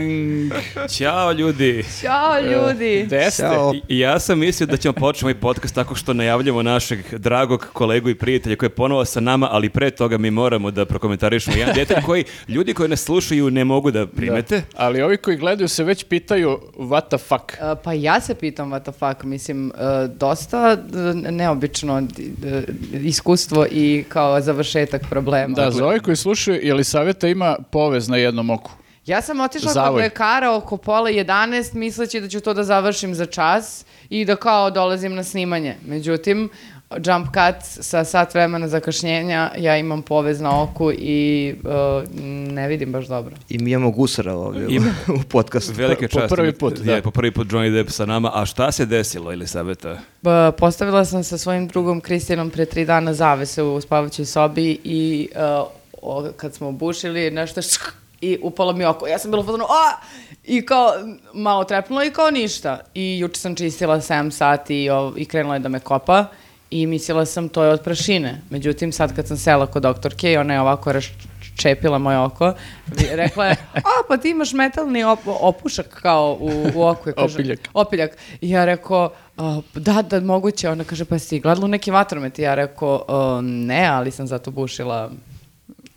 Tadang! Ćao ljudi! Ćao ljudi! Gde ste? Ćao. Ja sam mislio da ćemo početi ovaj podcast tako što najavljamo našeg dragog kolegu i prijatelja koji je ponovo sa nama, ali pre toga mi moramo da prokomentarišemo jedan detalj koji ljudi koji nas slušaju ne mogu da primete. Ali ovi koji gledaju se već pitaju what the fuck. Uh, pa ja se pitam what the fuck, mislim, uh, dosta uh, neobično iskustvo i kao završetak problema. Da, za ove koji slušaju, je li savjeta ima povez na jednom oku? Ja sam otišla kod Zavoj. lekara oko pola 11 misleći da ću to da završim za čas i da kao dolazim na snimanje. Međutim, jump cut sa sat vremena zakašnjenja, ja imam povez na oku i uh, ne vidim baš dobro. I mi imamo gusara ovdje u- Ima. u podcastu. Velike po časti. prvi put, da. Je, po prvi put Johnny Depp sa nama. A šta se desilo, ili saveta? Pa, postavila sam sa svojim drugom Kristijanom pre tri dana zavese u spavaćoj sobi i uh, o- kad smo obušili nešto šk- i upalo mi oko. Ja sam bila fazonu, a! I kao, malo trepnulo i kao ništa. I juče sam čistila 7 sati i, ov- i krenula je da me kopa i mislila sam to je od prašine. Međutim, sad kad sam sela kod doktorke i ona je ovako raščepila moje oko, rekla je, a pa ti imaš metalni op- opušak kao u, u oku. Ja kažem, Opiljak. Opiljak. I ja rekao, "A, da, da, moguće. Ona kaže, pa si gledala u neki vatromet? I ja rekao, "A, ne, ali sam zato bušila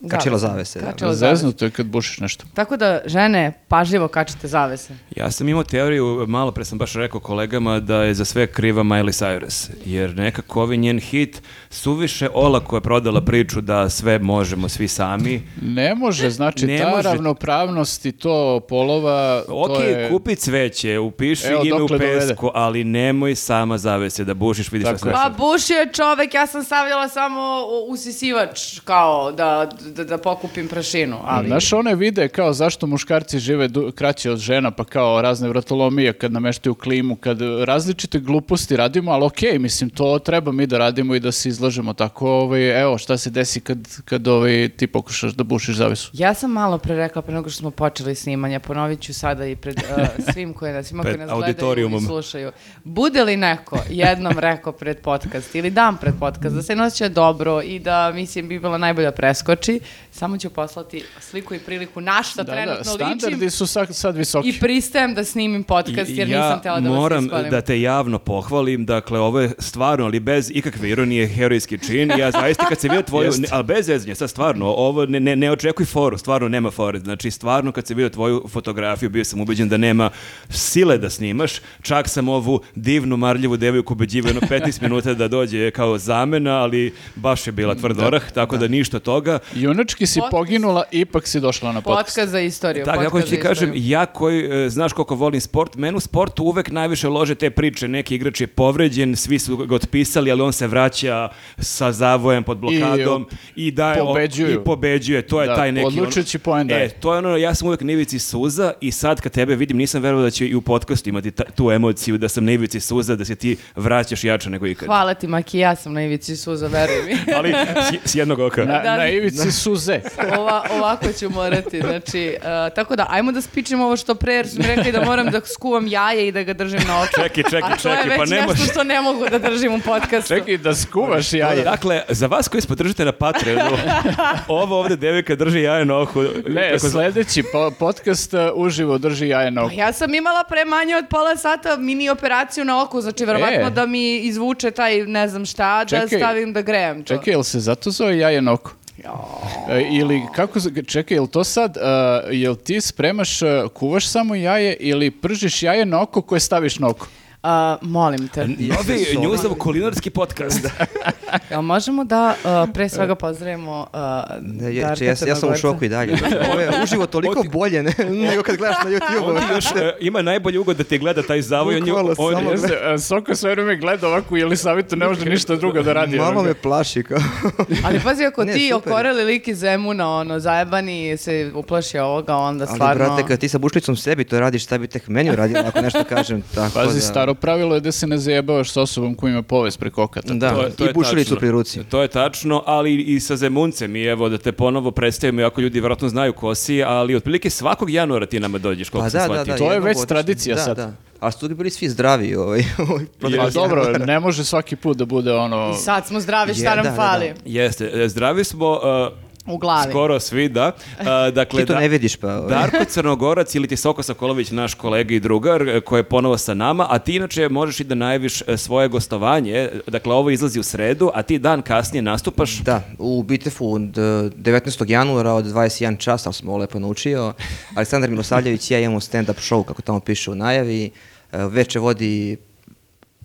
Kačila zavese, da. Kačila zavese. Zeznuto je kad bušiš nešto. Tako da, žene, pažljivo kačite zavese. Ja sam imao teoriju, malo pre sam baš rekao kolegama da je za sve kriva Miley Cyrus, jer nekako ovaj njen hit suviše olako je prodala priču da sve možemo svi sami. Ne može, znači Ne ta može. ravnopravnost i to polova, Ok, to je... kupi cveće, upiši Evo, ime u pesku, ali nemoj sama zavese da bušiš, vidiš. Pa bušio je čovek, ja sam stavljala samo usisivač kao da, da, da pokupim prašinu. Ali... Znaš one vide kao zašto muškarci žive du- kraće od žena, pa kao razne vratolomije kad nameštaju klimu, kad različite gluposti radimo, ali okej, mislim, to treba mi da radimo i da se izlažemo tako, ovaj, evo, šta se desi kad, kad ovaj, ti pokušaš da bušiš zavisu. Ja sam malo pre rekla, pre nego što smo počeli snimanje, ponovit ću sada i pred uh, svim koji nas, svima koji nas gledaju i slušaju. Bude li neko jednom rekao pred podcast ili dan pred podcast da se noće dobro i da, mislim, bi bila najbolja preskoči, samo ću poslati sliku i priliku na šta Da, da, trenutno standardi ličim su sad, sad visoki. i pristajem da snimim podcast jer ja nisam tela da vas moram da te javno pohvalim, dakle ovo je stvarno, ali bez ikakve ironije, herojski čin. Ja zaista kad se vidio tvoju, ne, ali bez zezanja, sad stvarno, ovo ne, ne, ne očekuj foru, stvarno nema fore. Znači stvarno kad se vidio tvoju fotografiju, bio sam ubeđen da nema sile da snimaš. Čak sam ovu divnu, marljivu devojku ubeđivao jedno 15 minuta da dođe kao zamena, ali baš je bila tvrd orah, tako da, ništa od toga. Junački si Podcast. poginula, ipak si došla na podcast. Podcast za istoriju. Tako, podcast ako ti kažem, ja koji, e, znaš koliko volim sport, meni u sportu uvek najviše lože te priče, neki igrač je povređen, svi su ga otpisali, ali on se vraća sa zavojem pod blokadom i, daje o- pobeđuju. i pobeđuje, to je Da, taj neki... odlučujući poen daje. E, to je ono, ja sam uvek na ivici suza i sad kad tebe vidim, nisam verovao da će i u podcastu imati ta- tu emociju da sam na ivici suza, da se ti vraćaš jače nego ikad. Hvala ti, Maki, ja sam na ivici suza, veruj mi. Ali s, s jednog oka. Na, Da. na ivici suze. Ova, ovako ću morati, znači, e, tako da, ajmo da spičem ovo što pre, jer su mi rekli da moram da skuvam jaje i da ga držim na oku. Čekaj, čekaj, A to je čekaj, već pa ne nešto može. što ne mogu da držim u podcastu. Čekaj da skuvaš jaje. Dakle, za vas koji smo držite na Patreonu, ovo ovde devojka drži jaje na ohu. Ne, sledeći po- podcast uh, uživo drži jaje na Pa oku. ja sam imala pre manje od pola sata mini operaciju na oku, znači verovatno E. da mi izvuče taj ne znam šta, da Čekaj. stavim da grejem to. Čekaj, jel se zato zove jaje na oku? E, ili kako, čekaj, jel to sad, uh, jel ti spremaš, uh, kuvaš samo jaje ili pržiš jaje na oko koje staviš na oko? A, molim te. Novi njuzov kulinarski podcast. Jel možemo da uh, pre svega pozdravimo uh, Ne, je, Darka ja, ja sam u šoku i dalje. Ovo je uživo toliko bolje ne, nego kad gledaš na YouTube. On ti još e, ima najbolji ugod da te gleda taj zavoj. On, je- Bukvalno on, samo- Jeste, uh, Soko sve vreme gleda ovako, jel savitu ne može ništa drugo da radi. Malo me plaši kao. Ali pazi, ako Ne, ti super. okoreli lik iz Zemuna, ono, zajebani se uplaši ovoga, onda Ali stvarno... brate, kad ti sa bušlicom sebi to radiš, šta bi tek meni uradio ako nešto kažem. Tako Pazi, da, staro pravilo je da se ne zajebavaš s osobom koja ima povest preko okata. Da, To je- to je i bušilicu pri ruci. To je tačno, ali i sa Zemuncem i evo da te ponovo predstavimo, iako ljudi vjerojatno znaju ko si, ali otprilike svakog januara ti nama dođeš, koliko Pa sam da, da, shvatio. da. To je već tradicija da, sad. Da, A su bili svi zdravi ovaj, ovaj protekli dobro, ne može svaki put da bude ono... I sad smo zdravi, šta Je, nam da, da, fali? da. Jeste, e, zdravi smo, e, U glavi. Skoro svi, da. A, dakle, Ti to da- ne vidiš pa... ovaj. Darko Crnogorac ili ti Soko Sokolović, naš kolega i drugar, e, koji je ponovo sa nama, a ti inače možeš i da najaviš e, svoje gostovanje. Dakle, ovo izlazi u sredu, a ti dan kasnije nastupaš. Da, u Bitefu d- 19. januara od 21 časa, sam ovo lepo naučio. Aleksandar Milosavljević i ja imamo stand-up show, kako tamo piše u najavi. E, Veče vodi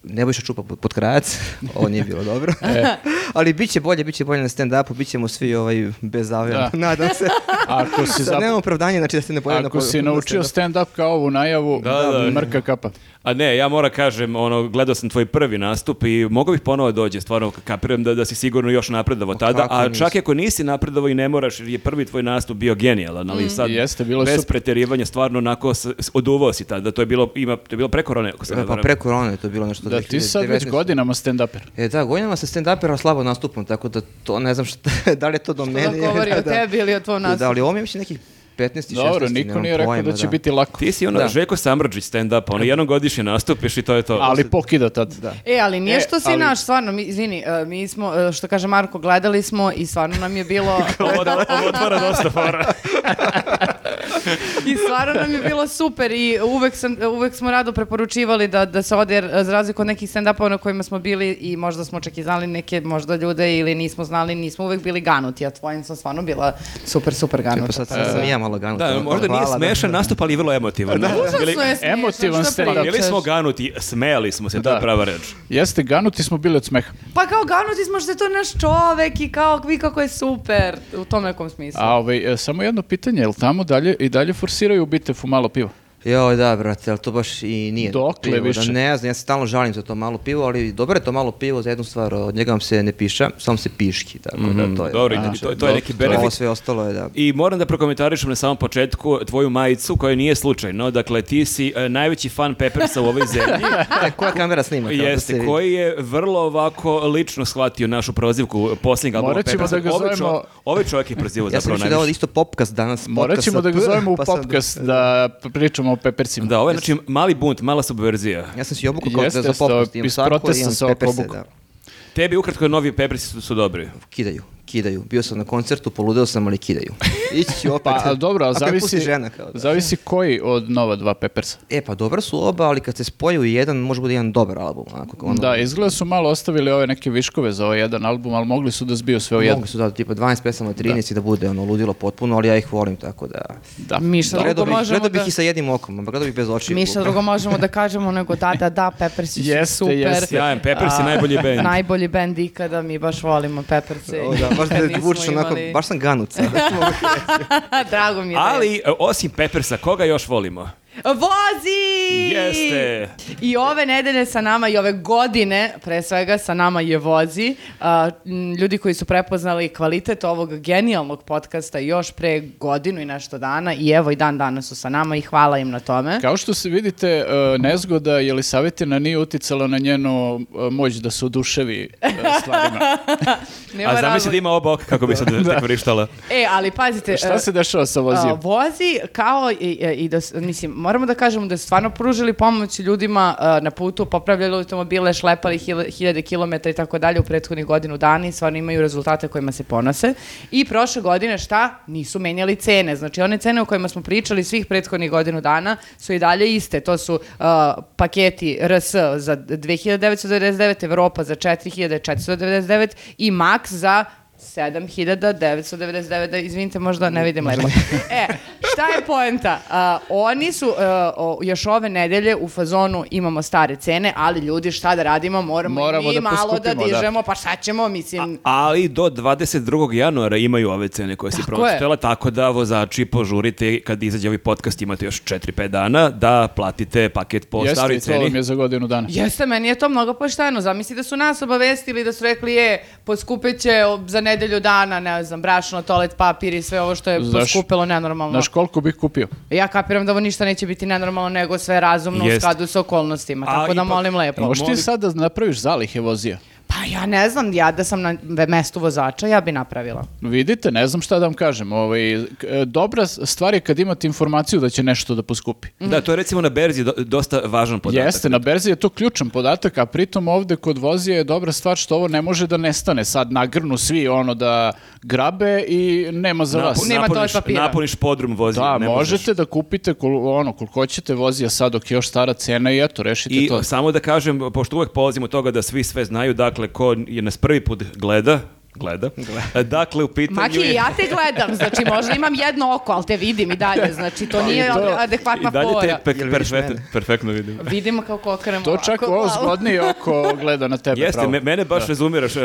Nebojša Čupa pod, pod krajac, ovo nije bilo dobro. ali bit će bolje, bit će bolje na stand-upu, bit ćemo svi ovaj, bez zavljena, Da. nadam se. Ako si, Sad zap- nemam opravdanje, znači da se ne pojavim na ako po- si na naučio stand-up kao ovu najavu, Da, da. mrka kapa. A ne, ja moram kažem, ono, gledao sam tvoj prvi nastup i mogao bih ponovo dođe, stvarno kapiram da, da si sigurno još napredovao tada, a čak i ako nisi napredovao i ne moraš, jer je prvi tvoj nastup bio genijalan, ali sad Jeste, bilo je bez super. preterivanja stvarno onako oduvao si tada, to je bilo, ima, to je bilo pre korone, ako se ne Pa pre korone je to bilo nešto Da, ti si sad već 2019. godinama stand-uper. E da, godinama se stand-upera slabo nastupam, tako da to ne znam šta, da li je to do mene. da govori o da. tebi ili o tvom Da, nastupu. ali ovo mi je mislim nekih 15 i 16. Dobro, niko nije rekao da će biti lako. Ti si ono Da. Željko Samrđić stand-up, ono jednom godišnje nastupiš i to je to. Ali pokida tad. Da. E, ali nije E, što si ali- naš, stvarno, mi, izvini, e, mi smo, e, što kaže Marko, gledali smo i stvarno nam je bilo, ovo, ovo otvara dosta fora. I stvarno nam je bilo super i uvek, sam, uvek smo rado preporučivali da, da se ode, jer za razliku od nekih stand-upova na kojima smo bili i možda smo čak i znali neke možda ljude ili nismo znali, nismo uvek bili ganuti, a tvojim sam stvarno bila super, super ganuta. sad sam, sam i ja malo ganut. Da, možda nije Hvala, da. smešan nastup, ali je vrlo emotivan. Užasno Bili- je smiješno, Emotivan stand-up. Bili pričaš? smo ganuti, smejali smo se, to Da. je prava reč. Jeste, ganuti smo bili od smeha. Pa kao ganuti smo što je to naš čovek i kao vi kako je super u tom nekom smislu. A ovaj, e, samo jedno pitanje, jel tamo dalje i dalje forsiraju u Bitefu malo pivo? Joj, da, brate, ali to baš i nije. Dokle pivo, više? Da, ne znam, ja se stalno žalim za to malo pivo, ali dobro je to malo pivo za jednu stvar, od njega vam se ne piša, samo se piški, tako da to je. Dobro, znači, to, to je neki dobro. Ovo benefit. sve ostalo je da... I moram da prokomentarišem na samom početku tvoju majicu, koja nije slučajno. Dakle, ti si e, najveći fan Peppersa u ovoj zemlji. E, koja kamera snima? da Jeste, vidi? koji je vrlo ovako lično shvatio našu prozivku posljednjeg albuma Morat ćemo Peppersa. da ga Ovaj čo- zovemo- Ovaj čovjek je prozivao Ja sam zapravo mislio da je ovo najviše. isto popkast danas. Morat podcast ćemo da ga zovemo u pa sam- popkast da pričamo o Peppersima. Da, ovo je znači mali bunt, mala subverzija. Ja sam si obukao kao da za popkast imam sako i imam pepperse, da. Tebi ukratko novi Peppersi su, su dobri. Kidaju, kidaju. Bio sam na koncertu, poludeo sam, ali kidaju. Ići ću opet. Pa, a dobro, a me pusti zavisi, žena, kao da. zavisi koji od nova dva Peppersa. E, pa dobro su oba, ali kad se spoju jedan, može bude jedan dobar album. Onako, ono, Da, izgleda su malo ostavili ove neke viškove za ovaj jedan album, ali mogli su da zbiju sve u jedno. Mogli su da tipa 12 pesama, 13 i da bude ono ludilo potpuno, ali ja ih volim tako da... Da. Miša, Gledao bih, možemo gledao bih da... i sa jednim okom, a gledao bih bez očiju. Miša, drugo možemo da kažemo nego da, da, da, Peppersi su Jeste, super. jeste. Sjajan, Peppersi A, najbolji band. Najbolji bend ikada, mi baš volimo Pepperse. O, da, baš da vučeš nismo onako, imali- baš sam ganut sad. Drago mi je da je. Ali, e, osim Peppersa, koga još volimo? Vozi! Jeste. I ove nedelje sa nama i ove godine, pre svega, sa nama je Vozi. Ljudi koji su prepoznali kvalitet ovog genijalnog podcasta još pre godinu i nešto dana i evo i dan danas su sa nama i hvala im na tome. Kao što se vidite, e, nezgoda Jelisavetina nije uticala na njenu e, moć da se oduševi e, stvarima. A zamisli da ima oba oka kako bi se tek vrištala. E, ali pazite... Šta se dešava sa A, vozijom? vozi kao i, i da, mislim, moramo da kažemo da su stvarno pružili pomoć ljudima a, na putu, popravljali automobile, šlepali hil- hiljade kilometara i tako dalje u prethodnih godinu dana i stvarno imaju rezultate kojima se ponose. I prošle godine šta? Nisu menjali cene. Znači one cene o kojima smo pričali svih prethodnih godinu dana su i dalje iste. To su a, paketi RS za 2999, Evropa za 4499 i Max za 7999, da izvinite, možda ne vidim lepo. E, šta je poenta? A, oni su a, o, još ove nedelje u fazonu imamo stare cene, ali ljudi šta da radimo, moramo, Moramo i da malo da da. dižemo, pa šta ćemo, mislim... Ali do 22. januara imaju ove cene koje si pročitala, tako da vozači požurite kad izađe ovaj podcast imate još 4-5 dana da platite paket po Jeste, staroj i to vam ceni. je za godinu dana. Jeste, meni je to mnogo pošteno. Zamisli da su nas obavestili da su rekli je, poskupit će o- za nedelju dana, ne znam, brašno, toalet papir i sve ovo što je Znaš- poskupilo nenormalno. Znaš koliko bih kupio? Ja kapiram da ovo ništa neće biti nenormalno, nego sve razumno u Jest. skladu sa okolnostima. A Tako da ipak- molim lepo. Možeš ti molim- sad da napraviš zalihe vozija? Pa ja ne znam, ja da sam na mestu vozača, ja bi napravila. Vidite, ne znam šta da vam kažem. Ovaj, e, dobra stvar je kad imate informaciju da će nešto da poskupi. Da, to je recimo na berzi do- dosta važan podatak. Jeste, na berzi je to ključan podatak, a pritom ovde kod vozija je dobra stvar što ovo ne može da nestane. Sad nagrnu svi ono da grabe i nema za vas. Napu- Nema napuniš, toalet papira. napuniš podrum vozija. Da, ne možeš. možete da kupite kol, ono, koliko hoćete vozija sad dok je još stara cena i eto, rešite I to. samo da kažem, pošto uvek polazimo od toga da svi sve znaju, dakle, ko je nas prvi put gleda, gleda, dakle, u pitanju Maki, je... ja te gledam, znači možda imam jedno oko, ali te vidim i dalje, znači to nije to- adekvatna I dalje te fora. pe- vidiš perfektno, vidim. Vidimo kako okrenemo To čak ovo zgodnije oko gleda na tebe. Jeste, pravo. me- mene baš rezumiraš. uh,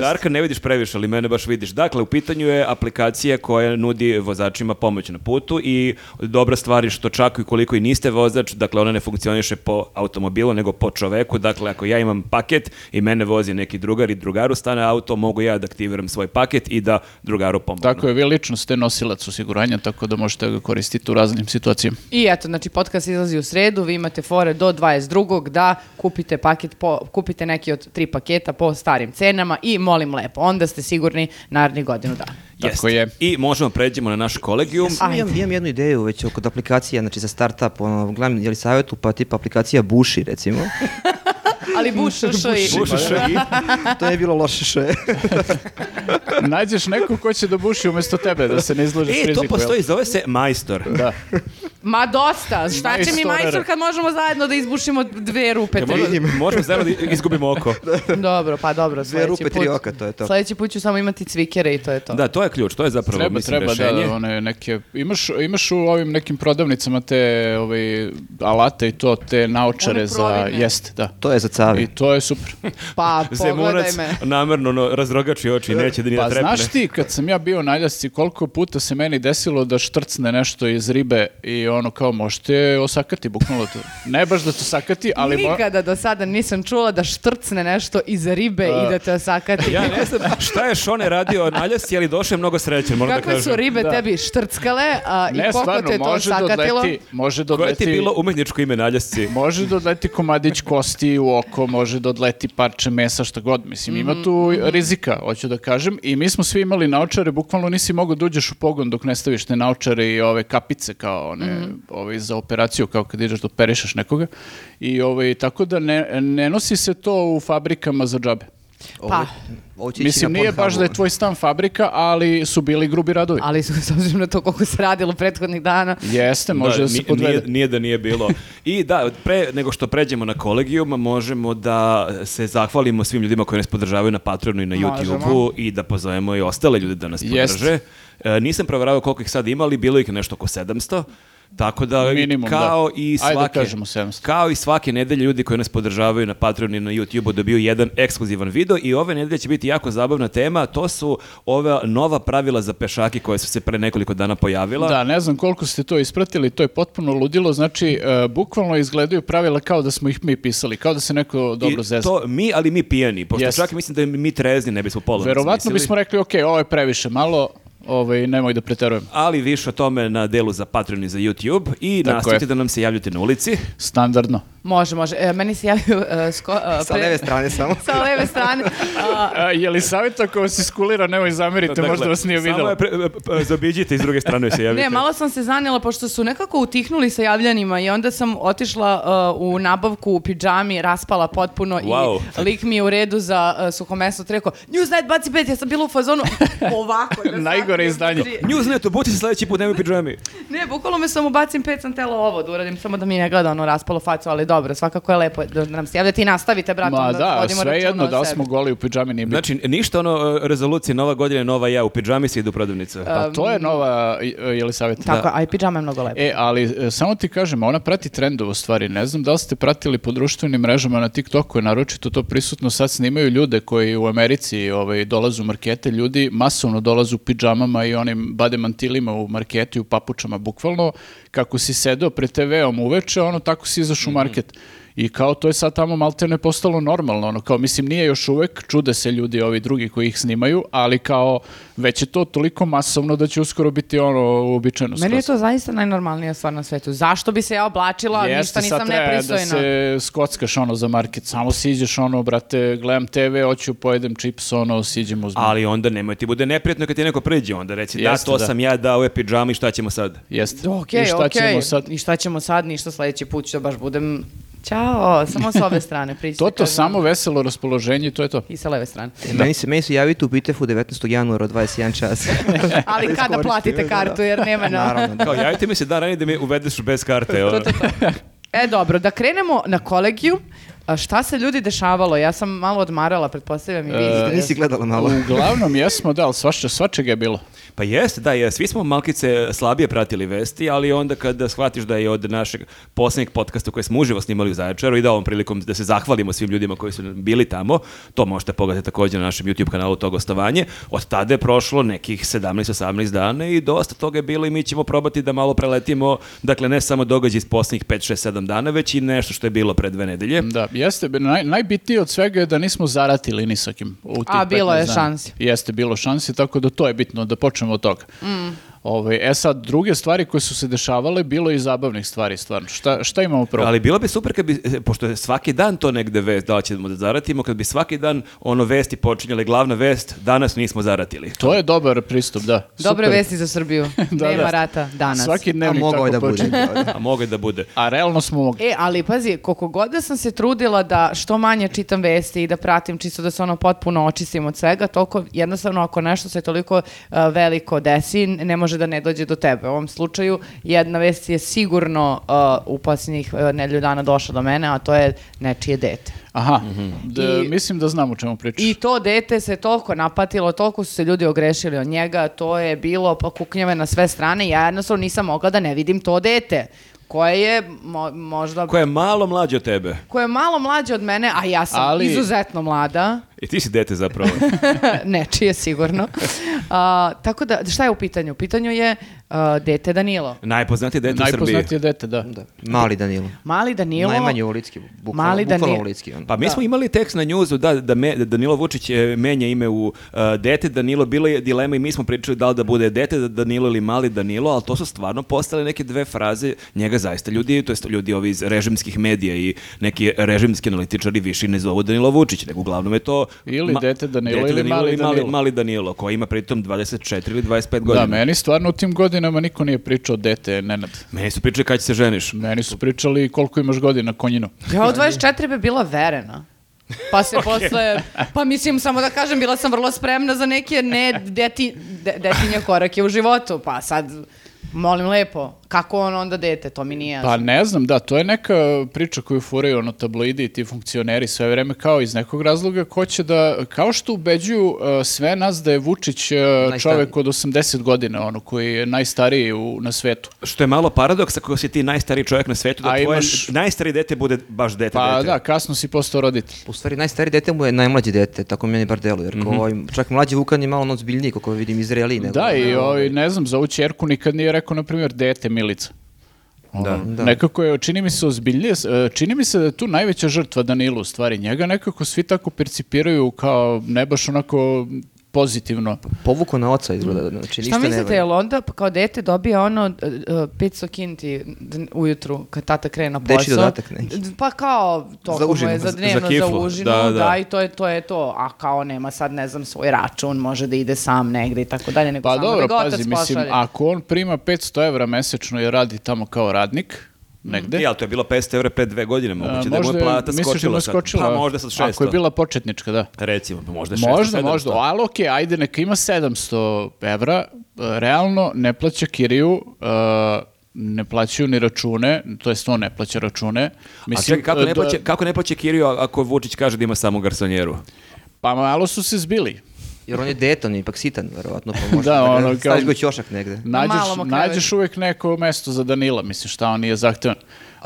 Darka ne vidiš previše, ali mene baš vidiš. Dakle, u pitanju je aplikacija koja nudi vozačima pomoć na putu i dobra stvar je što čak i koliko i niste vozač, dakle ona ne funkcioniše po automobilu, nego po čoveku. Dakle, ako ja imam paket i mene vozi neki drugar i drugaru stane auto, mogu ja da aktiviram svoj paket i da drugaru pomognu. Tako je, vi lično ste nosilac osiguranja, tako da možete ga koristiti u raznim situacijama. I eto, znači podcast izlazi u sredu, vi imate fore do 22. da kupite paket po, kupite neki od tri paketa po starim cenama i molim lepo, onda ste sigurni narednih godinu dana. Tako je. I možemo pređemo na naš kolegijum. Samo imam, imam jednu ideju već kod aplikacija, znači za startup, ono, gledam je li savjetu, pa tipa aplikacija Buši, recimo. Ali buš, što i... Bušiš i... to je bilo loše što je. Nađeš nekog ko će da buši umjesto tebe, da se ne izložiš E, to riziku. jel? postoji, zove se majstor. Da. Ma dosta, šta će mi majstor kad možemo zajedno da izbušimo dve rupe, Ja, tri? možemo, možemo zajedno da izgubimo oko. Dobro, pa dobro, sledeći rupe, put. tri oka, to je to. Sledeći put ću samo imati cvikere i to je to. Da, to je ključ, to je zapravo, Treba, mislim, treba rešenje. da, one neke, imaš, imaš u ovim nekim prodavnicama te ovaj, alate i to, te naočare za, provine. jest, da. To je za cavi. I to je super. Pa, pogledaj me. namerno no, razrogači oči, neće da ni da Pa trepne. znaš ti, kad sam ja bio na Aljasci, koliko puta se meni desilo da štrcne nešto iz ribe i ono kao možete osakati, buknulo to. Ne baš da to sakati, ali... Nikada do sada nisam čula da štrcne nešto iz ribe i da te osakati. Ja ne znam šta je Šone radio na Aljasci, ali došao je mnogo srećan, moram da Kakve kažem. su ribe Da. tebi štrckale a, i Ne, koliko stvarno, te to može da osakatilo? odleti, može da Koje ti bilo umetničko ime na Aljasci? Može da odleti komadić kosti u oko, može da odleti parče mesa, šta god. Mislim, ima tu rizika, hoću da kažem. I mi smo svi imali naočare, bukvalno nisi mogao da uđeš u pogon dok ne staviš te naočare i ove kapice kao one, ove za operaciju, kao kad ideš da operišeš nekoga. I ovaj, tako da ne, ne nosi se to u fabrikama za džabe. Pa, Ovo će Mislim, na nije baš da je tvoj stan fabrika, ali su bili grubi radovi. ali s s obzirom na to koliko se radilo prethodnih dana, Jeste, može da, se ni- podvede. nije, nije da nije bilo. I da, pre nego što pređemo na kolegijum, možemo da se zahvalimo svim ljudima koji nas podržavaju na Patreonu i na. YouTubeu i da pozovemo i ostale ljude da nas Jest. podrže. E, nisam proveravao koliko ih sad imali, bilo ih nešto oko 700. Tako da, Minimum, kao da. i Ajde da svake, kažemo 700. kao i svake nedelje ljudi koji nas podržavaju na Patreonu i na YouTubeu dobiju jedan ekskluzivan video i ove nedelje će biti jako zabavna tema, to su ova nova pravila za pešake koje su se pre nekoliko dana pojavila. Da, ne znam koliko ste to ispratili, to je potpuno ludilo, znači e, bukvalno izgledaju pravila kao da smo ih mi pisali, kao da se neko dobro I zezna. to mi, ali mi pijani, pošto Jest. čak mislim da mi trezni ne bismo polovno Verovatno bismo rekli, ok, ovo je previše malo, ovaj, nemoj da preterujem. Ali više o tome na delu za Patreon i za YouTube i Tako nastavite je. da nam se javljate na ulici. Standardno. može, može. E, meni se javio e, sko, e, Sa pre- leve strane samo. sa leve strane. A, je li savjet ako vas iskulira, nemoj zamerite, Dakle, možda vas nije Samo vidjelo. je pre, p- zaobiđite i s druge strane se javite. Ne, malo sam se zanijela pošto su nekako utihnuli sa javljanima i onda sam otišla uh, u nabavku u pidžami, raspala potpuno Wow. i lik mi je u redu za uh, suhomeso rekao Newsnight baci pet, ja sam bila u fazonu ovako. da Najgore sakrijem. izdanje. Znači, Newsnet, obuci se sledeći put, nemoj u pidžami. Ne, bukvalno me samo bacim pet, sam tela ovo da uradim, samo da mi ne gleda ono raspalo facu, ali dobro, svakako je lepo da nam se javljate i nastavite, bratom, Ma da, da, sve jedno, da smo goli u pidžami, nije. Znači, ništa ono e, rezolucije, nova godina, nova ja, u pidžami se idu u prodavnicu. Pa to je nova, e, je li savjet? Tako, a i pidžama je mnogo lepo. E, ali e, samo ti kažem, ona prati trendove u stvari. Ne znam da li ste pratili po društvenim mrežama na TikToku, je naročito to prisutno. Sad snimaju ljude koji u Americi ovaj, dolazu u markete. Ljudi masovno dolazu u pidžamama i onim bademantilima u marketu i u papučama, bukvalno. Kako si sedeo pred TV-om uveče, ono tako si izašao u market. I kao to je sad tamo maltene postalo normalno, ono kao mislim nije još uvek, čude se ljudi ovi drugi koji ih snimaju, ali kao već je to toliko masovno da će uskoro biti ono uobičajeno Meni je to zaista najnormalnija stvar na svetu. Zašto bi se ja oblačila, ništa Jeste, nisam sad treba nepristojna. da se skockaš ono za market, samo siđeš ono, brate, gledam TV, hoću pojedem čips, ono, siđem uzmem. Ali onda nemoj ti bude neprijatno kad ti neko priđe, onda reci da, Jeste, to da. sam ja dao ove pidžame i šta ćemo sad? Jeste. Okej, I šta okej. ćemo sad? I šta ćemo sad, ništa sledeći put ću da baš budem Ćao, samo s ove strane priđite. To to, kažem. samo veselo raspoloženje to je to. I sa leve strane. Meni se, meni se javite u Bitefu 19. januara od 21 čas. Ali kada platite da. kartu, jer nema na... Naravno, da. Kao, javite mi se dan ranije da me uvedeš bez karte. ono. E, dobro, da krenemo na kolegiju. A šta se ljudi dešavalo? Ja sam malo odmarala, pretpostavljam i vi. E, Nisi gledala malo. Uglavnom jesmo, da, ali svača, svačega je bilo. Pa jeste, da, je, svi smo malkice slabije pratili vesti, ali onda kada shvatiš da je od našeg posljednjeg podcasta koje smo uživo snimali u Zaječaru i da ovom prilikom da se zahvalimo svim ljudima koji su bili tamo, to možete pogledati također na našem YouTube kanalu to gostovanje, od tada je prošlo nekih 17-18 dana i dosta toga je bilo i mi ćemo probati da malo preletimo, dakle ne samo događaj iz posljednjih 5-6-7 dana, već i nešto što je bilo pre dve nedelje. Da, jeste, naj, najbitnije od svega je da nismo zaratili ni sa kim u tih A, bilo 15 je dana. šansi. Jeste, bilo šansi, tako da to je bitno, da počnemo od toga. Ovaj, e sad, druge stvari koje su se dešavale, bilo je i zabavnih stvari, stvarno. Šta, šta imamo prvo? Ali bilo bi super kad bi, e, pošto je svaki dan to negde vest, da li ćemo da zaratimo, kad bi svaki dan ono vesti počinjale, glavna vest, danas nismo zaratili. To je dobar pristup, da. Dobre Super. vesti za Srbiju. Da, Nema da. rata danas. Svaki A dnevnik mogao je tako da bude. počinje. A mogu je da bude. A realno smo mogli. E, ali pazi, koliko god da sam se trudila da što manje čitam vesti i da pratim čisto da se ono potpuno očistim od svega, toliko jednostavno ako nešto se toliko uh, veliko desi, ne može da ne dođe do tebe. U ovom slučaju jedna vest je sigurno uh, u posljednjih uh, nedelju dana došla do mene, a to je nečije dete. Aha, da, I- mislim da znam o čemu pričaš. I to dete se toliko napatilo, toliko su se ljudi ogrešili od njega, to je bilo pa kuknjave na sve strane, ja jednostavno nisam mogla da ne vidim to dete koje je mo- možda Koja je malo mlađa od tebe. koja je malo mlađa od mene, a ja sam Ali- izuzetno mlada, I ti si dete zapravo. nečije sigurno. A, tako da, šta je u pitanju? U pitanju je a, dete Danilo. Najpoznatije dete u Srbiji. Najpoznatije dete, da. Da. Mali Danilo. Mali Danilo. Najmanje ulicki, bukvalno, Mali bukvalno Danilo. ulicki. ono. Pa mi smo imali tekst na njuzu da, da, me- da Danilo Vučić e, menja ime u uh, dete Danilo, bila je dilema i mi smo pričali da li da bude dete da Danilo ili mali Danilo, ali to su stvarno postale neke dve fraze, njega zaista ljudi, to jest ljudi ovi iz režimskih medija i neki režimski analitičari više ne zovu Danilo Vučić, nego uglavnom je to Ili dete Danilo ili mali mali, Danilo. mali Danilo, koji ima pritom 24 ili 25 godina. Da, meni stvarno u tim godinama niko nije pričao dete, Nenad. Meni su pričali kad će se ženiš. Meni su pričali koliko imaš godina konjinu. Ja u 24 bi bila verena. Pa se posle, pa mislim samo da kažem, bila sam vrlo spremna za neke ne deti, de- detinje korake u životu, pa sad, molim lepo, kako on onda dete, to mi nije jasno. Pa ne znam, da, to je neka priča koju furaju ono tabloidi i ti funkcioneri sve vreme kao iz nekog razloga ko će da, kao što ubeđuju uh, sve nas da je Vučić uh, čovek od 80 godina, ono koji je najstariji u, na svetu. Što je malo paradoks ako si ti najstariji čovjek na svetu, da A tvoje imaš- najstariji dete bude baš dete Pa dete. da, kasno si postao roditelj. U stvari, najstariji dete mu je najmlađe dete, tako meni bar deluje. Jer Mhm. kao ovaj, čak mlađi Vukan je malo ono ozbiljniji, kako vidim, iz Reali. Nego, Da, i ovaj, ovaj, ne znam, za ovu čerku nikad nije rekao, na primjer, dete Milica. Da. Da. Nekako je, čini mi se ozbiljnije, e, čini mi se da je tu najveća žrtva Danilu u stvari. Njega nekako svi tako percipiraju kao ne baš onako pozitivno. Povuko na oca izgleda, znači ništa Šta ne mislite, jel onda pa kao dete dobija ono uh, uh, 500 kinti d- ujutru kad tata krene na posao? Dečji dodatak neki. Pa kao to Za užinu. je za Za dnevno za, kiflu, užinu, da, da, da. i to je, to je to. A kao nema sad, ne znam, svoj račun, može da ide sam negde i tako dalje, nego Pa samo dobro, da ga otac pazi, mislim, ako on prima 500 evra mesečno i radi tamo kao radnik, negde, Ja, to je bilo 500 evra pre dve godine, moguće da je plata misliš da skočila je sad. skočila? Pa možda sad 600. Ako je bila početnička, da. Recimo, pa možda 600, Možda, 700. možda, ali okej, ajde, neka ima 700 evra, e, realno ne plaća kiriju, e, ne plaćaju ni račune, to jest on ne plaća račune. A čekaj, kako ne, da- plaće, kako ne plaće Kiriju ako Vučić kaže da ima samo garsonjeru? Pa malo su se zbili. Jer on je dete, on je ipak sitan, verovatno, pa može Da, da, ga ono, kao- staviš go ćošak negde. Nađeš, okrevetu. nađeš uvijek neko mesto za Danila, mislim šta on nije zahtevan.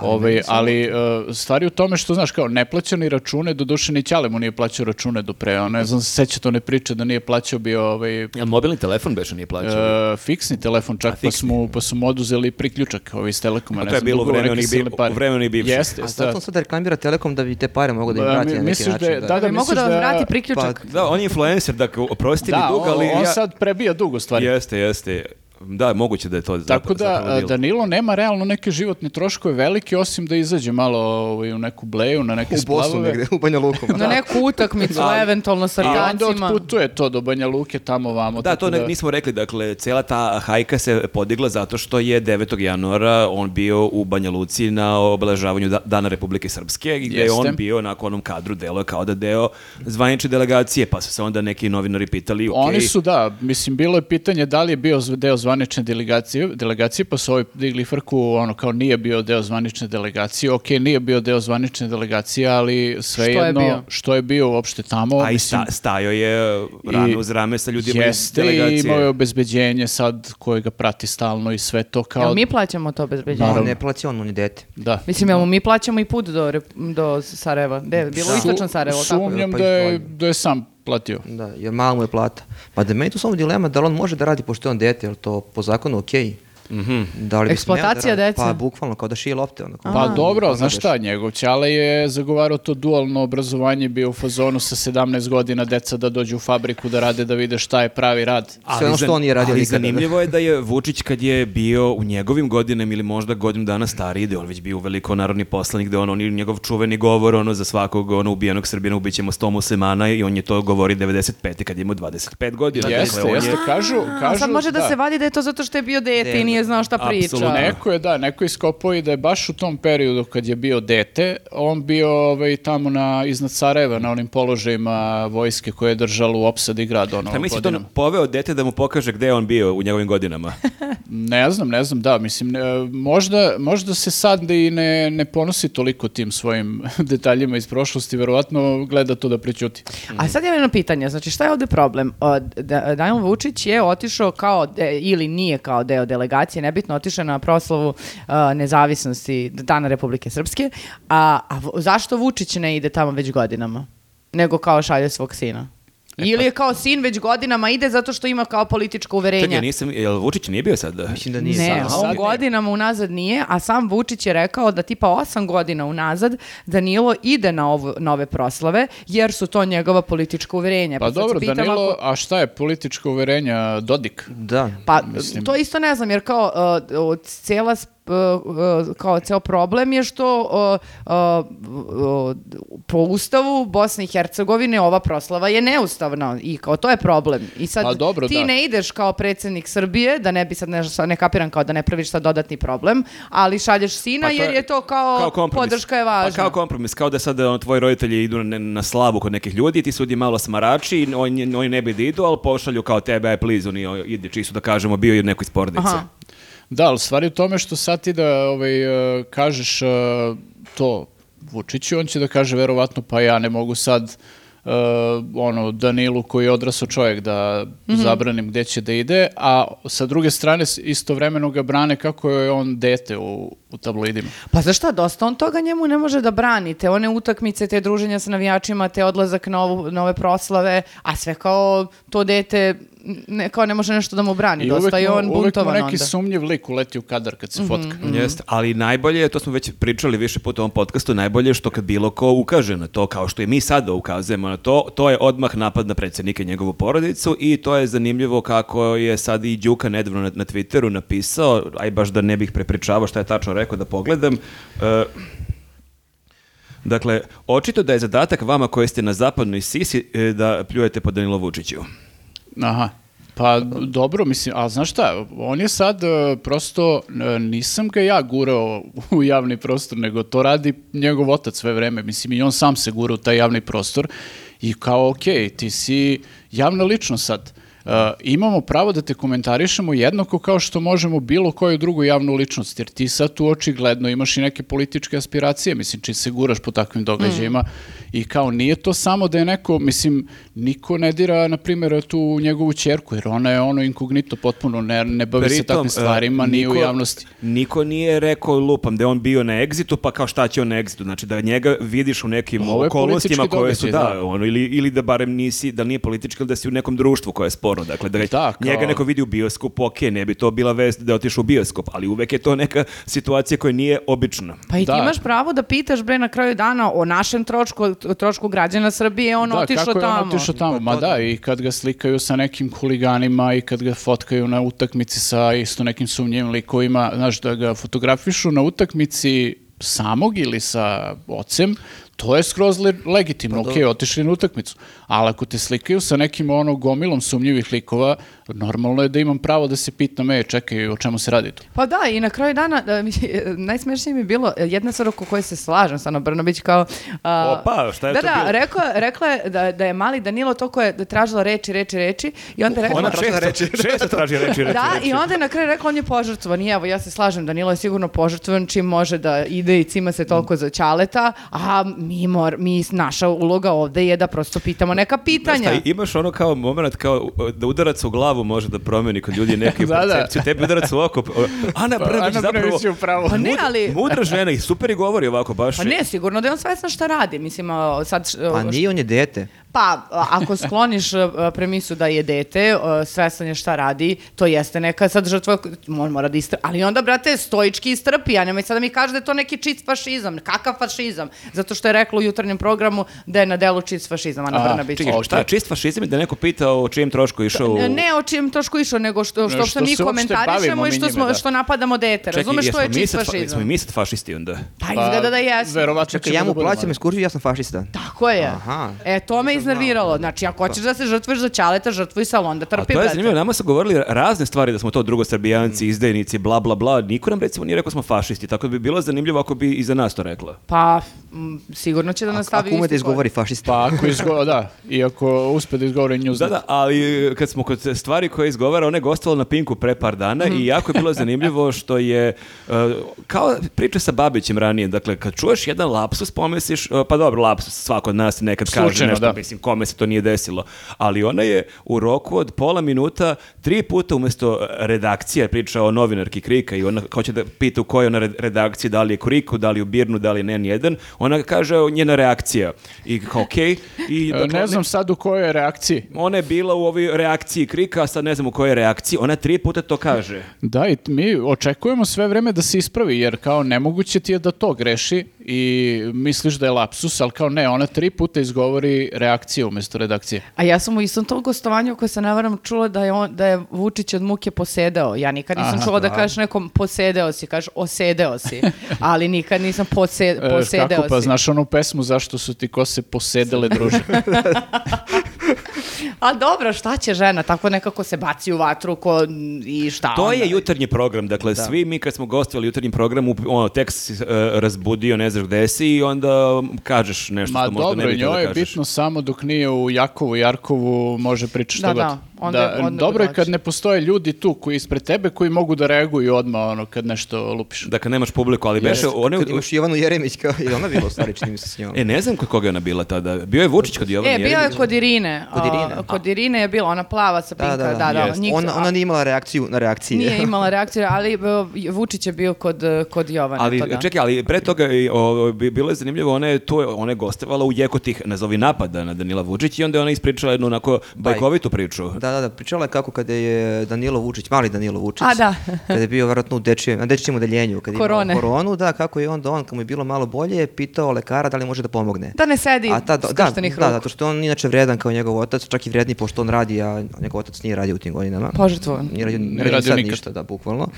Ovaj, ali e, stvari u tome što, znaš, kao neplaćani račune, do duše ni Ćale mu nije plaćao račune do pre, ne znam, se seća to ne priče da nije plaćao bio ovaj, Jel mobilni telefon beše nije plaćao? e, fiksni telefon čak, pa, fiksni. smo, pa su mu oduzeli priključak ovi iz Telekoma. A ne to je znam, bilo u dugovao vreme neke onih bi- silne pare. u vreme onih bivših. Jeste, A zato on sad reklamira Telekom da bi te pare mogu da im vrati na neki misliš način. da da, da, Da, mogu da vam da- vrati Pa, priključak. Da, on je influencer, dakle, oprosti mi Da, dug, ali on, on ja... sad prebija dug u stvari. Jeste, jeste. Da, moguće da je to Tako da bilo. Danilo nema realno neke životne troškove velike osim da izađe malo ovaj, u neku bleju, na neke U Bosnu splavove. negde, u Banja Luku. Na neku utakmicu, Ali- eventualno sa I onda otputuje to do Banja Luke, tamo vamo. Da, to ne, nismo rekli, dakle, cela ta hajka se podigla zato što je 9. januara on bio u Banja Luci na obeležavanju da- Dana Republike Srpske gde je Jeste. on bio na onom kadru delo kao da deo zvanične delegacije, pa su se onda neki novinari pitali, ok, Oni su, da, mislim, bilo je pitanje da li je bio deo zvanične delegacije, delegacije pa su ovi digli frku, ono, kao nije bio deo zvanične delegacije, ok, nije bio deo zvanične delegacije, ali svejedno, bio? što je bio uopšte tamo, a i mislim, sta, stajao je rame uz rame sa ljudima iz jeste i delegacije. imao je obezbeđenje sad koje ga prati stalno i sve to kao, Jel mi plaćamo to bezbeđenje? Naravno. Ne plaća on, on je dete. da. Mislim, jel mi plaćamo i put do, do Sarajeva? Je bilo Da. istočno Sarajevo, tako? Sumnjam Pa da je, da je sam platio. Da, jer mala mu je plata. Pa da meni tu samo dilema da li on može da radi pošto je on dete, je to po zakonu okej? Da li bi smeo Eksploatacija da dece? Pa bukvalno, kao da šije lopte. Ono, kao- Pa dobro, Ono znaš šta, njegov Ćale je zagovarao to dualno obrazovanje, bio u fazonu sa 17 godina deca da dođu u fabriku da rade, da vide šta je pravi rad. Sve ono što on nije radio ali da. zanimljivo je da je Vučić kad je bio u njegovim godinama ili možda godinu dana stariji, da je on već bio veliko narodni poslanik, da je on, on je njegov čuveni govor ono, za svakog ono, ubijenog Srbina ubićemo 100 muslimana i on je to govori 95. kad je imao 25 godina. Jeste, Dakle, jeste, je- kažu, A kažu sad može da, se vadi da je to zato što je bio dete i nije znao šta priča. Apsolutno. Neko je, da, neko je iskopao i da je baš u tom periodu kad je bio dete, on bio ovaj, tamo na, iznad Sarajeva, na onim položajima vojske koje je držalo u opsadi grad. Ono, Šta misli to poveo dete da mu pokaže gde je on bio u njegovim godinama? Ne znam, ne znam, da, mislim, ne, možda, možda se sad i ne, ne ponosi toliko tim svojim detaljima iz prošlosti, verovatno gleda to da prećuti. A sad je jedno pitanje, znači šta je ovde problem? Da- Danilo Vučić je otišao kao, de- ili nije kao deo delegacije, nebitno otišao na proslavu a, nezavisnosti Dana Republike Srpske, a, a zašto Vučić ne ide tamo već godinama? Nego kao šalje svog sina? Ili je kao sin već godinama ide zato što ima kao političko uverenje? Čekaj, nisam, jel Vučić nije bio sad? Mislim da nije. Ne, Sad- sad ne. godinama unazad nije, a sam Vučić je rekao da tipa osam godina unazad Danilo ide na, ovo, na ove proslave, jer su to njegova politička uverenja. Pa se dobro, pitam Danilo, ako- a šta je političko uverenja Dodik? Da. Pa, Mislim- to isto ne znam, jer kao uh, uh, cijela kao ceo problem je što uh, po ustavu Bosne i Hercegovine ova proslava je neustavna i kao to je problem. I sad Pa dobro, ti da. ne ideš kao predsjednik Srbije, da ne bi sad ne, ne kapiram kao da ne praviš sad dodatni problem, ali šalješ sina Pa to jer je to kao, kao podrška je važna. Pa kao kompromis, kao da sad ono, tvoji roditelji idu na, na slavu kod nekih ljudi, ti su ljudi malo smarači, i oni, oni ne bi da idu, ali pošalju kao tebe, please, oni ide čisto da kažemo, bio je neko iz porodice. Aha. Da, ali stvari u tome što sad ti da ovaj, e, kažeš e, to Vučiću, on će da kaže verovatno pa ja ne mogu sad e, ono Danilu koji je odrasao čovjek da zabranim gde će da ide, a sa druge strane istovremeno ga brane kako je on dete u, u tabloidima. Pa za šta, dosta on toga njemu ne može da brani, te one utakmice, te druženja sa navijačima, te odlazak na, ovu, na ove proslave, a sve kao to dete ne, kao ne može nešto da mu brani, dosta je mu- on uvek mu neki onda. sumnjiv lik uleti u kadar kad se fotka. Jeste, ali najbolje, je, to smo već pričali više puta u ovom podcastu, najbolje je što kad bilo ko ukaže na to, kao što i mi sada ukazujemo na to, to je odmah napad na predsjednika i njegovu porodicu i to je zanimljivo kako je sad i Đuka nedavno na, na Twitteru napisao, aj baš da ne bih prepričavao šta je tačno rekao da pogledam, e, Dakle, očito da je zadatak vama koji ste na zapadnoj sisi e, da pljujete po Danilo Vučiću. Aha. Pa dobro, mislim, a znaš šta, on je sad e, prosto, e, nisam ga ja gurao u javni prostor, nego to radi njegov otac sve vreme, mislim i on sam se gura u taj javni prostor i kao, ok, ti si javna ličnost sad. Uh, imamo pravo da te komentarišemo jednako kao što možemo bilo koju drugu javnu ličnost, jer ti sad tu očigledno imaš i neke političke aspiracije, mislim, čim se guraš po takvim događajima i kao nije to samo da je neko, mislim, niko ne dira, na primjer, tu njegovu čerku, jer ona je ono inkognito potpuno, ne, ne bavi se Pritom, takvim stvarima, e, ni u niko- javnosti. Niko nije rekao lupam da je on bio na egzitu, pa kao šta će on na egzitu. Znači da njega vidiš u nekim okolnostima koje su, događaj, da, da. ono, ili, ili da barem nisi, da nije politički, ili da si u nekom društvu koje je sporno. Dakle, da, ga- Da, kao- njega neko vidi u bioskopu, ok, ne bi to bila vest da je otišao u bioskop, ali uvek je to neka situacija koja nije obična. Pa i ti Da. imaš pravo da pitaš bre na kraju dana o našem trošku, o trošku građana Srbije, on Da, otišao kako je on tamo. otišao tamo? Pa Ma da, da. i kad ga slikaju sa nekim huliganima i kad ga fotkaju na utakmici sa isto nekim sumnjivim likovima, znaš, da ga fotografišu na utakmici samog ili sa ocem, to je skroz le- legitimno, Pa ok, otišli na utakmicu. Ali ako te slikaju sa nekim ono gomilom sumnjivih likova, normalno je da imam pravo da se pitam, e, čekaj, o čemu se radi tu? Pa da, i na kraju dana, da, mi- najsmešnije mi je bilo, e, jedna stvar oko koje se slažem sa Ana Brnobić kao... a, Opa, šta je da, to da, bilo? rekao, rekla je da, da je mali Danilo to koje je tražila reči, reči, reči i onda je rekla... Ona često, često traži reči, reči, Da, reči. i onda je na kraju rekla on je požrtvovan i evo ja se slažem, Danilo je sigurno požrtvovan čim može da ide i cima se toliko za ćaleta, a mi, mor, mi naša uloga ovde je da prosto pitamo neka Znaš pitanja. šta, imaš ono kao moment kao da udarac u glavu može da promeni kod ljudi neku Da, da. percepciju, tebi udarac u oko. Ana Pa, Brnabić Ana zapravo pravu. Pa ne, ali... mudra žena i super i govori ovako baš. Pa ne, sigurno da je on svestan šta radi. Mislim, sad... š- Pa nije on je dete. Pa, ako skloniš a, premisu da je dete, a, svestan je šta radi, to jeste neka sad žrtva, on mora da istrpi. Ali onda, brate, stoički istrpi, a nemoj sad da mi kaže da je to neki čist fašizam. Kakav fašizam? Zato što je rekla u jutarnjem programu da je na delu čist fašizam, Ana Brnabić. Čekaj, šta, čist fašizam je da je neko pita o čijem trošku je išao u... Ne o čijem trošku išao, nego što, što, što, što mi komentarišemo i što, njime, smo, da. što napadamo dete. Razumeš što je čist fašizam? Jesmo i mi sad fašisti onda? Pa izgleda da jesu. Verovatno Čekaj, ja da mu plaćam ekskurziju, ja sam fašista. Tako je. Aha. E, to me Nisam znao. Iznerviralo. Znači, ako hoćeš da se žrtvuješ za ćaleta, žrtvuj se, ali onda A trpi, to je zanimljivo, nama su govorili razne stvari da smo to drugosrbijanci, izdajnici, bla bla bla. Niko nam recimo nije rekao smo fašisti, tako da bi bilo zanimljivo ako bi i za nas to rekla. Pa, m, sigurno će da Ako, nastavi ako ume da izgovori fašista. Pa ako izgo, da, i ako uspe da izgovori news. Da, da, ali kad smo kod stvari koje izgovara, ona je gostovala na Pinku pre par dana Mhm. i jako je bilo zanimljivo što je, uh, kao priča sa Babićem ranije, dakle, kad čuješ jedan lapsus, pomisliš, uh, pa dobro, lapsus, svako od nas nekad kaže Slučajno, nešto, da. Mislim, kome se to nije desilo, ali ona je u roku od pola minuta, tri puta umjesto redakcije priča o novinarki Krika i ona hoće da pita u kojoj je ona red- redakciji, da li je Kriku, da li je u Birnu, da li je N1, ona kaže o, njena reakcija i kao okej, i E, dakle, ne znam sad u kojoj je reakciji. ona je bila u ovoj reakciji krika, a sad ne znam u kojoj reakciji. Ona tri puta to kaže. Da, i mi očekujemo sve vreme da se ispravi, jer kao nemoguće ti je da to greši i misliš da je lapsus, ali kao ne, ona tri puta izgovori reakciju umjesto redakcije. A ja sam u istom tom gostovanju koje se ne varam čula da je, on, da je Vučić od muke posedeo. Ja nikad nisam Aha. čula da kažeš nekom posedeo si, kažeš osedeo si. Ali nikad nisam pose, E, posedeo kako pa, si. znaš onu pesmu zašto su ti kose posedele druže? A dobro, šta će žena? Tako nekako se baci u vatru ko, i šta To onda? je jutarnji program, dakle svi mi kad smo gostovali u jutarnjem programu, ono, tek si se, e, razbudio, ne znaš gde si i onda kažeš nešto Ma što možda dobro, ne bi htio njoj da je kažeš. bitno samo dok nije u Jakovu, Jarkovu, može pričati šta Da, god. da, onda je- onda dobro je kad ne postoje ljudi tu koji ispred tebe koji mogu da reaguju odmah ono kad nešto lupiš. Dakle, nemaš publiku, ali beše, one, Kad imaš Jovanu Jeremić, kao i ona bila u stvari, čini mi se s njom. e, ne znam kod koga je ona bila tada. Bio je Vučić kod Jovana E, bio je kod Irine. Kod Irine. A, kod Irine je bila ona plava sa pinka. Da, da, da. da, da, Jest. njih- Ona, ona nije imala reakciju na reakcije. Nije imala reakciju, ali Vučić je bio kod, kod Jovane. Ali to da. čekaj, ali pre toga i, o, bi bilo je zanimljivo, ona je tu, ona je gostovala u jeku tih, nazovi napada na Danila Vučić i onda je ona ispričala jednu onako bajkovitu priču. Da, da, da, pričala je kako kada je Danilo Vučić, mali Danilo Vučić, A, da. kada je bio vjerojatno u dečijem, na dečijem odeljenju, kada je Korone. imao koronu, da, kako je onda on, kad mu je bilo malo bolje, pitao lekara da li može da pomogne. Da ne sedi A ta, da, da, ruku. zato što je on inače vredan kao njegov otac, čak i vredniji pošto on radi, a njegov otac nije radio u tim godinama. Požrtvovan. Nije radio, ne Nije radio radio sad nikad. ništa, da, bukvalno.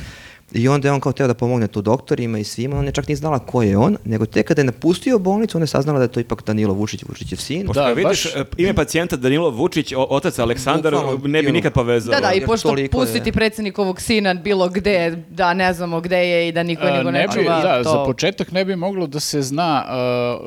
I onda je on kao teo da pomogne tu doktorima i svima, on je čak nije znala ko je on, nego tek kada je napustio bolnicu, ona je saznala da je to ipak Danilo Vučić, Vučićev sin. Pošto Da, vidiš, baš- e, ime pacijenta Danilo Vučić, o- otac Aleksandar, Bukvalno, ne bi nikad povezao. Da, da, i pošto toliko je- pustiti predsjednikovog sina bilo gde, da ne znamo gde je i da niko nego ne, čuva, da, to... za početak ne bi moglo da se zna,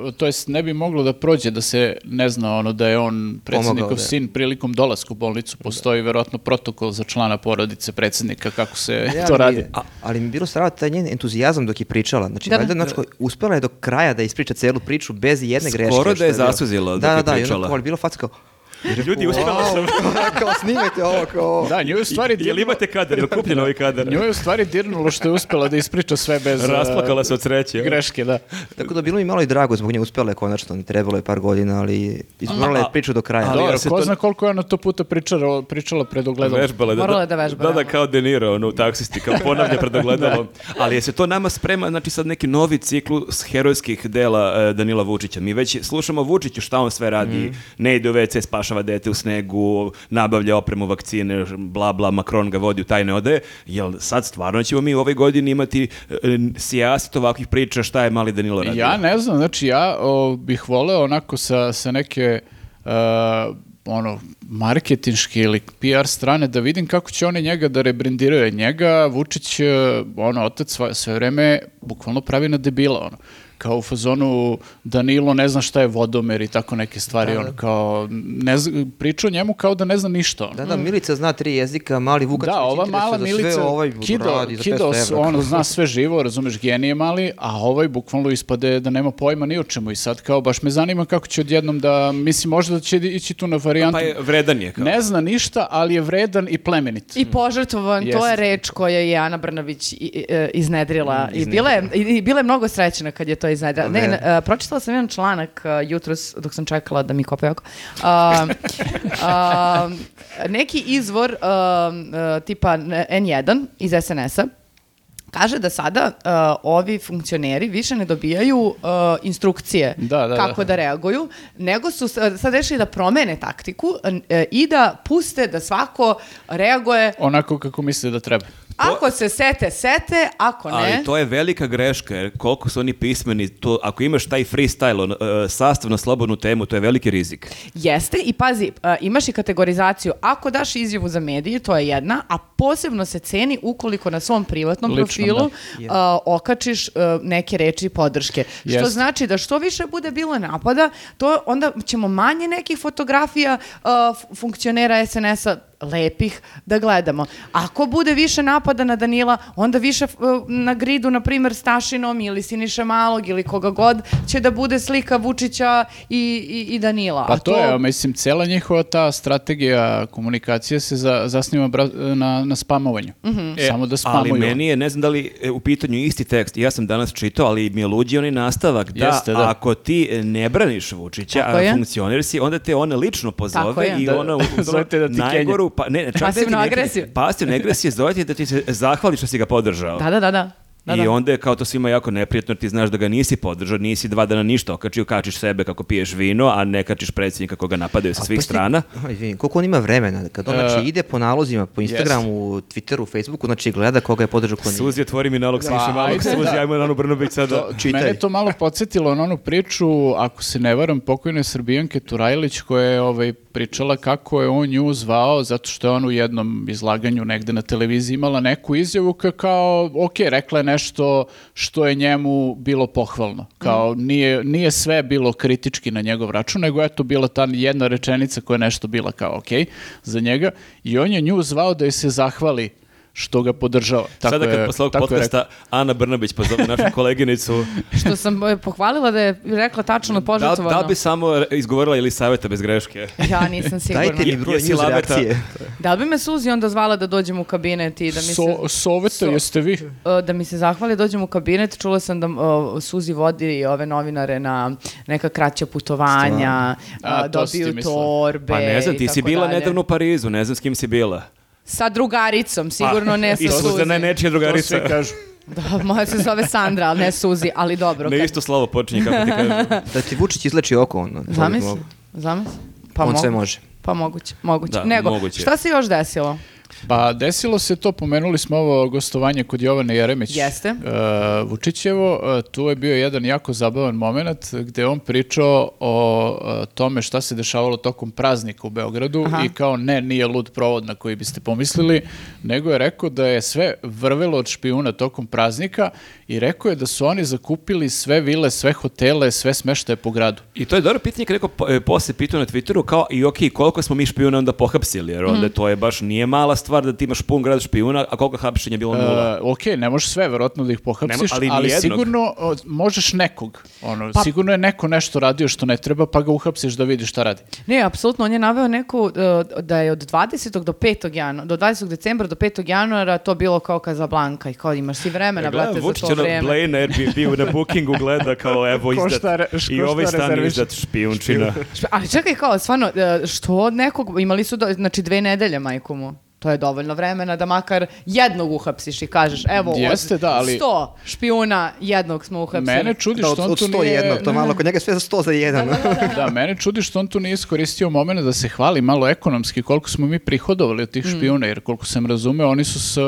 uh, to jest ne bi moglo da prođe da se ne zna ono da je on predsjednikov Pomogao, da. sin prilikom dolaska u bolnicu. Postoji verovatno protokol za člana porodice predsjednika kako se Ja, to radi. A, ali mi je bilo strava taj njen entuzijazam dok je pričala. Znači, Da, da. valjda, znači, uspela je do kraja da ispriča celu priču bez jedne greške. Skoro da je bilo- zasuzila dok Da, je da, da, i pričala. onda kao, ali bilo faca kao, Ljudi, uspjela sam. kao snimajte ovo, kao... Da, nju je u stvari Jel dirnulo, imate kadar, jel kupljen ovaj kadar? nju je u stvari dirnulo što je uspela da ispriča sve bez Rasplakala se od sreće. greške, da. Tako da bilo mi malo i drago zbog nje uspela je konačno, trebalo je par godina, ali izmorala je priču do kraja. ali Dobro, ko to- zna koliko je ona to puta pričala, pričala pred ogledalom. Vežbala je, da, Morala da, je da vežba, Da, da, da. kao De Niro, ono, u taksisti, kao ponavlja pred ogledalom. Ali je se to nama sprema, znači sad neki novi ciklus herojskih dela e, Danila Vučića. Mi već slušamo Vučiću šta on sve radi. Mhm. Ne ide u WC, spašava dete u snegu, nabavlja opremu, vakcine, bla, bla, Macron ga vodi u tajne odaje. Jel sad stvarno ćemo mi u ovoj godini imati e, sijaset ovakvih priča šta je mali Danilo radio? Ja ne znam, znači ja o, bih voleo onako sa, sa neke uh, ono, marketinške ili PR strane da vidim kako će oni njega da rebrendiraju. Njega Vučić, e, ono, otac sve, sve vreme bukvalno pravi na debila, ono. Kao u fazonu Danilo ne zna šta je vodomer i tako neke stvari, ono, kao, ne zna, priča o njemu kao da ne zna ništa. Da, da, Milica zna tri jezika, mali Vukac Da, ova mala Sve Milica, ovaj Kido, radi za Kido 500 s- evra. ono, zna sve živo, razumeš, genije mali, a ovaj bukvalno ispade da nema pojma ni o čemu i sad kao baš me zanima kako će odjednom da, mislim, možda da će ići tu na varijantu. Pa je vredan je. Kao. Ne zna ništa, ali je vredan i plemenit. I požrtvovan, to je reč koja je Ana Brnabić i- i- e, iznedrila. I bila je, i, i bila je mnogo srećena kad je to iznedrila. Ne, Ne. ne, e, pročitala sam jedan članak e, jutros dok sam čekala da mi kopaju oko. A, a, neki izvor e, tipa N1 iz SNS-a kaže da sada e, ovi funkcioneri više ne dobijaju e, instrukcije Da, da, da. kako da reaguju, nego su sad rešili da promene taktiku e, i da puste da svako reaguje Onako kako misle da treba. Ako se sete, sete, ako ne... Ali to je velika greška, jer koliko su oni pismeni, to, ako imaš taj freestyle, on, e, sastav na slobodnu temu, to je veliki rizik. Jeste i pazi, a, imaš i kategorizaciju. Ako daš izjavu za medije, to je jedna, a posebno se ceni ukoliko na svom privatnom Lično, profilu da. a, okačiš neke reči podrške. Što Jeste. znači da što više bude bilo napada, to onda ćemo manje nekih fotografija funkcionera SNS-a lepih da gledamo. Ako bude više napada na Danila, onda više f- na gridu, na primjer, Stašinom ili Siniša Malog ili koga god, će da bude slika Vučića i, i, i Danila. Pa A to, je, mislim, cela njihova ta strategija komunikacije se za, zasniva bra- na, na spamovanju. Mhm. Samo da spamuju. Ali meni je, ne znam da li je u pitanju isti tekst, ja sam danas čitao, ali mi je luđi onaj nastavak, da, Jeste, da. ako ti ne braniš Vučića, Tako a je. funkcioner si, onda te ona lično Tako pozove je. i Da, ona zove te da ti najgoru, pa, ne, čak da Pasivnu ne- agresiju. Pasivnu agresiju zove ti da ti se zahvali što si ga podržao. Da, da, da, da. Da, I da. onda je kao to svima jako neprijatno, ti znaš da ga nisi podržao, nisi dva dana ništa okačio, kačiš sebe kako piješ vino, a ne kačiš predsjednika koga napadaju sa svih strana. Aj, izvini, koliko on ima vremena? Kad on znači, E, ide po nalozima, po Instagramu, Twitteru, Facebooku, znači gleda koga je podržao ko nije. Suzi, otvori mi nalog, Siniša Pa, malog, Suzi, da. ajmo na Anu Brnobić sada. To, Čitaj. Mene je to malo podsjetilo na onu priču, ako se ne varam, pokojne Srbijanke Turajlić koja je ovaj, pričala kako je on nju zvao zato što je on u jednom izlaganju negde na televiziji imala neku izjavu kao, ok, rekla je nešto što je njemu bilo pohvalno. Kao, nije, nije sve bilo kritički na njegov račun, nego eto bila ta jedna rečenica koja je nešto bila kao ok za njega i on je nju zvao da joj se zahvali što ga podržava. Tako Sada kad je- posle ovog rekao. podcasta Ana Brnabić pozove našu koleginicu, Što sam e, pohvalila da je rekla tačno da, požrtvovano. da li bi samo izgovorila ili savjeta bez greške? Ja nisam sigurna. Dajte mi broj news laveta? reakcije. Da li bi me Suzi onda zvala da dođem u kabinet i da mi se... So, soveta, So- jeste vi? e, da mi se zahvali, dođem u kabinet, čula sam da o, Suzi vodi ove novinare na neka kraća putovanja, A, dobiju torbe Pa ne znam, ti si bila dalje. nedavno u Parizu, ne znam s kim si bila. Sa drugaricom, sigurno ne sa I Suzi. Suzana je nečija To drugarica. svi kažu. Da, moja se zove Sandra, ali ne Suzi, ali dobro. Ne kad- isto slovo počinje, kako ti kažem. Da ti Vučić izleči oko. Ono, to Zamisli, zamisli. Pa On sve mogu- može. Pa moguće, moguće. Da, Nego, moguće. šta se još desilo? Pa desilo se to, pomenuli smo ovo gostovanje kod Jovane Jeremić. Jeste. e, Vučićevo, e, tu je bio jedan jako zabavan moment gde on pričao o e, tome šta se dešavalo tokom praznika u Beogradu Aha. i kao ne, nije lud provod na koji biste pomislili, nego je rekao da je sve vrvelo od špijuna tokom praznika i rekao je da su oni zakupili sve vile, sve hotele, sve smeštaje po gradu. I to je dobro pitanje kad neko po- e, posle pitao na Twitteru kao i ok, koliko smo mi špijuna onda pohapsili, jer onda to je baš nije mala stvar da ti imaš pun grad špijuna, a koliko hapšenja je bilo nula. E, ok, ne možeš sve, verovatno da ih pohapsiš, ali ali, sigurno o, možeš nekog. Ono, Pa- Sigurno je neko nešto radio što ne treba, pa ga uhapsiš da vidiš šta radi. Ne, apsolutno, on je naveo neku, uh, da je od 20. do 5. januara, do 20. decembra do 5. januara to bilo kao Kazablanka i kao imaš si vremena, Gledam brate, za to vreme. Blay na Airbnb na bookingu gleda kao evo izdat. Re- I ovaj stan izdat špijunčina. Ali čekaj, kao, stvarno, e, što od nekog, imali su, do, znači, dve nedelje, majku mu. To je dovoljno vremena da makar jednog uhapsiš i kažeš, evo, Jeste, od da, ali- 100 špijuna jednog smo uhapsili. Mene čudi Da, što od, on tu 101, nije... to malo, kod njega sve za 100 za jedan. Da, mene čudi što on tu nije iskoristio moment da se hvali malo ekonomski koliko smo mi prihodovali od Mm. tih špijuna, jer koliko sam razumeo, oni su s, uh,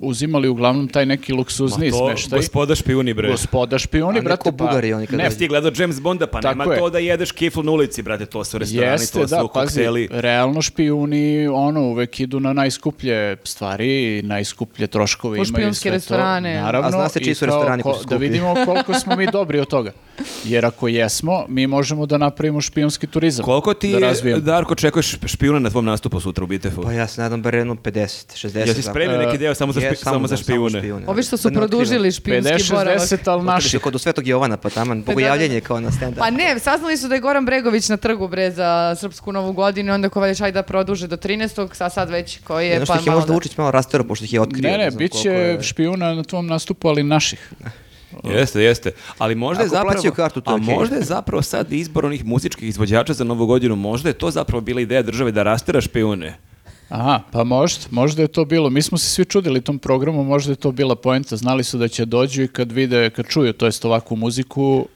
uzimali uglavnom taj neki luksuzni Ma to smeštaj. gospoda špijuni bre. Gospoda špijuni, brate, ko Bugari oni kad ne. Ti gledao James Bonda, pa Tako nema je. to da jedeš kiflu na ulici, brate, to su restorani, Jeste, to su da, pazi, kokteli. realno špijuni, ono, uvek idu na najskuplje stvari i najskuplje troškove imaju špijunske sve to. restorane. Naravno, A zna se čiji su restorani koji ko- su Da vidimo koliko smo mi dobri od toga. Jer ako jesmo, mi možemo da napravimo špijunski turizam. Koliko ti, da razvijemo. Darko, čekuješ špijuna na tvom nastupu sutra u Bitefu? Pa ja se nadam bar jedno 50, 60. Jel si spremio neki deo samo za, Je, špi- samo za da, špijune? Ovi što su Da otkrivam. produžili špijunski 50, boravak. 60, ali naši. su kod u Svetog Jovana, pa taman, bogojavljenje kao na stand-up. Pa ne, saznali su da je Goran Bregović na trgu bre za Srpsku novu godinu onda ko već ajde da produže do 13. a sad već je pa ih je malo možda da- Vučić malo rastero, pošto ih je otkrio. Ne, ne, znam bit će je- špijuna na tvom nastupu, ali naših. Jeste, jeste. Ali možda je Ako zapravo... plaćaju kartu, to je a okej. možda je zapravo sad izbor onih muzičkih izvođača za novu godinu, možda je to zapravo bila ideja države da rastera špijune. Aha, pa možda, možda je to bilo. Mi smo se svi čudili tom programu, možda je to bila poenta. Znali su da će dođu i kad vide, kad čuju, to jest ovakvu muziku,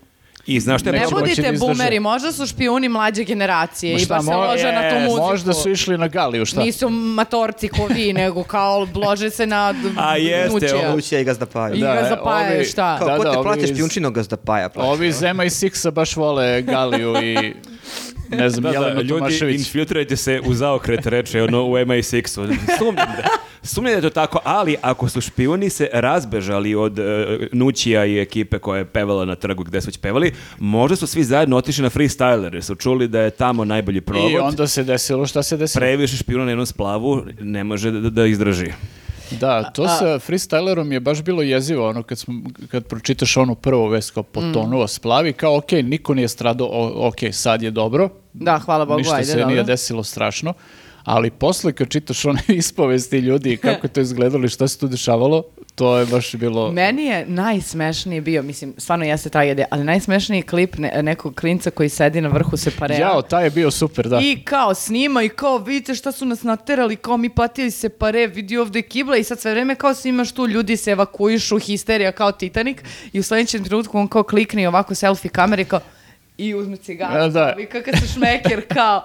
I znaš šta Ne da budite boomeri, možda su špijuni mlađe generacije Ma i šta, baš se lože na tu je, muziku. možda su išli na Galiju, šta? Nisu matorci ko vi, nego kao lože se na A jeste, nučija. ovo- Lucija i Gazda Paja. I Da, ga e, zapajaju, ovi- šta? Kao, Da, ko da, te ovi plaćaš iz- pijunčinog Gazda Paja? plaća? Ovi iz Zema i Sixa baš vole Galiju i ne znam, Da, da, ljudi, Tomašević. infiltrirajte se u zaokret, reče ono u MI6-u. Sumnjam da, sumnjam da je to tako, ali ako su špijuni se razbežali od e, Nućija i ekipe koja je pevala na trgu gde su već pevali, možda su svi zajedno otišli na freestyler, jer su čuli da je tamo najbolji provod. I onda se desilo šta se desilo. Previše špijuna na jednom splavu ne može da, da izdrži. Da, to sa freestylerom je baš bilo jezivo, ono kad, smo, kad pročitaš onu prvu vest kao potonuo splavi, kao ok, niko nije stradao, ok, sad je dobro, Da, hvala Bogu, ništa ajde, se dobro. nije desilo strašno, ali posle kad čitaš one ispovesti ljudi i kako je to izgledalo i šta se tu dešavalo, to je baš bilo... Meni je najsmešniji bio, mislim, stvarno jeste tragedija, ali najsmešniji klip ne- nekog klinca koji sedi na vrhu separea. Jao, taj je bio super, da. I kao snima i kao vidite šta su nas naterali, kao mi patili se pare, vidi ovde kibla i sad sve vreme kao snimaš tu, ljudi se evakuišu, histerija kao Titanic i u sledećem trenutku on kao klikne i ovako selfie kamere kao i uzme cigaru, A, da. i kakav se šmeker, kao,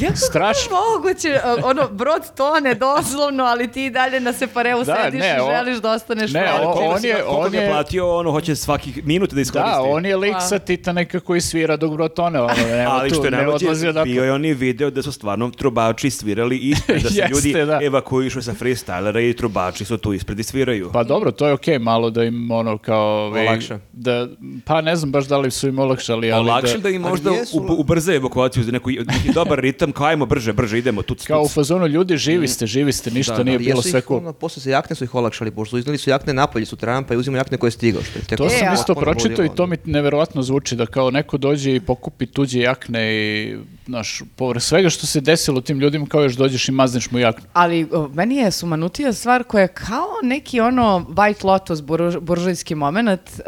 ja kako Strašno. moguće, A, ono, brod tone doslovno, ali ti i dalje na separeu Da, sediš ne, i želiš da ostaneš ne, o- on si- je- koliko on je- platio, ono hoće svaki minut da iskoristi. Da, on je lik Pa. sa Titanika koji svira dok brod tone, ono, nema Ali tu, što je odakle. bio je oni video da su stvarno trubači svirali ispred, da se Jeste, ljudi da. evakuišu sa freestylera i trubači su tu ispred i sviraju. Pa dobro, to je okej, malo da im ono kao... ovaj, Olakša. Da, pa ne znam baš da li su im olakšali, ali Olakšali da, da im možda jesu- ub- ubrza evakuvaciju za neku, neki dobar ritam, kao ajmo brže, brže, idemo, tuc, kao u tuc. fazonu ljudi živi ste, živi ste, ništa Da, nije bilo sve cool. ono, posle se jakne su ih olakšali, pošto su iznali su jakne napolje su Trumpa i uzimaju jakne koje je stigao. Što je To sam isto pročitao i to mi neverovatno zvuči da kao neko dođe i pokupi tuđe jakne i znaš, povrh svega što se desilo tim ljudima kao još dođeš i mazneš mu jaknu. Ali o, meni je sumanutija stvar koja je kao neki ono White Lotus buržujski moment uh,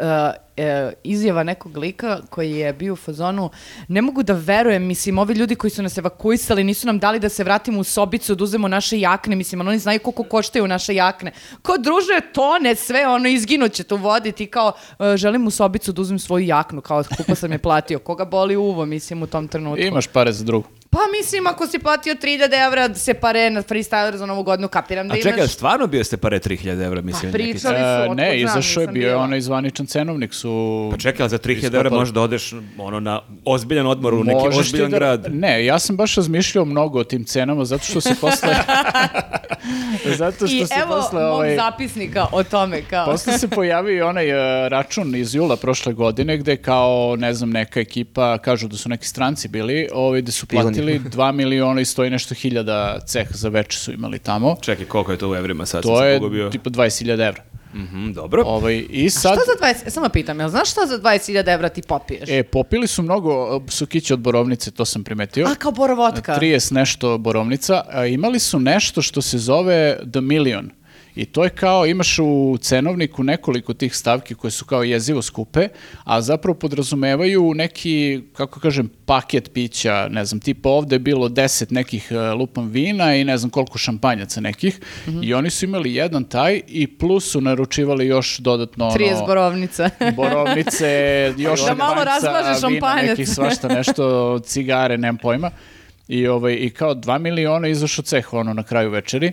e, izjava nekog lika koji je bio u fazonu ne mogu da verujem, mislim, ovi ljudi koji su nas evakuisali nisu nam dali da se vratimo u sobicu, da uzmemo naše jakne, mislim, ono, oni znaju koliko koštaju naše jakne. Ko druže tone sve, ono, izginuće tu vodi, ti kao, e, želim u sobicu da uzmem svoju jaknu, kao kupa sam je platio. Koga boli uvo, mislim, u tom trenutku. Imaš pare za drugu. Pa mislim, ako si platio 3000 evra se pare na freestyler za novu godinu, kapiram da A imaš... čekaj, stvarno bio ste pare 3000 evra, mislim. Pa pričali su, E, ne, znam, izašao je, bio onaj zvaničan cenovnik su... Pa čekaj, ali za 3000 evra možeš da odeš ono, na ozbiljan odmor u neki ozbiljan da- grad. Ne, ja sam baš razmišljao mnogo o tim cenama, zato što se posle... zato što I se evo posle... mog ovaj, zapisnika o tome kao... Posle se pojavio i onaj e, račun iz jula prošle godine gde kao, ne znam, neka ekipa, kažu da su neki stranci bili, ovaj, gde su platili 2 miliona i stoji nešto hiljada ceh za veče su imali tamo. Čekaj, koliko je to u evrima sad? To sam je pogubio. tipa 20.000 evra. Mhm, dobro. Ovaj, I Šta sad... za 20, samo pitam, jel znaš šta za 20.000 evra ti popiješ? E, popili su mnogo e, sukića od borovnice, to sam primetio. A, kao borovotka. 30 nešto borovnica. A imali su nešto što se zove The Million. I to je kao, imaš u cenovniku nekoliko tih stavki koje su kao jezivo skupe, a zapravo podrazumevaju neki, kako kažem, paket pića, ne znam, tipa ovde je bilo deset nekih e, lupam vina i ne znam koliko šampanjaca nekih. I oni su imali jedan taj i plus su naručivali još dodatno ono, 30 borovnica. borovnice, još Da malo šampanjca, razblaže vina, šampanjac. nekih svašta nešto, cigare, nemam pojma. I, ovaj, I kao dva miliona izašao ceh ono na kraju večeri.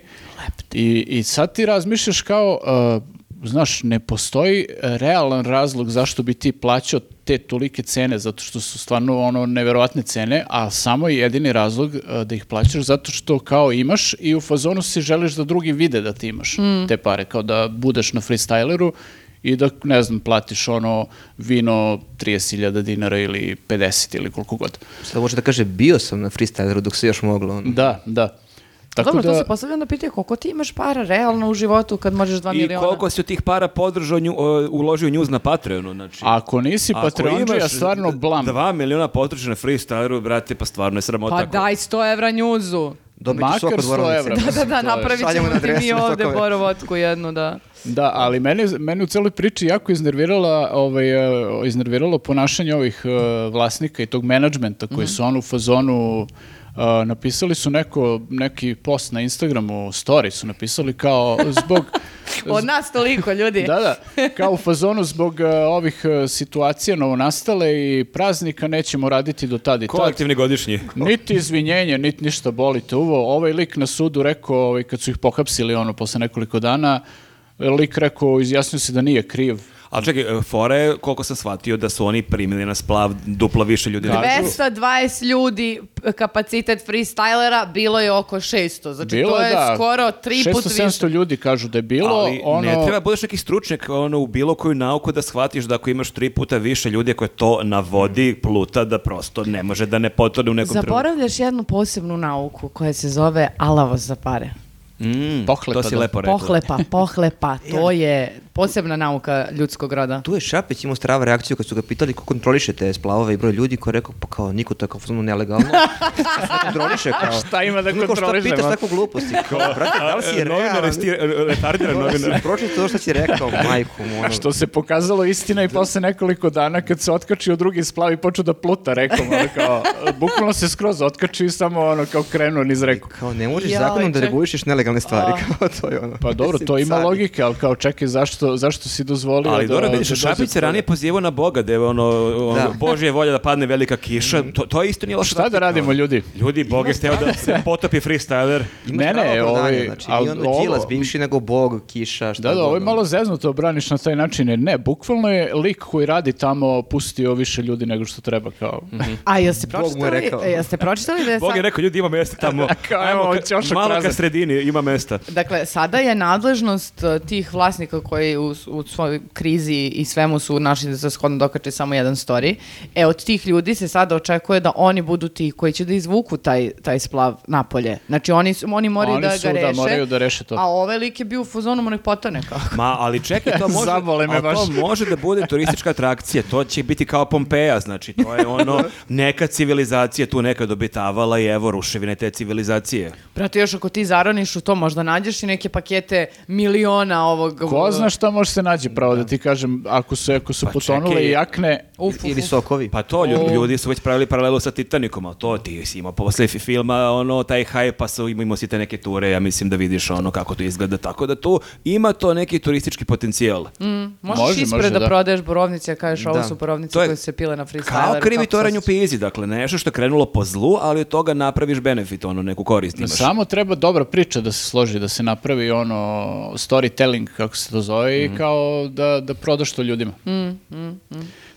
I, I sad ti razmišljaš kao, uh, znaš, ne postoji realan razlog zašto bi ti plaćao te tolike cene, zato što su stvarno ono neverovatne cene, a samo je jedini razlog uh, da ih plaćaš zato što kao imaš i u fazonu si želiš da drugi vide da ti imaš te pare, kao da budeš na freestyleru i da, ne znam, platiš ono vino 30.000 dinara ili 50 ili koliko god. Sad može da kaže, bio sam na freestyleru dok se još moglo. ono. Da, da. Tako Dobro, to da, se postavlja na pitanje koliko ti imaš para realno u životu kad možeš 2 I miliona. koliko si od tih para podržao, nju, o, uložio njuz na Patreonu, znači... ako nisi Ako Patreonđija, imaš stvarno blam. Dva miliona potroši na freestyleru, brate, pa stvarno je sramota. Pa ako- daj 100 evra njuzu. Dobit ću Makar od 100 borovnice. evra. Da, da, da, To napravit ćemo ti mi ovde borovotku jednu, da. Da, ali mene, mene u celoj priči jako iznervirala, ovaj, e, iznerviralo ponašanje ovih e, vlasnika i tog menadžmenta koji su ono u fazonu e, napisali su neko, neki post na Instagramu, story su napisali kao zbog... Od nas toliko, ljudi. Da, da, kao u fazonu zbog e, ovih e, situacija novonastale i praznika nećemo raditi do tad i tad. Kolektivni godišnji. Niti izvinjenje, niti ništa bolite uvo. Ovaj lik na sudu rekao, ovaj, kad su ih pohapsili ono posle nekoliko dana, lik rekao, izjasnio se da nije kriv. Ali čekaj, e, fora je, koliko sam shvatio, da su oni primili na splav duplo više ljudi. Da. 220 ljudi kapacitet freestylera, bilo je oko 600. Znači Bilo to je da, skoro tri put 600-700 više. ljudi kažu da je bilo. Ali ono, ne treba budeš neki stručnjak ono, u bilo koju nauku da shvatiš da ako imaš tri puta više ljudi koje to navodi pluta da prosto ne može da ne potone u nekom trenutku. Zaboravljaš jednu posebnu nauku koja se zove alavost za pare. Mm, Pohlepa, to si da. lepo rekla. Pohlepa, pohlepa, to je posebna nauka ljudskog roda. Tu je Šapić imao strava reakciju kad su ga pitali ko kontroliše te splavove i broj ljudi koji je rekao pa kao niko to je kao fuzonu nelegalno. Šta kontroliše kao? Šta ima da Niko kontroliše, Šta pitaš takvu gluposti? Kao, brate, da li si E, Novinar, realan? sti, retardiran novinar. Pročito to što si rekao, majku mu. ono. Što se pokazalo istina i posle nekoliko dana kad se otkačio drugi splav i počeo da pluta rekom, ono kao, bukvalno se skroz otkačio i samo ono kao krenuo niz reku. Kao ne možeš zakonom da regulišeš nelegalne stvari, kao to je ono. Pa dobro, to ima Mislim, logike, ali kao čekaj, zašto, zašto si dozvolio Ali da... dobro, vidiš, da Šapić se ranije pozivao na Boga, da je ono, ono Da. Božje volja da padne velika kiša. To, to isto nije loše. Šta da radimo, ljudi? Ljudi, Bog je hteo da se potopi freestyler. Ima Ne, ne, ovaj, znači, al i ono ovo- Đilas bivši nego Bog, kiša, šta Da, da, ovo je malo zeznuto braniš na taj način, jer ne, bukvalno je lik koji radi tamo pustio više ljudi nego što treba, kao... A jeste Bog mu je pročitali, rekao. jeste pročitali da je Bog je rekao, ljudi, ima mesta tamo. Ajmo ćošak malo ka sredini, ima mesta. Dakle, sada je nadležnost uh, tih vlasnika koji u, u svojoj krizi i svemu su našli da se shodno dokače samo jedan story. E, od tih ljudi se sada očekuje da oni budu ti koji će da izvuku taj, taj splav napolje. Znači, oni, su, oni moraju Oni da su, ga da, reše. moraju da reše to. A ovaj lik je bio u fazonu, mu nek potone kao. Ma, ali čekaj, to može, me ali to baš. može da bude turistička atrakcija, to će biti kao Pompeja, znači to je ono, neka civilizacija tu nekad obitavala i evo ruševine te civilizacije. Brate, još ako ti zaroniš u to, možda nađeš i neke pakete miliona ovog... Ko zna šta može se naći pravo da ti kažem, ako su, ako su Pa potonule čekaj. jakne, Uf, uf, Ili sokovi. Pa to, ljudi, ljudi su već pravili paralelu sa Titanikom, ali to ti si imao posle fi- filma, ono, taj hype, pa su, imamo si te neke ture, ja mislim da vidiš ono kako to izgleda, tako da tu ima to neki turistički potencijal. Možeš Može, ispred može, da, da. prodaješ borovnice, a kažeš ovo Da. su borovnice je koje se pile na freestyler. Kao krivi kako toranj u se- pizi, dakle, nešto što je krenulo po zlu, ali od toga napraviš benefit, ono, neku korist imaš. Samo treba dobra priča da se složi, da se napravi ono storytelling, kako se to zove, Mhm. i kao da, da prodaš to ljudima.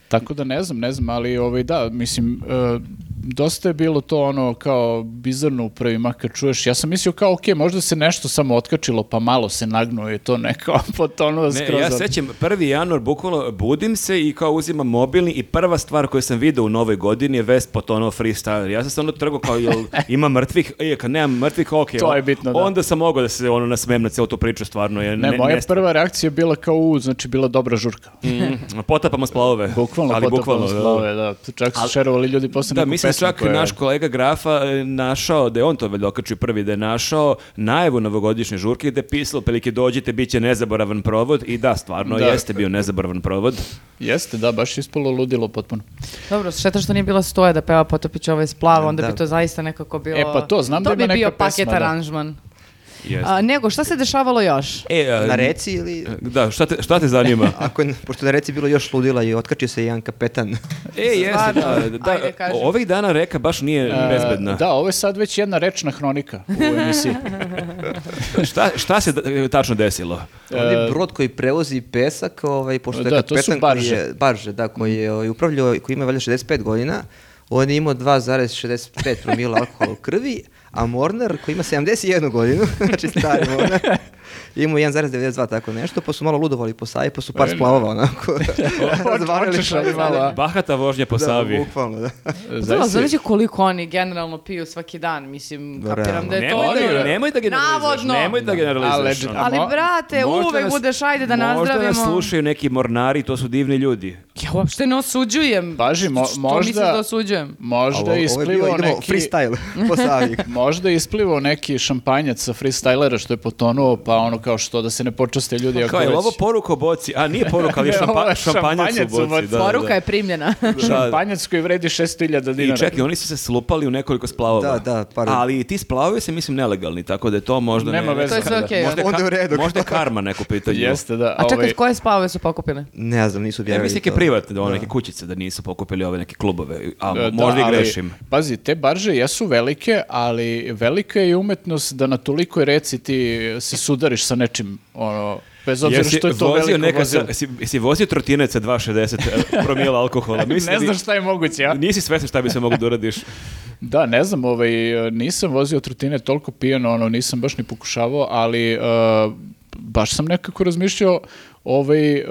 Tako da ne znam, ne znam, ali ovaj, da, mislim, e, dosta je bilo to ono kao bizarno u prvima kad čuješ. Ja sam mislio kao, ok, možda se nešto samo otkačilo, pa malo se nagnuo i to neko potonuo Ne, skroz. ja sećam, 1. januar, bukvalno budim se i kao uzimam mobilni i prva stvar koju sam video u novoj godini je vest potonuo freestyler. Ja sam se ono trgao kao, jel ima mrtvih? E, kad nemam mrtvih, ok. To je bitno, da. Onda sam mogao da se ono nasmem na celu tu priču, stvarno je Ne, ne, moja nestvarno. prva reakcija je bila kao, u, znači bila dobra žurka. Mm, potapamo splavove. Bukvalno, ali potapamo bukvalno, da. slave, da. Čak su Ali- šerovali ljudi posle Da, pesmu čak koja naš kolega Grafa e, našao, da je on to valjda okačio prvi, da je našao najavu novogodišnje žurke gde je pisalo, pelike dođite, bit će nezaboravan provod i da, stvarno Da. jeste bio nezaboravan provod. Jeste, da, baš ispalo ludilo potpuno. Dobro, šteta što nije bila stoja da peva Potopić ovaj splav, onda Da. bi to zaista nekako bilo... E, pa to, znam da to ima bi bio neka paket pesma, da. aranžman. Jeste. A, nego, šta se dešavalo još? E, a, Na reci ili... Da, šta te, šta te zanima? Ako, je- pošto na reci bilo još ludila i otkači se jedan kapetan. E, jeste, da, da, Ajde, kaži. ovih dana reka baš nije E, bezbedna. Da, ovo je sad već jedna rečna hronika u emisiji. Šta, šta se da- tačno desilo? On je brod koji prevozi pesak, ovaj, pošto je Da, to su kapetan barže. koji je, barže, da, koji je ovaj, upravljao, koji ima valjda 65 godina, on je imao 2,65 promila alkohola u krvi, a Mornar koji ima 71 godinu, znači stari Mornar, je imao 1,92 tako nešto, pa su malo ludovali po saji, pa su par splavova onako. razvalili Očešali malo? Bahata vožnja po Da, Savi. bukvalno, da. Znamo, znači koliko oni generalno piju svaki dan, mislim, Da, kapiram realno. da je to... Nemoj, da, nemoj da generalizuješ. Navodno. Nemoj da generalizuješ. Ali- brate, Možda uvek budeš, ajde da Možda nazdravimo. nas slušaju neki mornari, to su divni ljudi. Ja uopšte ne osuđujem. Paži, mo- Što možda- da osuđujem? Možda je ovo je isplivao neki... freestyle po Savi. Možda je isplivao neki šampanjac sa freestylera što je potonuo, pa ono kao što da se ne počaste ljudi ako Kao, je već... ovo poruka o boci? A, nije poruka, ali je šampa, je šampanjac u šampanjac u boci. boci. Da, da, Poruka da. je primljena. Šampanjac koji vredi 600.000 dinara. I čekaj, oni su se slupali u nekoliko splavova. Da, da, par- Ali ti splavovi se, mislim, nelegalni, tako da je to možda... Nema ne, veze. To je sve Da. okej. Možda, je Onda u redu. možda karma neko pitanje. Jeste, da. A čekaj, ovaj- koje spavove su pokupili? Ne znam, nisu Ja objavili mislim neke to. Privatne, da, ono, neke kućice, da nisu pokupili ove neke klubove. A Da, možda i ali, grešim. Pazi, te barže jesu velike, ali velika je i umetnost da na tolikoj reci ti se sudariš sa nečim, ono, bez obzira Jesi što je to vozio veliko neka vozilo. sa, si, si vozio trotinec sa 2,60 promila alkohola? Mislim ne da znaš šta je moguće, ja? Nisi svestan šta bi se moglo da uradiš. Da, ne znam, ovaj, nisam vozio trotine toliko pijano, ono, nisam baš ni pokušavao, ali e, baš sam nekako razmišljao, ovaj, e,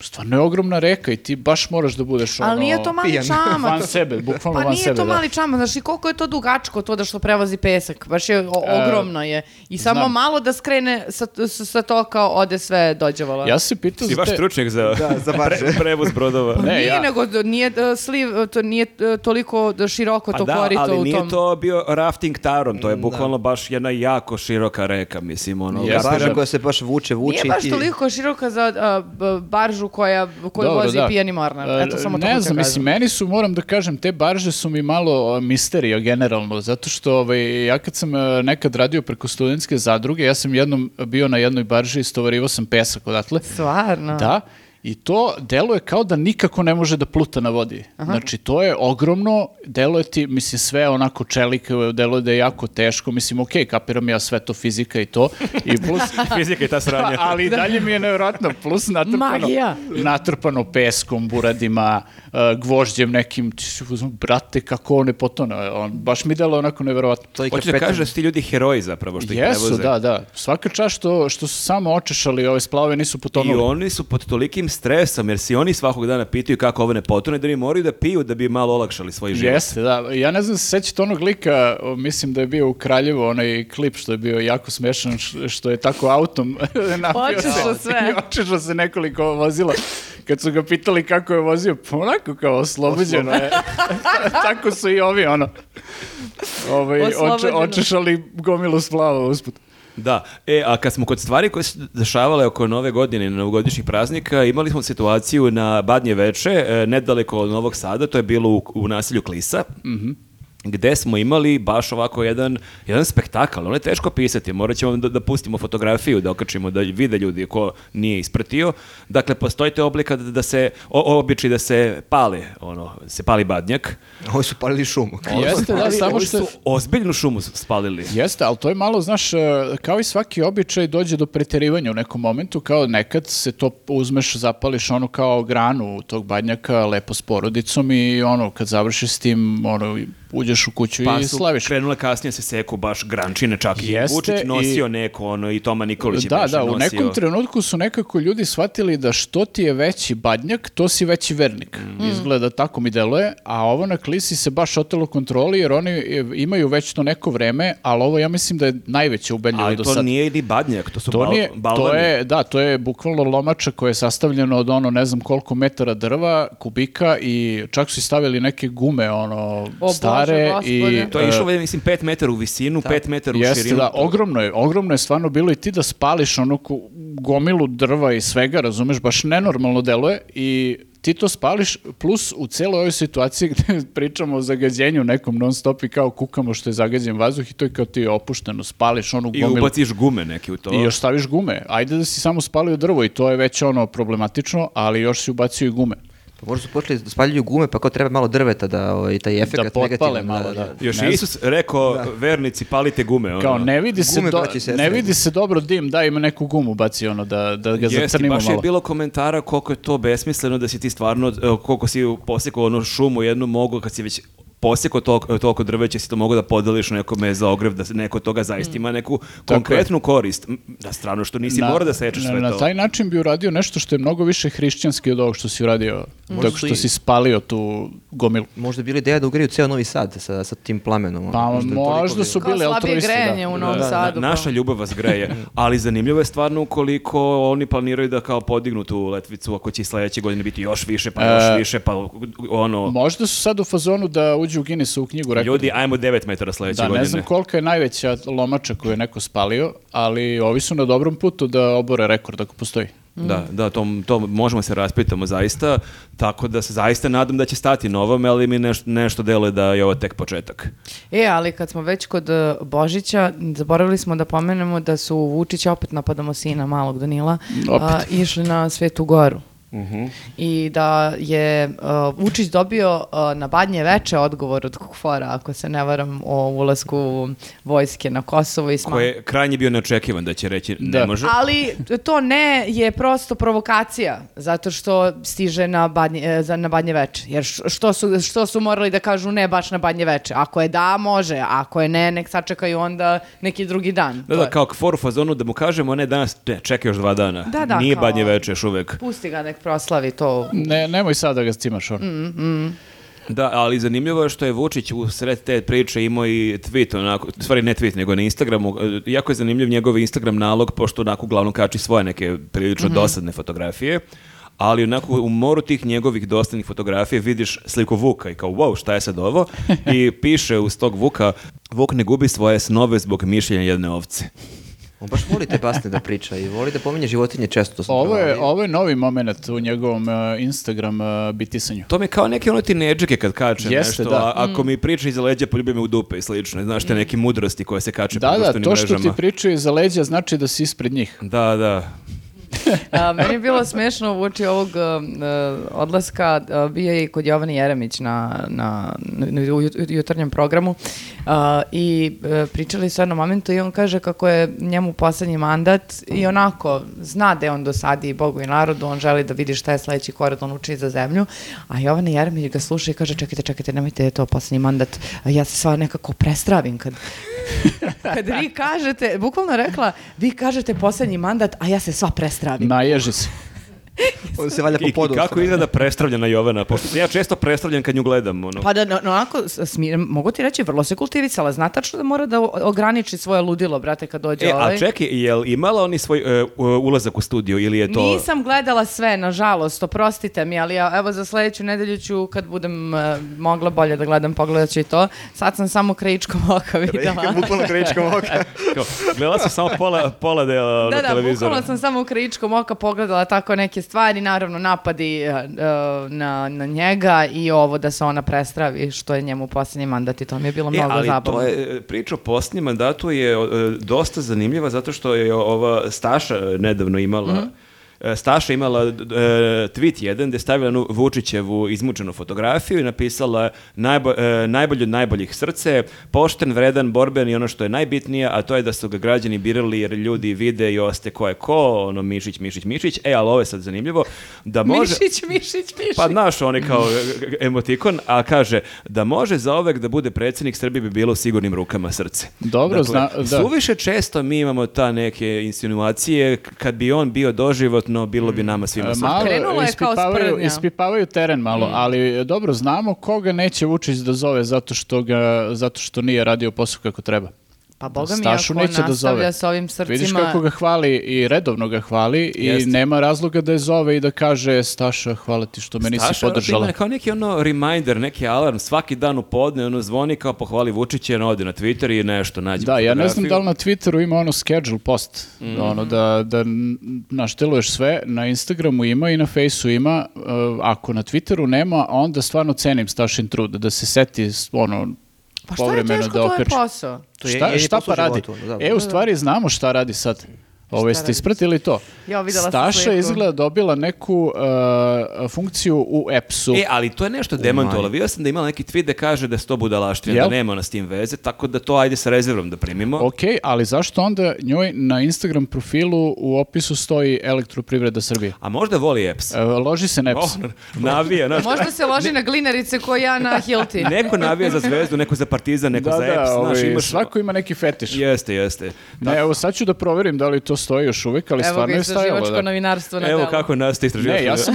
stvarno je ogromna reka i ti baš moraš da budeš ono... Ali nije to mali pijan. čamac. Van sebe, bukvalno Pa van nije sebe, to da. mali čamac, znaš i koliko je to dugačko to da što prevozi pesak, baš je o- E, ogromno je. I samo znam. malo da skrene sa, sa, sa to kao ode sve dođevala. Ja se pitao Si baš stručnjak za, Da, za pre- prevoz brodova. Ne, nije ja- nego nije d- sliv, to nije e, toliko široko Pa to da, korito ali u nije tom. to bio rafting tarom, to je bukvalno baš jedna jako široka reka, mislim, ono. Jeste, kapiram- Barža koja se baš vuče, vuče Nije baš toliko široka za a, b- baržu koja, koju Dobro, vozi da. pijani mornar. E, Eto, samo to ne hoću znam, da mislim, meni su, moram da kažem, te barže su mi malo misterija generalno, zato što ovaj, ja kad sam a, nekad radio preko studentske zadruge, ja sam jednom bio na jednoj barži i stovarivo sam pesak odatle. Stvarno? Da, i to deluje kao da nikako ne može da pluta na vodi. Znači, to je ogromno, deluje ti, mislim, sve onako čelik, deluje da je jako teško, mislim, okej, kapiram ja sve to fizika i to, i plus... Fizika i ta sranja. ali i dalje mi je nevjerojatno, plus natrpano, Magija. natrpano peskom, buradima, uh, gvožđem nekim, brate, kako on ne potone, on, baš mi delo onako nevjerojatno. To je Hoće da kaže da su ti ljudi heroji zapravo što ih Jesu, prevoze. da, da. Svaka čast što, što su samo očešali ove splavove, nisu I potonuli. oni su pod tolikim stresom, jer si oni svakog dana pitaju kako ovo ne potone, da oni moraju da piju da bi malo olakšali svoj život. Jeste, da. Ja ne znam se sećate onog lika, mislim da je bio u Kraljevu onaj klip što je bio jako smešan, što je tako autom napio se. sve. I se nekoliko vozila. Kad su ga pitali kako je vozio, pa onako kao oslobođeno je. tako su i ovi, ono. Ovaj, oče, očešali gomilu splava usput. Da, e, a kad smo kod stvari koje su dešavale oko nove godine i novogodišnjih praznika, imali smo situaciju na Badnje veče, e, nedaleko od Novog Sada, to je bilo u, u naselju Klisa, gde smo imali baš ovako jedan, jedan spektakl. Ono je teško pisati, morat ćemo da, da pustimo fotografiju, da okačimo, da vide ljudi ko nije ispratio. Dakle, postoji te oblika da, da se, o, običaj da se pali, ono, se pali badnjak. Ovi su palili šumu. Jeste, da, samo što... su ozbiljnu šumu spalili. Jeste, ali to je malo, znaš, e, kao i svaki običaj dođe do preterivanja u nekom momentu, kao nekad se to uzmeš, zapališ ono kao granu tog badnjaka lepo s porodicom i ono, kad završiš s tim, ono, uđeš u kuću Pa i su slaviš. krenule kasnije se seku baš grančine, čak i Jeste Vučić nosio i- neko, ono, i Toma Nikolić je Da, da, u nekom trenutku su nekako ljudi shvatili da što ti je veći badnjak, to si veći vernik. Mm. Izgleda tako mi deluje, a ovo na klisi se baš otelo kontroli jer oni e, imaju već to neko vreme, ali ovo ja mislim da je najveće ubedljivo Ali do to sad. nije ni badnjak, to su To bal, nije, to je, da, to je bukvalno lomača koja je sastavljena od ono ne znam koliko metara drva, kubika i čak su i stavili neke gume ono Bože, stare i. To je išlo, mislim, 5 metara u visinu, 5 metara u Jeste, širinu. da, ogromno je, ogromno je stvarno bilo i ti da spališ ono ku- gomilu drva i svega, razumeš, baš nenormalno deluje i ti to spališ, plus u celoj ovoj situaciji gde pričamo o zagađenju nekom non stop i kao kukamo što je zagađen vazduh i to je kao ti opušteno, spališ onu I gomilu ubaciš gume neki u to. i još staviš gume. Ajde da si samo spalio drvo i to je već ono problematično, ali još si ubacio i gume. Pa možda su počeli da spaljuju gume, pa kao treba malo drveta da ovaj, taj efekt potpale negativan. malo, da. Još Ne je. Isus rekao, vernici, palite gume. Ono. Kao ne vidi se Gume, do- sestre. ne vidi se dobro dim, da ima neku gumu baci ono da da ga Jeste, zacrnimo baš malo. je bilo komentara koliko je to besmisleno da si ti stvarno, koliko si posekao onu šumu jednu mogu kad si već posekao toliko, toliko drveća si to mogu da podeliš nekome za ogrev, da neko toga zaista ima neku konkretnu korist. Da strano što nisi mora da sečeš na, sve na to. taj način bi uradio nešto što je mnogo više hrišćanski od ovog što si uradio, tako su što i- si spalio tu gomilu. Možda je bila ideja da ugriju ceo Novi Sad sa, sa tim plamenom. Pa možda možda su Kao bili slabije altruisti. grejanje da. u Novom Da, da, Sadu. naša kao. ljubav vas greje. Ali zanimljivo je stvarno koliko oni planiraju da kao podignu tu letvicu ako će i sledeće godine biti još više, pa još E, više, pa ono... Možda su sad u fazonu da uđu u Guinnessovu knjigu rekorda. Ljudi, ajmo 9 metara sledeće Da, godine. ne znam kolika je najveća lomača koju je neko spalio, ali ovi su na dobrom putu da obore rekord ako postoji. Da, da, to, to možemo se raspitamo zaista, tako da se zaista nadam da će stati na ovome, ali mi neš, nešto deluje da je ovo tek početak. E, ali kad smo već kod e, Božića, zaboravili smo da pomenemo da su Vučić opet napadamo sina malog Danila, Opet. a, išli na Svetu Goru. I da je uh, Vučić dobio uh, na badnje veče odgovor od Kukfora, ako se ne varam, o ulasku vojske na Kosovo i sma- Koji je krajnje bio neočekivan da će reći ne Da. može. Ali to ne je prosto provokacija, zato što stiže na badnje, e, za- na badnje veče. Jer što su, što su morali da kažu ne baš na badnje veče? Ako je da, može. Ako je ne, nek sačekaju onda neki drugi dan. Da, To da, je. kao kfor u fazonu da mu kažemo ne danas, ne, čekaj još dva dana. Da, da, Nije kao- badnje veče još uvek. Pusti ga nek proslavi to. Ne, nemoj sad da ga cimaš ono. Da, ali zanimljivo je što je Vučić u sred te priče imao i tweet, onako, stvari ne tweet, nego na Instagramu. Jako je zanimljiv njegov Instagram nalog, pošto onako uglavnom kači svoje neke prilično dosadne fotografije. Ali onako u moru tih njegovih dosadnih fotografija vidiš sliku Vuka i kao wow, šta je sad ovo? I piše uz tog Vuka, Vuk ne gubi svoje snove zbog mišljenja jedne ovce. On baš voli te basne da priča i voli da pominje životinje često. To sam Ovo je, ovo je novi moment u njegovom e, Instagram e, bitisanju. To mi je kao neke ono tineđike kad kače Jeste, nešto, da. a ako mi priča iza leđa poljubi me u dupe i slično. Znaš te neke mudrosti koje se kače Da, po da, društvenim to što ti mrežama. pričaju za leđa znači da si ispred njih. Da, da. A, meni je bilo smešno uoči ovog uh, odlaska, uh, bio je i kod Jovani Jeremić na, na, na- u jut- jutarnjem programu uh, i uh, pričali su jednom momentu i on kaže kako je njemu poslednji mandat i onako zna da je on dosadi Bogu i narodu, on želi da vidi šta je sledeći korak, on uči za zemlju, a Jovana Jeremić ga sluša i kaže čekajte, čekajte, nemojte to poslednji mandat, ja se sva nekako prestravim kad kad vi kažete, bukvalno rekla, vi kažete poslednji mandat, a ja se sva prestravim. Naježi se. On se valja po podu. I kako izgleda prestravljena Jovana, pošto ja često prestravljen kad nju gledam. Ono. Pa da, no, no, onako, s- smiren, mogu ti reći, vrlo se kultivisala. Zna tačno da mora da ograniči svoje ludilo, brate, kad dođe E, ovaj. a čekaj, jel imala oni svoj e, u- ulazak u studio ili je to... Nisam gledala sve, nažalost, oprostite mi, ali ja, evo za sledeću nedelju ću, kad budem e, mogla bolje da gledam, pogledat ću i to. Sad sam samo krajičkom oka videla. Bukvalno krajičkom oka. Gledala sam samo pola, pola dela Da, na da, televizoru. bukvalno sam samo u krajičkom oka pogledala tako neke stvari, naravno napadi e, e, na, na njega i ovo da se ona prestravi, što je njemu posljednji mandat i to mi je bilo E, mnogo ali zabavno. to je, e, priča o posljednjem mandatu je e, dosta zanimljiva zato što je ova Staša nedavno imala Mhm. e, Staša imala e, tweet jedan gde je stavila jednu Vučićevu izmučenu fotografiju i napisala najbo, e, najbolji od najboljih srce, pošten, vredan, borben i ono što je najbitnije, a to je da su ga građani birali jer ljudi vide i oste ko je ko, ono Mišić, Mišić, Mišić. E, ali ovo je sad zanimljivo. Da može... Mišić, Mišić, Mišić. Pa znaš, oni kao e, emotikon, a kaže da može zaovek da bude predsjednik Srbije bi bilo u sigurnim rukama srce. Dobro, zna- da. Suviše često mi imamo ta neke insinuacije, kad bi on bio doživotno, bilo bi nama svima E, super. Malo Krenulo je kao ispipavaju, ispipavaju teren malo, ali dobro, znamo koga neće Vučić da zove zato što, ga, zato što nije radio posao kako treba. Pa boga mi, Stašu ako neće da nastavlja zove. s ovim srcima... Vidiš kako ga hvali i redovno ga hvali i Jeste. nema razloga da je zove i da kaže Staša, hvala ti što me nisi Staša ono podržala. ima kao neki ono reminder, neki alarm, svaki dan u podne, ono zvoni kao pohvali Vučića, ono ode na Twitter i nešto nađe Da, ja ne znam da li na Twitteru ima ono schedule post, Mhm. ono da, da našteluješ sve, na Instagramu ima i na Faceu ima, uh, ako na Twitteru nema, onda stvarno cenim Stašin trud, da se seti ono, Pa šta je povremeno teško, da to je posao. To je šta, jedini šta pa radi? životu, da. E, u stvari znamo šta radi sad. Ovo jeste ispratili to? Ja, videla sam Staša sliku. je izgleda dobila neku uh, funkciju u EPS-u. E, ali to je nešto demantovalo. Vidio sam da je imala neki tweet da kaže da se to budalaština, Jel? da nema ona s tim veze, tako da to ajde sa rezervom da primimo. Ok, ali zašto onda njoj na Instagram profilu u opisu stoji elektroprivreda Srbije? A možda voli EPS. E, loži se na EPS. Oh, navija, znaš, Možda se loži na glinarice ko ja na Hilti. neko navija za zvezdu, neko za partizan, neko da, za da, EPS, znaš, ovaj, imaš... svako ima neki fetiš. Jeste, jeste. Ne, evo sad ću da proverim da li to stoji još uvijek, ali Evo stvarno ga je stajalo. istraživačko Da. novinarstvo na Evo delu. kako nas te istraživaš. Ne, ja sam,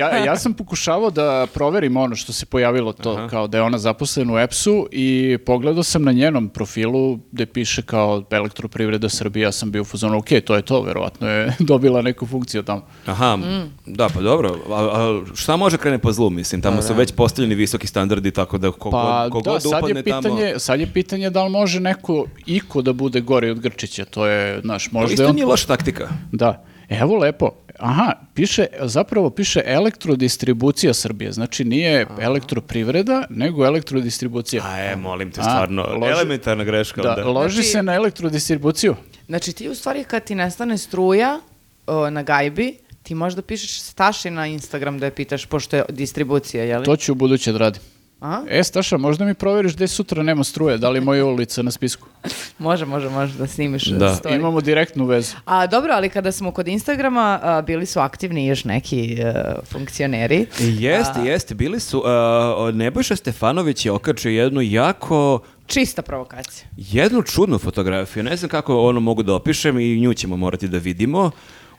ja, ja sam pokušavao da proverim ono što se pojavilo to, kao da je ona zaposlena u EPS-u i pogledao sam na njenom profilu gde piše kao elektroprivreda Srbija, ja sam bio u fazonu, ok, to je to, verovatno je dobila neku funkciju tamo. Aha, Mm. da, pa dobro. A, a šta može krene po zlu, mislim? Tamo su već postavljeni visoki standardi, tako da kogod, Pa kogod da, sad upadne je, pitanje, tamo... sad je pitanje da li može neko, iko da bude gori od Grčića, to je, znaš, možda je on... nije loša taktika. Da. Evo lepo. Aha, piše, zapravo piše elektrodistribucija Srbije. Znači nije elektroprivreda, nego elektrodistribucija. A e, molim te, A, stvarno, loži- elementarna greška. Da, onda. loži Znači- se na elektrodistribuciju. Znači ti u stvari kad ti nestane struja o, na gajbi, ti možda pišeš Staši na Instagram da je pitaš, pošto je distribucija, je li? To ću u buduće da radim. A? E, Staša, možda mi proveriš gde sutra nema struje, da li je moja ulica na spisku? Može, može, može da snimiš Da. story. Imamo direktnu vezu. A dobro, ali kada smo kod Instagrama, a, bili su aktivni još neki e, funkcioneri. Jeste, jeste, bili su, uh, Nebojša Stefanović je okačio jednu jako, Čista provokacija. jednu čudnu fotografiju, ne znam kako ono mogu da opišem i nju ćemo morati da vidimo.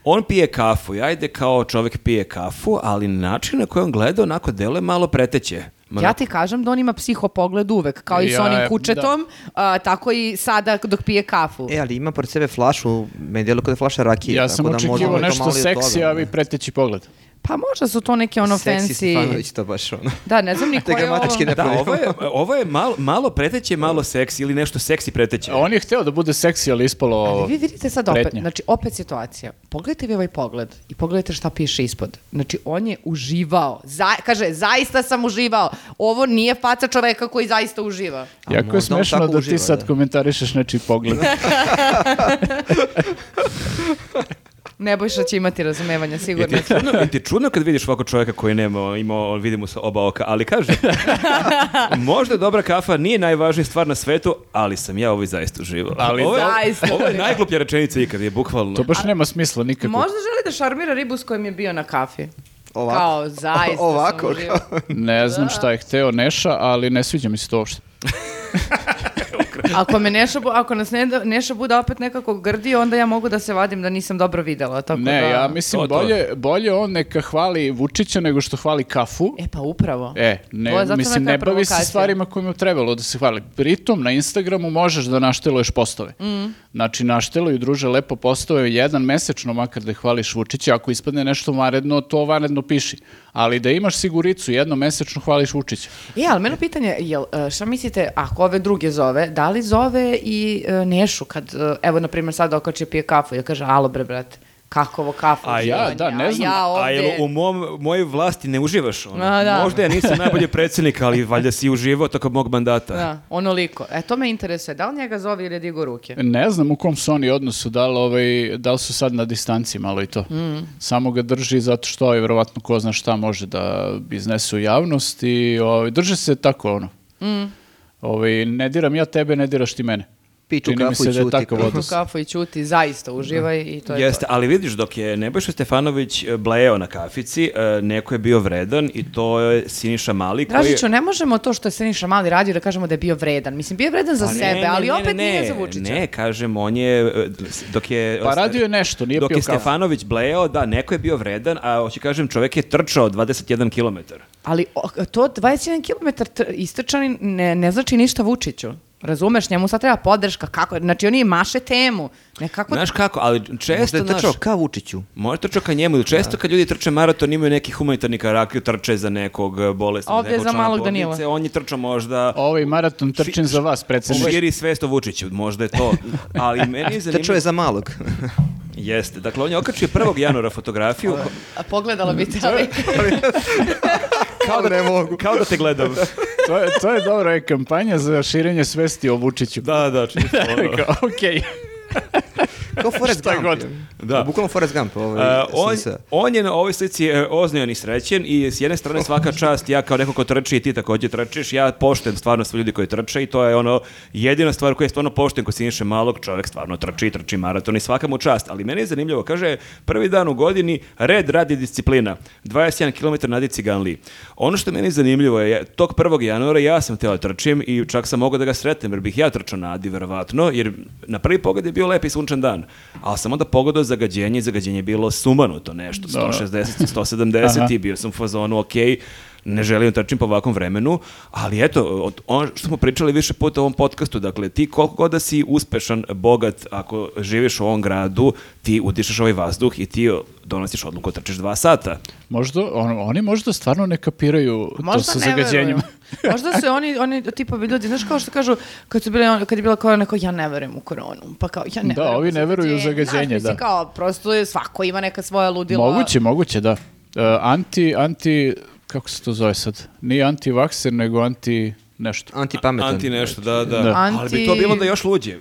On pije kafu i ajde kao čovjek pije kafu, ali način na koji on gleda onako deluje malo preteće. Ma Ja ti kažem da on ima psihopogled uvek, kao i s Ja, onim e, kučetom, a, tako i sada dok pije kafu. E, ali ima pored sebe flašu, meni djeluje kao da je flaša rakije. Ja tako sam da očekivao to nešto seksi, a vi preteći pogled. Pa možda su to neke ono Seksi fancy... Stefanović, to baš ono. Da, ne znam ni Te ko je ovo. ne Da, ovo je, ovo je malo, malo preteće, malo seksi ili nešto seksi preteće. On je hteo da bude seksi, ali ispalo... Ali vi vidite sad opet, pretnja. znači opet situacija. Pogledajte vi ovaj pogled i pogledajte šta piše ispod. Znači on je uživao. Za, kaže, zaista sam uživao. Ovo nije faca čoveka koji zaista uživa. A Jako je smešno da uživa, ti sad da. komentarišeš nečiji pogled. Nebojša će imati razumevanja, sigurno. Je ti čudno, je ti čudno kad vidiš ovako čovjeka koji nema, ima, vidimo sa oba oka, ali kaže, možda dobra kafa nije najvažnija stvar na svetu, ali sam ja ovo zaista uživao. Ali ovo, je, zaista ovo je najgluplja rečenica ikad, je bukvalno. To baš nema smisla nikako. Možda želi da šarmira ribu s kojim je bio na kafi. Ovako. Kao, zaista sam Ovako, uživao. Ne znam šta je hteo Neša, ali ne sviđa mi se to uopšte. Ako me Neša, bu- ako nas ne, Neša bude opet nekako grdi, onda ja mogu da se vadim da nisam dobro videla. Tako Ne, da... ja mislim To, to. bolje, bolje on neka hvali Vučića nego što hvali kafu. E pa upravo. E, To ne, je zato mislim, ne bavi se stvarima kojima je trebalo da se hvali. Pritom, na Instagramu možeš da našteluješ postove. Mm. Znači, našteluju, druže, lepo postove, jedan mesečno makar da hvališ Vučića, ako ispadne nešto vanredno, to vanredno piši. Ali da imaš siguricu, jedno mesečno hvališ Vučića. E, ali meno pitanje, jel, e, šta mislite, ako ove druge zove, da li zove i e, Nešu kad, e, evo, na primjer, sad okače pije kafu i kaže, alo bre, brate, kako ovo kafu? A ja, da, ne a znam, Ja A ovde... jel u mom, mojoj vlasti ne uživaš? Ono? A, da. Možda ja nisam najbolji predsjednik, ali valjda si uživao tokom mog mandata. Da, onoliko. E, to me interesuje. Da li njega zove ili je digo ruke? Ne znam u kom su oni odnosu, da li, ovaj, da li su sad na distanci malo i to. Mm. Samo ga drži zato što je verovatno ko zna šta može da iznese u javnost i ovaj, drže se tako ono. Mm. Ovaj, ne diram ja tebe, ne diraš ti mene. Piču Čini mi kafu se i da ćuti. Piju odnos. kafu i ćuti, zaista uživaj i to je Jeste, to. ali vidiš, dok je Nebojša Stefanović e, blejao na kafici, e, neko je bio vredan i to je Siniša Mali koji... Dražiću, ne možemo to što je Siniša Mali radio da kažemo da je bio vredan. Mislim, bio je vredan za Pa ne, sebe, ne, ali ne, opet ne, nije za Vučića. Ne, kažem, on je, e, dok je... Pa radio je nešto, nije Dok pio je kafu. Stefanović blejao, da, neko je bio vredan, a hoću kažem, čovek je trčao 21 kilometar. Ali to 21 km tr- istrčani ne, ne znači ništa Vučiću. Razumeš, njemu sad treba podrška, kako, znači oni maše temu, nekako... Znaš kako, ali Možda često, je znaš, trčao ka Vučiću. Može trčao ka njemu, ili često kad ljudi trče maraton imaju neki humanitarni karakter, trče za nekog e, bolesnog, Ovdje je nekog za malog porodice, Danila. On je trčao možda... Ovaj maraton trčim za vas, predsjedniče. Širi svest o Vučiću, možda je to. Ali meni je zanimljivo... Trčao je za malog. Jeste, dakle on je okačio 1. januara fotografiju A pogledala bi te, ali... kao da, ne mogu. kao da te gledam. To je, to je dobro, je kampanja za širenje svesti o Vučiću. Da, da, čisto. Okej. Kao Forrest Gump. god. je. Da. Bukvalno Forrest Gump. Ovaj, Uh, on, SNS. on je na ovoj slici e, oznojan i srećen i s jedne strane svaka čast, ja kao neko ko trči i ti također trčiš, ja poštujem stvarno sve ljudi koji trče i to je ono jedina stvar koju je stvarno poštujem kod Siniše Malog, čovjek stvarno trči i trči maraton i svaka mu čast, ali meni je zanimljivo, kaže prvi dan u godini red radi disciplina, 21 km nadi ciganli. Ono što meni je zanimljivo je, tog 1. januara ja sam teo da trčim i čak sam mogao da ga sretnem jer bih ja trčao na Adi verovatno, jer na prvi pogled je bio lep i sunčan dan, ali sam onda pogledao zagađenje i zagađenje je bilo sumanuto nešto, 160, 170 i bio sam u fazonu, ok, ne želim da trčim po ovakvom vremenu, ali eto, od, ono što smo pričali više puta u ovom podcastu, dakle, ti koliko god da si uspešan, bogat, ako živiš u ovom gradu, ti udišeš ovaj vazduh i ti donosiš odluku da trčiš dva sata. Možda, on, oni možda stvarno ne kapiraju to Možda sa ne zagađenjem. Možda su oni, oni tipovi ljudi, znaš kao što kažu, kad, su bili, on- kad je bila korona, kao ja ne verujem u koronu. Pa kao, ja ne Da, verujem ovi ne veruju u zagađenje, mislim, da. kao, prosto je, svako ima neka svoja ludila. Moguće, moguće, da. E, anti, anti, kako se to zove sad? Nije anti-vakser, nego anti nešto. Antipametan. Anti nešto, da, da. Da. Ali bi to Anti- bilo da je još luđe.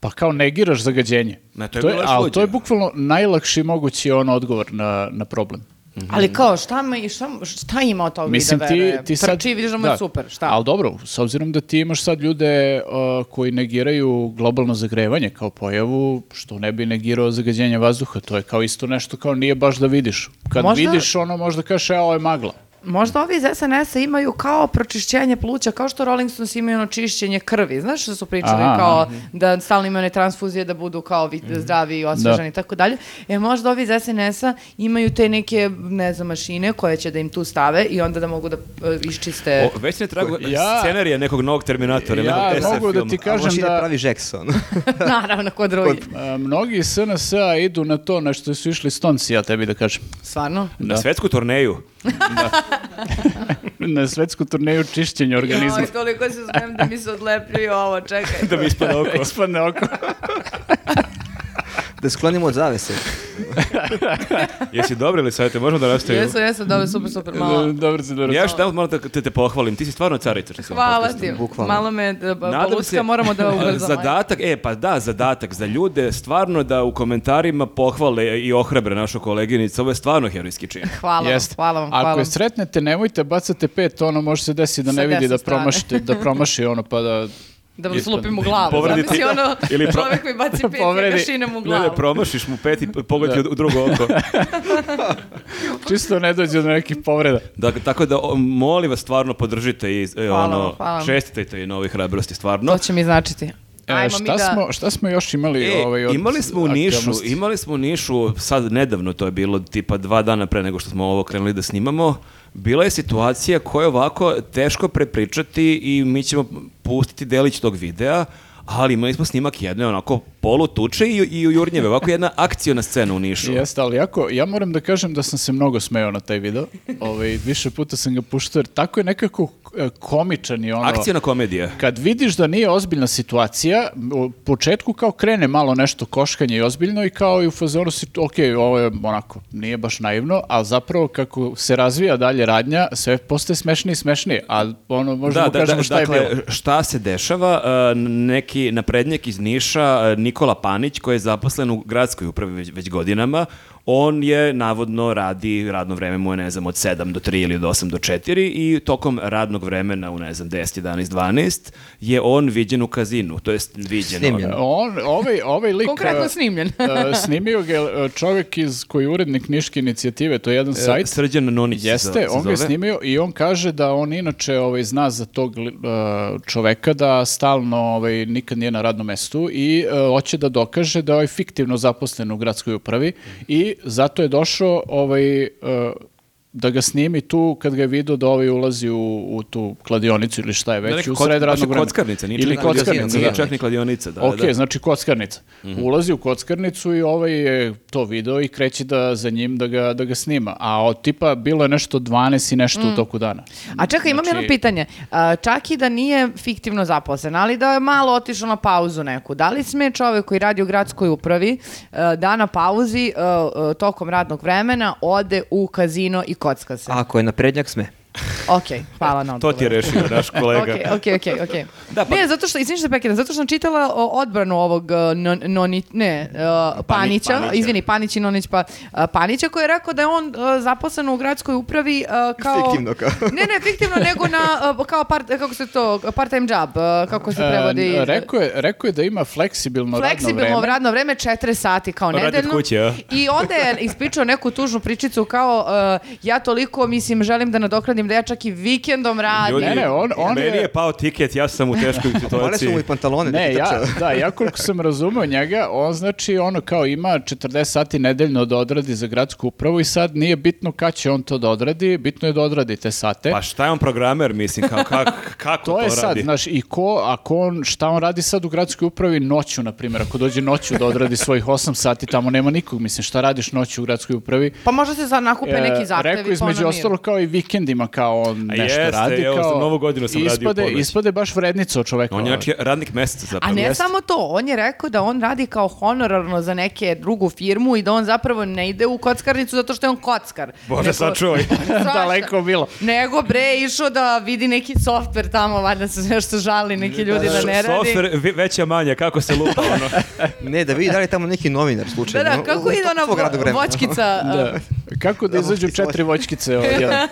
Pa kao negiraš zagađenje. Ne, to je bilo još ali luđe. to je bukvalno najlakši mogući on odgovor na, na problem. Ali kao, šta, mi, šta, šta ima od toga Mislim, da ti, ti sad... Trči, vidiš da mu je super, šta? Ali dobro, s obzirom da ti imaš sad ljude uh, koji negiraju globalno zagrevanje kao pojavu, što ne bi negirao zagađenje vazduha, to je kao isto nešto kao nije baš da vidiš. Kad Možda- vidiš ono možda kažeš, evo je magla. Možda ovi iz SNS-a imaju kao pročišćenje pluća, kao što Rolling Stones imaju ono čišćenje krvi. Znaš što su pričali Aha. kao da stalno imaju one transfuzije da budu kao vi- zdravi i osvežani i tako dalje. E možda ovi iz SNS-a imaju te neke, ne znam, mašine koje će da im tu stave i onda da mogu da e, iščiste... O, već ne tragu Ja- scenarija nekog novog Terminatora, Ja nekog SF mogu da ti A kažem da da pravi Jackson. Naravno, kod drugi. a, mnogi iz SNS-a idu na to na što su išli stonci, ja tebi da kažem. Stvarno? Na Da. svetsku turneju. Na svetsku turneju čišćenja organizma. Joj, toliko se zbijem da mi se odlepljuje ovo, čekaj. da mi ispada oko. Ispadne oko. Da sklonimo od zavese. Jesi dobro ili savjete? Možemo da nastavimo? Jesu, jesu, dobro, super, super, malo. Dobro se, dobro. Ja još tamo moram da te, te pohvalim. Ti si stvarno carica. što si u ovom Hvala podcastu. ti. bukvalno. Malo me da, polucka, se, moramo da ubrzamo. Zadatak, e pa da, zadatak za ljude, stvarno da u komentarima pohvale i ohrabre našu koleginicu. Ovo je stvarno herojski čin. Hvala vam, hvala vam, Ako hvala. je sretnete, nemojte bacate pet, ono može se desiti da ne vidi da promašite, da promaši ono pa da Da mu Ispod. slupim u glavu. Povrediti- Zamisli ono, ili pro- čovek mi baci pet, Povredi. šinem u Ne, glavu. ne, promašiš mu pet i pogodi u drugo oko. Čisto ne dođe do nekih povreda. Dakle, tako da, molim vas, stvarno podržite i e, Hvala ono, vam, hvala vam. čestitajte i na ovoj hrabrosti, stvarno. To će mi značiti. E, Ajmo mi šta, da... smo, šta smo još imali E, ovaj, od imali smo u Nišu, imali smo u Nišu, sad nedavno to je bilo, tipa dva dana pre nego što smo ovo krenuli da snimamo, bila je situacija koja je ovako teško prepričati i mi ćemo pustiti delić tog videa, ali imali smo snimak jedne onako polutuče i, i u Jurnjeve, ovako jedna akcijona scena u Nišu. Jeste, ali jako, ja moram da kažem da sam se mnogo smeo na taj video. Ovaj, više puta sam ga puštao jer tako je nekako e, komičan i ono... Akcijna komedija. Kad vidiš da nije ozbiljna situacija, u početku kao krene malo nešto koškanje i ozbiljno i kao i u fazonu si, ok, ovo je onako, nije baš naivno, ali zapravo kako se razvija dalje radnja, sve postaje smešnije i smešnije, a ono, možemo kažemo šta dakle, je bilo. šta se dešava? E, neki naprednjak iz Niša, e, Nikola Panić, koji je zaposlen u gradskoj upravi već, već godinama, on je navodno radi, radno vreme mu je, ne znam, od 7 do 3 ili od 8 do 4 i tokom radnog vremena u, ne znam, 10, 11, 12 je on viđen u kazinu, to jest viđen. Snimljen. On, ovaj, ovaj lik... Konkretno a, snimljen. a, snimio ga je čovjek iz koji je urednik Niške inicijative, to je jedan sajt. Srđan Nonić Jeste, se on ga je snimio i on kaže da on inače ovaj, zna za tog čoveka da stalno ovaj, nikad nije na radnom mestu i hoće da dokaže da je ovaj fiktivno zaposlen u gradskoj upravi i zato je došao ovaj, uh, da ga snimi tu kad ga je vidio da ovaj ulazi u, u tu kladionicu ili šta je Da, već neka u sred radnog vremena. kockarnica, nije Ili čak- kockarnica, nije da. čak ni kladionica, da, ok, da. znači kockarnica. Ulazi u kockarnicu i ovaj je to video i kreće da za njim da ga, da ga snima. A od tipa bilo je nešto 12 i nešto u toku dana. A čekaj, imam Znači- jedno pitanje. Čak i da nije fiktivno zaposlen, ali da je malo otišao na pauzu neku, da li sme čovek koji radi u gradskoj upravi e, da na pauzi e, e, tokom radnog vremena ode u kazino i kocka se? Ako je naprednjak, sme. Ok, hvala na To odgovor. ti je rešio naš kolega. Ok, ok, ok. Da, pa- Ne, zato što, izvini što prekidam, zato što sam čitala o odbranu ovog uh, non, noni, ne, uh, Panića, Panića. izvini, Panić i Nonić, pa uh, Panića koji je rekao da je on uh, zaposlen u gradskoj upravi uh, kao... Fiktivno kao. ne, ne, fiktivno, nego na, uh, kao part, kako se to, part-time job, uh, kako se prevodi... Rekao, je, rekao je da ima fleksibilno, Fleksibilno radno vreme. radno vreme, 4 sati kao Radi od nedeljno. kuće, a? I onda je ispričao neku tužnu pričicu kao uh, ja toliko, mislim, želim da nadoknadim da ja čak i vikendom radim. Ljudi, Ne, ne, on- on meni je- je pao tiket, ja sam u teškoj Male situaciji. su mu i pantalone. Ne, da ja, trčao. da, ja koliko sam razumeo njega, on znači ono kao ima 40 sati nedeljno da odradi za gradsku upravu i sad nije bitno kad će on to da odradi, bitno je da odradi te sate. Pa šta je on programer, mislim, kao, kako, kako to, To je sad, radi? znaš, i ko, ako on, šta on radi sad u gradskoj upravi noću, na primjer, ako dođe noću da odradi svojih 8 sati, tamo nema nikog, mislim, šta radiš noću u gradskoj upravi? Pa možda se za nakupe E, neki zahtevi. Rekao između pa miru. ostalo kao i vikendima kao on A nešto jeste, radi. evo, kao, za Novu godinu sam radio ispade, ponoć. ispade baš vrednica od čoveka. On je znači radnik meseca A zapravo. ne Jeste. samo to, on je rekao da on radi kao honorarno za neke drugu firmu i da on zapravo ne ide u kockarnicu zato što je on kockar. Bože, sačuvaj. Svašta. Daleko bilo. Nego bre išao da vidi neki softver tamo, valjda se nešto žali neki ljudi da ne radi. Softver veća manja, kako se lupa ono. Ne, da vidi da li je tamo neki novinar Da, slučajno. da, kako ide ona voćkica? Da. Kako da Da, izađu voćkice, četiri voćkice? ovaj, jedan?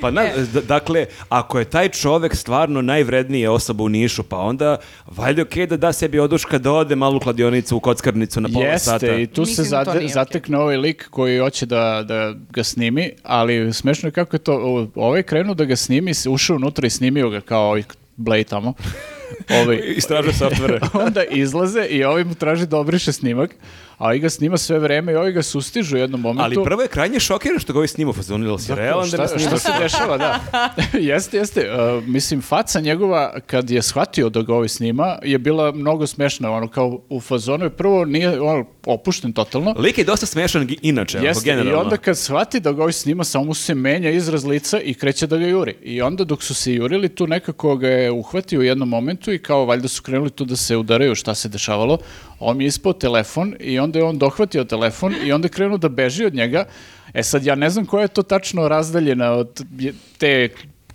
Pa na, d- dakle, ako je taj čovek stvarno najvrednija osoba u Nišu, pa onda valjda je okej da da sebi oduška da ode malo u kladionicu, u kockarnicu na pola Jeste, sata. i tu Mislim se da zade- zatekne ovaj lik koji hoće da, da ga snimi, ali smešno je kako je to, ovaj krenuo da ga snimi, ušao unutra i snimio ga kao ovaj Blade tamo. Ovaj, Istražuje softvere. onda izlaze i ovaj mu traži da obriše snimak, a ovaj ga snima sve vreme i ovaj ga sustižu u jednom momentu. Ali prvo je krajnje šokiran što ga ovaj snima, fazon, ili si realan da šta, šta se dešava, da. jeste, jeste. Uh, mislim, faca njegova, kad je shvatio da ga ovaj snima, je bila mnogo smešna, ono, kao u fazonu je prvo nije ono, opušten totalno. Lik je dosta smešan inače, Jeste, i generalno. onda kad shvati da ga ovaj snima, samo mu se menja izraz lica i kreće da ga juri. I onda dok su se jurili, tu nekako ga je uhvatio u jednom momentu i kao valjda su krenuli tu da se udaraju šta se dešavalo. On je ispao telefon i onda je on dohvatio telefon i onda je krenuo da beži od njega. E sad, ja ne znam koja je to tačno razdaljena od te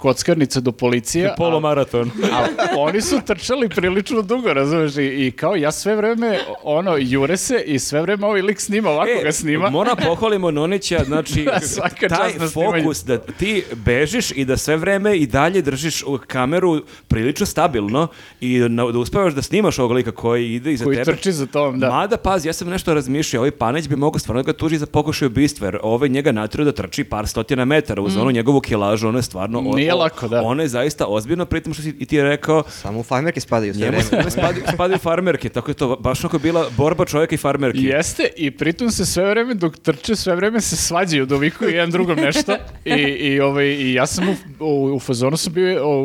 kockarnica do policije. a- Polomaraton. A oni su trčali prilično dugo, razumeš, i, i kao ja sve vreme, ono, jure se i sve vreme ovaj lik snima, ovako ga snima. E, Mora pohvalimo Nonića, znači Svaka taj fokus da ti bežiš i da sve vreme i dalje držiš kameru prilično stabilno i na- da uspevaš da snimaš ovog lika koji ide iza Koji tebe. trči za tom, da. Mada, pazi, ja sam nešto razmišljao, ovaj Paneć bi mogao stvarno da ga tuži za pokušaj ubistva, jer ovaj njega natjerao da trči par stotina metara uz onu njegovu kilažu, ono je stvarno... o- Nije lako, da. Ono je zaista ozbiljno, pritom što si i ti rekao, Samo u farmerke spadaju sve vreme. njemu spadaju, spadaju farmerke, tako je to baš onako bila borba čovjeka i farmerki. Jeste, i pritom se sve vreme dok trče, sve vreme se svađaju, dovikuju jedan drugom nešto. I, i, ovaj, i ja sam u, u, u fazonu sam bio o,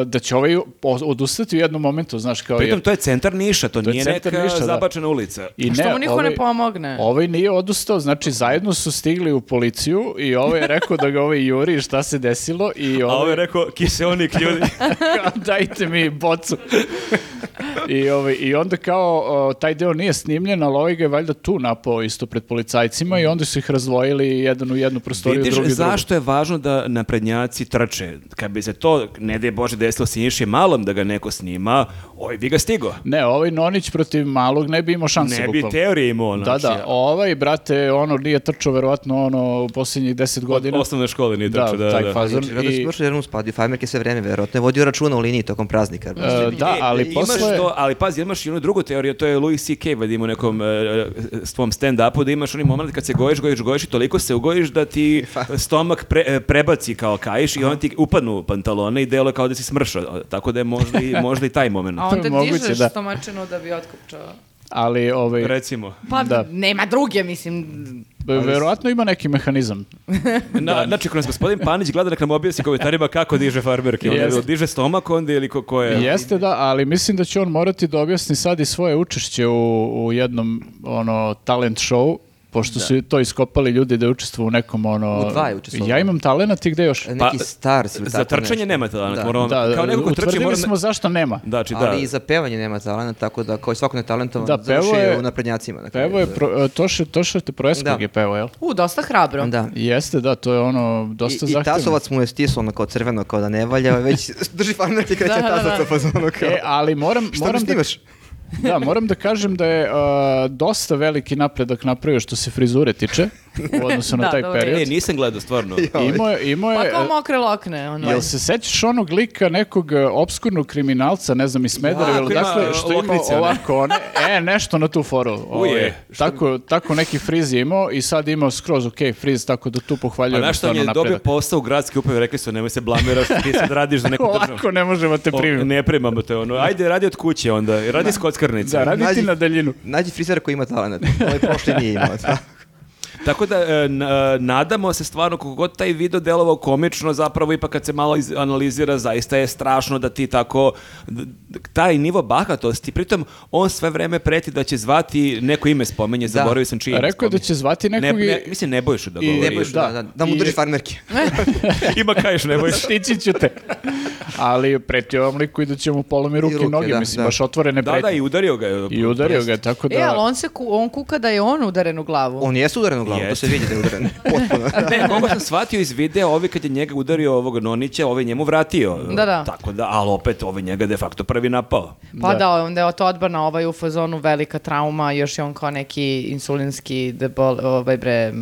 uh, da će ovaj odustati u jednom momentu, znaš, kao Pritom jer- to je centar Niša, to, To je nije centar neka Niša, da. zabačena ulica. I Što mu niko ovaj- ne pomogne? Ovaj nije odustao, znači zajedno su stigli u policiju i ovaj je rekao da ga ovaj juri i šta se desilo i A ovaj je rekao, kiseonik ljudi. dajte mi bocu. I, ovaj, I onda kao, o, taj deo nije snimljen, ali ovaj ga je valjda tu napao isto pred policajcima i onda su ih razdvojili jedan u jednu prostoriju, Vidiš drugi u drugu. zašto je važno da naprednjaci trče? Kad bi se to, ne daj Bože, desilo Siniši malom da ga neko snima, oj bi ga stigo. Ne, ovaj Nonić protiv malog ne bi imao šanse. Ne bi bukvalno. teorije imao. Da, Znači, da, ovaj, brate, ono nije trčao verovatno ono u posljednjih deset Od godina. osnovne škole nije Da, trčao, da, taj da. fazon. Znači, I- jer mu spadaju farmerke sve vreme, verovatno je vodio računa u liniji tokom praznika. E, da, E, ali imaš posle... to, ali pazi, imaš i onu drugu teoriju, to je Louis C.K. valjda ima u nekom e, svom stand-upu, da imaš onaj moment kad se gojiš, gojiš, gojiš i toliko se ugojiš da ti stomak pre- e, prebaci kao kaiš i onda ti upadnu pantalone i delo kao da si smršao. Tako da je možda i, možda i taj moment. A onda Moguće, dižeš da. stomačinu da bi otkupčao. Ali, ovaj, Recimo. Pa Da. nema druge, mislim. Verovatno ima neki mehanizam. Na, znači, kroz gospodin Panić gleda nek nam objasni komentarima kako diže farmerke. On diže stomak onda ili ko, ko je... Jeste da, ali mislim da će on morati da objasni sad i svoje učešće u, u jednom ono talent show, pošto su to iskopali ljudi da učestvuju u nekom ono... U dva je učestvovao. Ja imam talent i gde još? Neki Pa, stars ili Za tako trčanje nešto. nema talent. Da. Moramo, Da, kao neko ko trči utvrdili mora... smo zašto nema. Znači, da. Ali i za pevanje nema talenta, tako da kao i svako netalentovan Da, pevo završio je- u naprednjacima. na kraju. Pevo je, pro, e, Toše, Toše te Proeskog Da. je pevo, jel? U, dosta hrabro. Da. Jeste, da, to je ono dosta I, I zahtevno. tasovac mu je stisao ono kao crveno, kao da ne valja, već drži farmerke i kreće Da, da, da. tasovac fazonu kao... E, ali moram, moram da? Da, moram da kažem da je uh, dosta veliki napredak napravio što se frizure tiče u odnosu na Da, taj dobro. period. E, nisam gledao, stvarno. Imao je, imao Pa je, kao e, mokre lokne, ono. Jel se sećaš onog lika nekog e, obskurnog kriminalca, ne znam, iz Smedereva, Ja, ili dakle, što ima lokvice, one. ovako, one, e, nešto na tu foru. Ovaj, Uje, tako, tako neki friz je imao i sad imao skroz ok friz, tako da tu Pa pohvaljujem znaš šta on stvarno je dobio posao u gradske uprave, rekli su nemoj se blamiraš, ti sad radiš za neku državu. Ovako ne možemo te primiti. ne primamo te ono. Ajde, radi od kuće onda. Radi s kockarnice. Da, radi ti na daljinu. Nađi frizera koji ima talent. Ovaj prošli nije imao. Tako. Da e, n- e, nadamo se stvarno kako god taj video delovao komično, zapravo ipak kad se malo iz- analizira zaista je strašno da ti tako taj nivo bahatosti, pritom on sve vreme preti da će zvati neko ime spomenje, zaboravio sam čije. Rekao je da će zvati ne, nekog i... ne, mislim Nebojšu da I- govori. Ne bojiš da. da, da, da mu I- drži farmerke. Ima kaješ Nebojšu. Stići ću te. Ali pretio vam liku i da će mu polomi ruke i ruke, noge, da, mislim, da. baš otvorene Da, pretnje. da, i udario ga je. I udario ga je, tako da... E, ali on, se ku, on kuka da je on udaren u glavu. On jeste udaren u glavu, to Jeste. se vidi da je udaren. Potpuno. Ne, koga sam shvatio iz videa, ovi kad je njega udario ovog Nonića, ovaj njemu vratio. Da, da. Tako da, ali opet ovaj njega de facto prvi napao. Pa Da. da, onda je to odbrana ovaj u fazonu velika trauma, još je on kao neki insulinski debol, ovaj bre,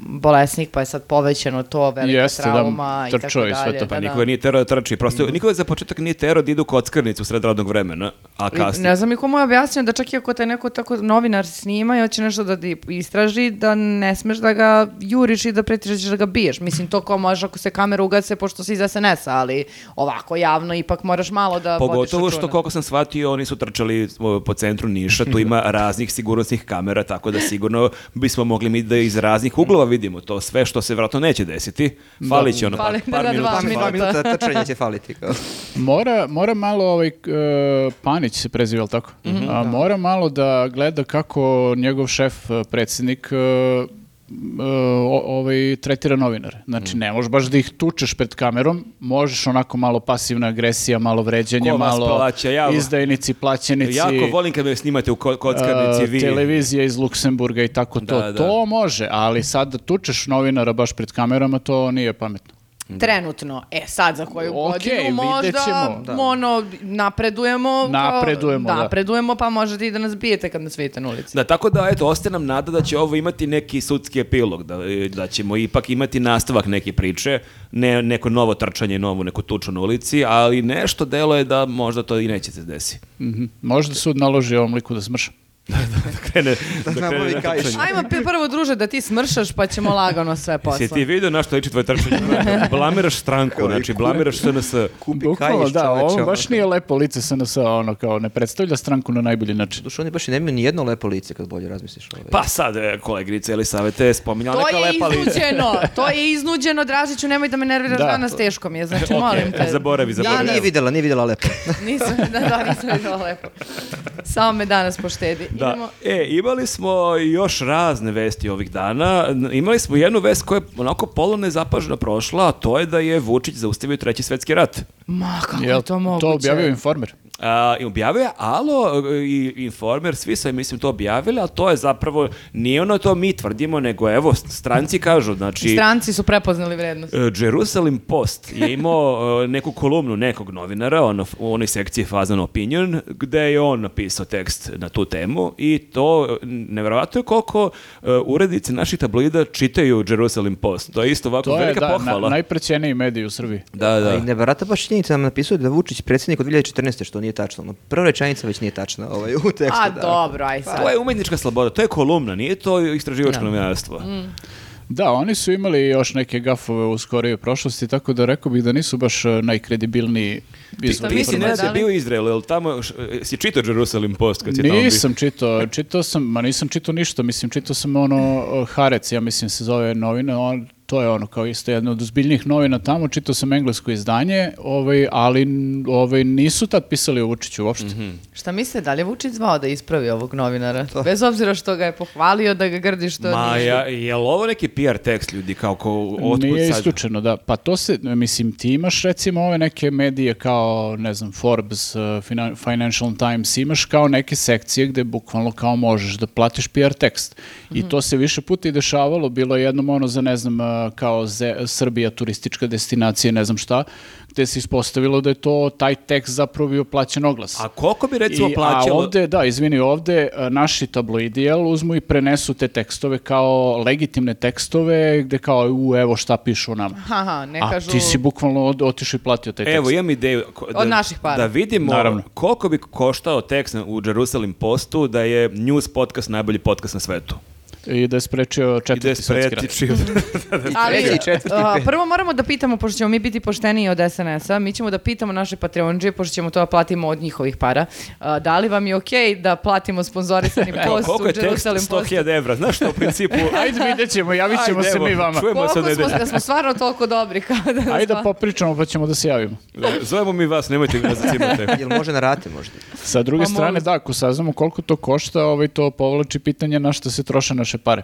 bolesnik, pa je sad povećano to, velika Jeste, da, trauma i tako dalje. i sve to. da, Pa da. nikoga nije terao da trči. Prosto, nikoga za početak nije terao da idu u kockarnicu u sred radnog vremena, a kasnije. Ne znam i komu je objasnio da čak i ako te neko tako novinar snima i hoće nešto da istraži, da ne smeš da ga juriš i da pretiš da da ga biješ. Mislim, to kao možeš ako se kamera ugase, pošto si iz SNS-a, ali ovako javno ipak moraš malo da vodiš Pogotovo što, koliko sam shvatio, oni su trčali po centru Niša, tu ima raznih sigurnosnih kamera, tako da sigurno bismo mogli mi da iz raznih uglova vidimo to sve što se vjerojatno neće desiti. Falit će ono par, Fali- par da, minuta. dva dva minuta. minuta trčanja će faliti. Kao. Mora, mora malo ovaj, e, Panić se preziva, jel tako? A, mora malo da gleda kako njegov šef, e, predsjednik, e, e, ovaj, tretira novinare. Znači, ne možeš baš da ih tučeš pred kamerom, možeš onako malo pasivna agresija, malo vređanje, Ko malo plaća, ja- izdajnici, plaćenici. Jako volim kad me snimate u ko- kockarnici, e, vi. televizija iz Luksemburga i tako to. Da, da. To može, ali sad da tučeš novinara baš pred kamerama, to nije pametno. Trenutno. E, sad za koju Okej, godinu možda ćemo. Da. ono, napredujemo. kao- Napredujemo, da. Napredujemo, pa možete i da nas bijete kad nas vidite na ulici. Da, tako da, eto, ostaje nam nada da će ovo imati neki sudski epilog, da, da ćemo ipak imati nastavak neke priče, ne neko novo trčanje, novu neku tuču na ulici, ali nešto delo je da možda to i neće se desi. Mhm. Možda sud naloži ovom liku da smrša. Da krene, da Da krene na trčanje. Ajmo prvo druže da ti smršaš pa ćemo lagano sve posle. Jesi ti vidio na što liči tvoje trčanje? Blamiraš stranku, znači blamiraš SNS. Kupi Bukvalno, kaiš, da, čoveče, ovo baš nije lepo lice SNS, ono, kao ne predstavlja stranku na najbolji način. Duše, oni baš i nemaju ni jedno lepo lice kad bolje razmisliš. Ovaj. Pa sad, e, koleginice Elisavete je spominjala To neka je lepa lica. iznuđeno, to je iznuđeno, Dražiću, nemoj da me nerviraš Da. danas, teško mi je, znači Ok, molim te. zaboravi, zaboravi. Nije, nije vidjela, nije vidjela lepo. Nisam, da, da, nisam vidjela lepo. Samo me danas poštedi. Da. Idemo. E, imali smo još razne vesti ovih dana. Imali smo jednu vest koja je onako polo nezapaženo prošla, a to je da je Vučić zaustavio treći svetski rat. Ma, kako Jel je to moguće? to objavio informer? A, i objavio je Alo i Informer, svi su, mislim, to objavili, ali to je zapravo, nije ono to mi tvrdimo, nego evo, stranci kažu, znači... Stranci su prepoznali vrednost. E, Jerusalem Post je imao e, neku kolumnu nekog novinara ono, u onoj sekciji Fazan Opinion gde je on napisao tekst na tu temu i to nevjerovatno je koliko e, urednici naših tabloida čitaju Jerusalem Post. To je isto ovako To je, velika da, na, pohvala. najprećeniji medij u Srbiji. Da, da. I ne barata baš činjenica nam napisao da je Vučić predsjednik od 2014. što nije tačno. No, prva rečenica već nije tačna ovaj, u tekstu. A, da. dobro, aj sad. To je umetnička sloboda, to je kolumna, nije to istraživačko novinarstvo. Da, oni su imali još neke gafove u skorijoj prošlosti, tako da rekao bih da nisu baš e, najkredibilniji izvor. Šta Ti si mislite, ne da bio u Izraelu, jel tamo, š- si čitao Jerusalem Post kad si tamo bio? Nisam čitao, čitao sam, ma nisam čitao ništa, mislim, čitao sam ono uh, Harec, ja mislim se zove novina, on, to je ono kao isto jedno od ozbiljnijih novina tamo, čitao sam englesko izdanje, ovaj, ali ovaj, nisu tad pisali o Vučiću uopšte. Mhm. Šta misle, da li je Vučić zvao da ispravi ovog novinara? Bez obzira što ga je pohvalio da ga grdi što Ma, nije. ja, je li ovo neki PR tekst ljudi, kao ko, otkud Nije sad? isključeno, da. Pa to se, mislim, ti imaš recimo ove neke medije kao, ne znam, Forbes, uh, Fina- Financial Times, imaš kao neke sekcije gde bukvalno kao možeš da platiš PR tekst. I to se više puta i dešavalo, bilo je jednom ono za, ne znam, uh, kao Ze- Srbija turistička destinacija, ne znam šta, gde se ispostavilo da je to taj tekst zapravo bio plaćen oglas. A koliko bi recimo I, plaćalo... A ovde, da, izvini, ovde a, naši tabloidi jel, uzmu i prenesu te tekstove kao legitimne tekstove gde kao, u, evo šta pišu o nama. Haha, ne a kažu... ti si bukvalno od, otišao i platio taj tekst. Evo, imam ideju. ko- Da, Od naših para. Da vidimo Naravno. koliko bi koštao tekst u Jerusalem Postu da je news podcast najbolji podcast na svetu. I da je sprečio I da je četvrti svetski rat. sprečio. Ali, treći, četvrti, a, prvo moramo da pitamo, pošto ćemo mi biti pošteniji od SNS-a, mi ćemo da pitamo naše Patreonđe, pošto ćemo to da platimo od njihovih para, a, da li vam je okej da platimo sponzorisani post koliko je tekst? Jerusalem Postu? 100.000 evra. Znaš što u principu... Ajde, vidjet ćemo, javit ćemo Ajde, se evo, mi vama. čujemo se Koliko smo, da smo stvarno toliko dobri kao da... Ajde da popričamo pa ćemo da se javimo. Da, Zovemo mi vas, nemojte mi nas zacimate. Jel može na rate možda? Sa druge Pa strane, mogu. da, ako saznamo koliko to košta, ovaj, to povlači pitanje na što se troše naše pare.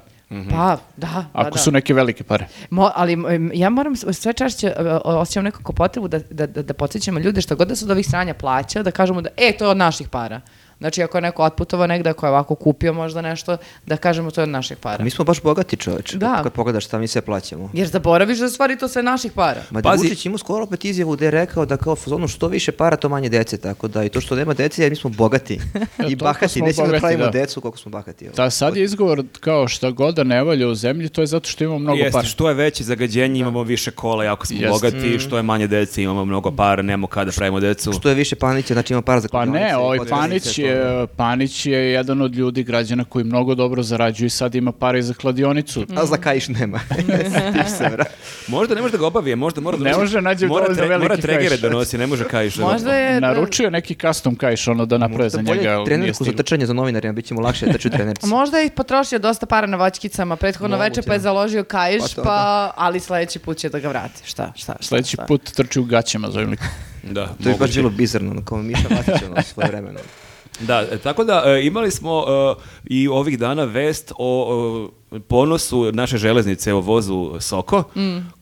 Pa, da, da, Ako da. su neke velike pare. Mo, ali ja moram sve češće e, osjećam nekako potrebu da, da, da, da podsjećamo ljude što god da su od ovih stranja plaća, da kažemo da e, to je od naših para. Znači, ako je neko otputovao negde, ako je ovako kupio možda nešto, da kažemo to je od naših para. Mi smo baš bogati čoveč. Da. Kad pogledaš šta mi sve plaćamo. Jer zaboraviš da stvari to sve naših para. Ma da Pazi- Vučić imao skoro opet izjavu da je rekao da kao fazonu što više para to manje dece, tako da i to što nema dece jer mi smo bogati i bahati, nećemo da pravimo da. decu koliko smo bahati. Ta sad je izgovor kao šta god da ne valja u zemlji, to je zato što imamo mnogo Jeste, para. što je veće zagađenje, imamo više kola, jako smo Jeste. bogati, što je manje dece, imamo mnogo para, nemamo kada pravimo decu. Što je više Panića, znači ima para za Pa ne, ovaj kockarnice, Panić je, Panić je jedan od ljudi, građana koji mnogo dobro zarađuju i sad ima pare i za kladionicu. A za kaiš nema. Možda ne može da ga obavije, možda mora da Ne može nađe mora, dovoljno veliki mora tregere da nosi, ne može kaiš. da- Možda je... Naručio neki custom kajš ono da naprave za Da njega, trenerku za trčanje za novinarima, bit će mu lakše da trči u trenerci. Možda je potrošio dosta para na voćkicama prethodno Moguće. veče pa je založio kaiš, Pa to pa, ali sledeći put će da ga vrati. Šta, šta, šta? Sledeći šta? put trči u gaćama za. Da, To je baš bilo bizarno, kao Miša Matić, ono, svoje vremeno. Da, e, tako da e, imali smo e, i ovih dana vest o ponosu naše železnice o vozu Soko,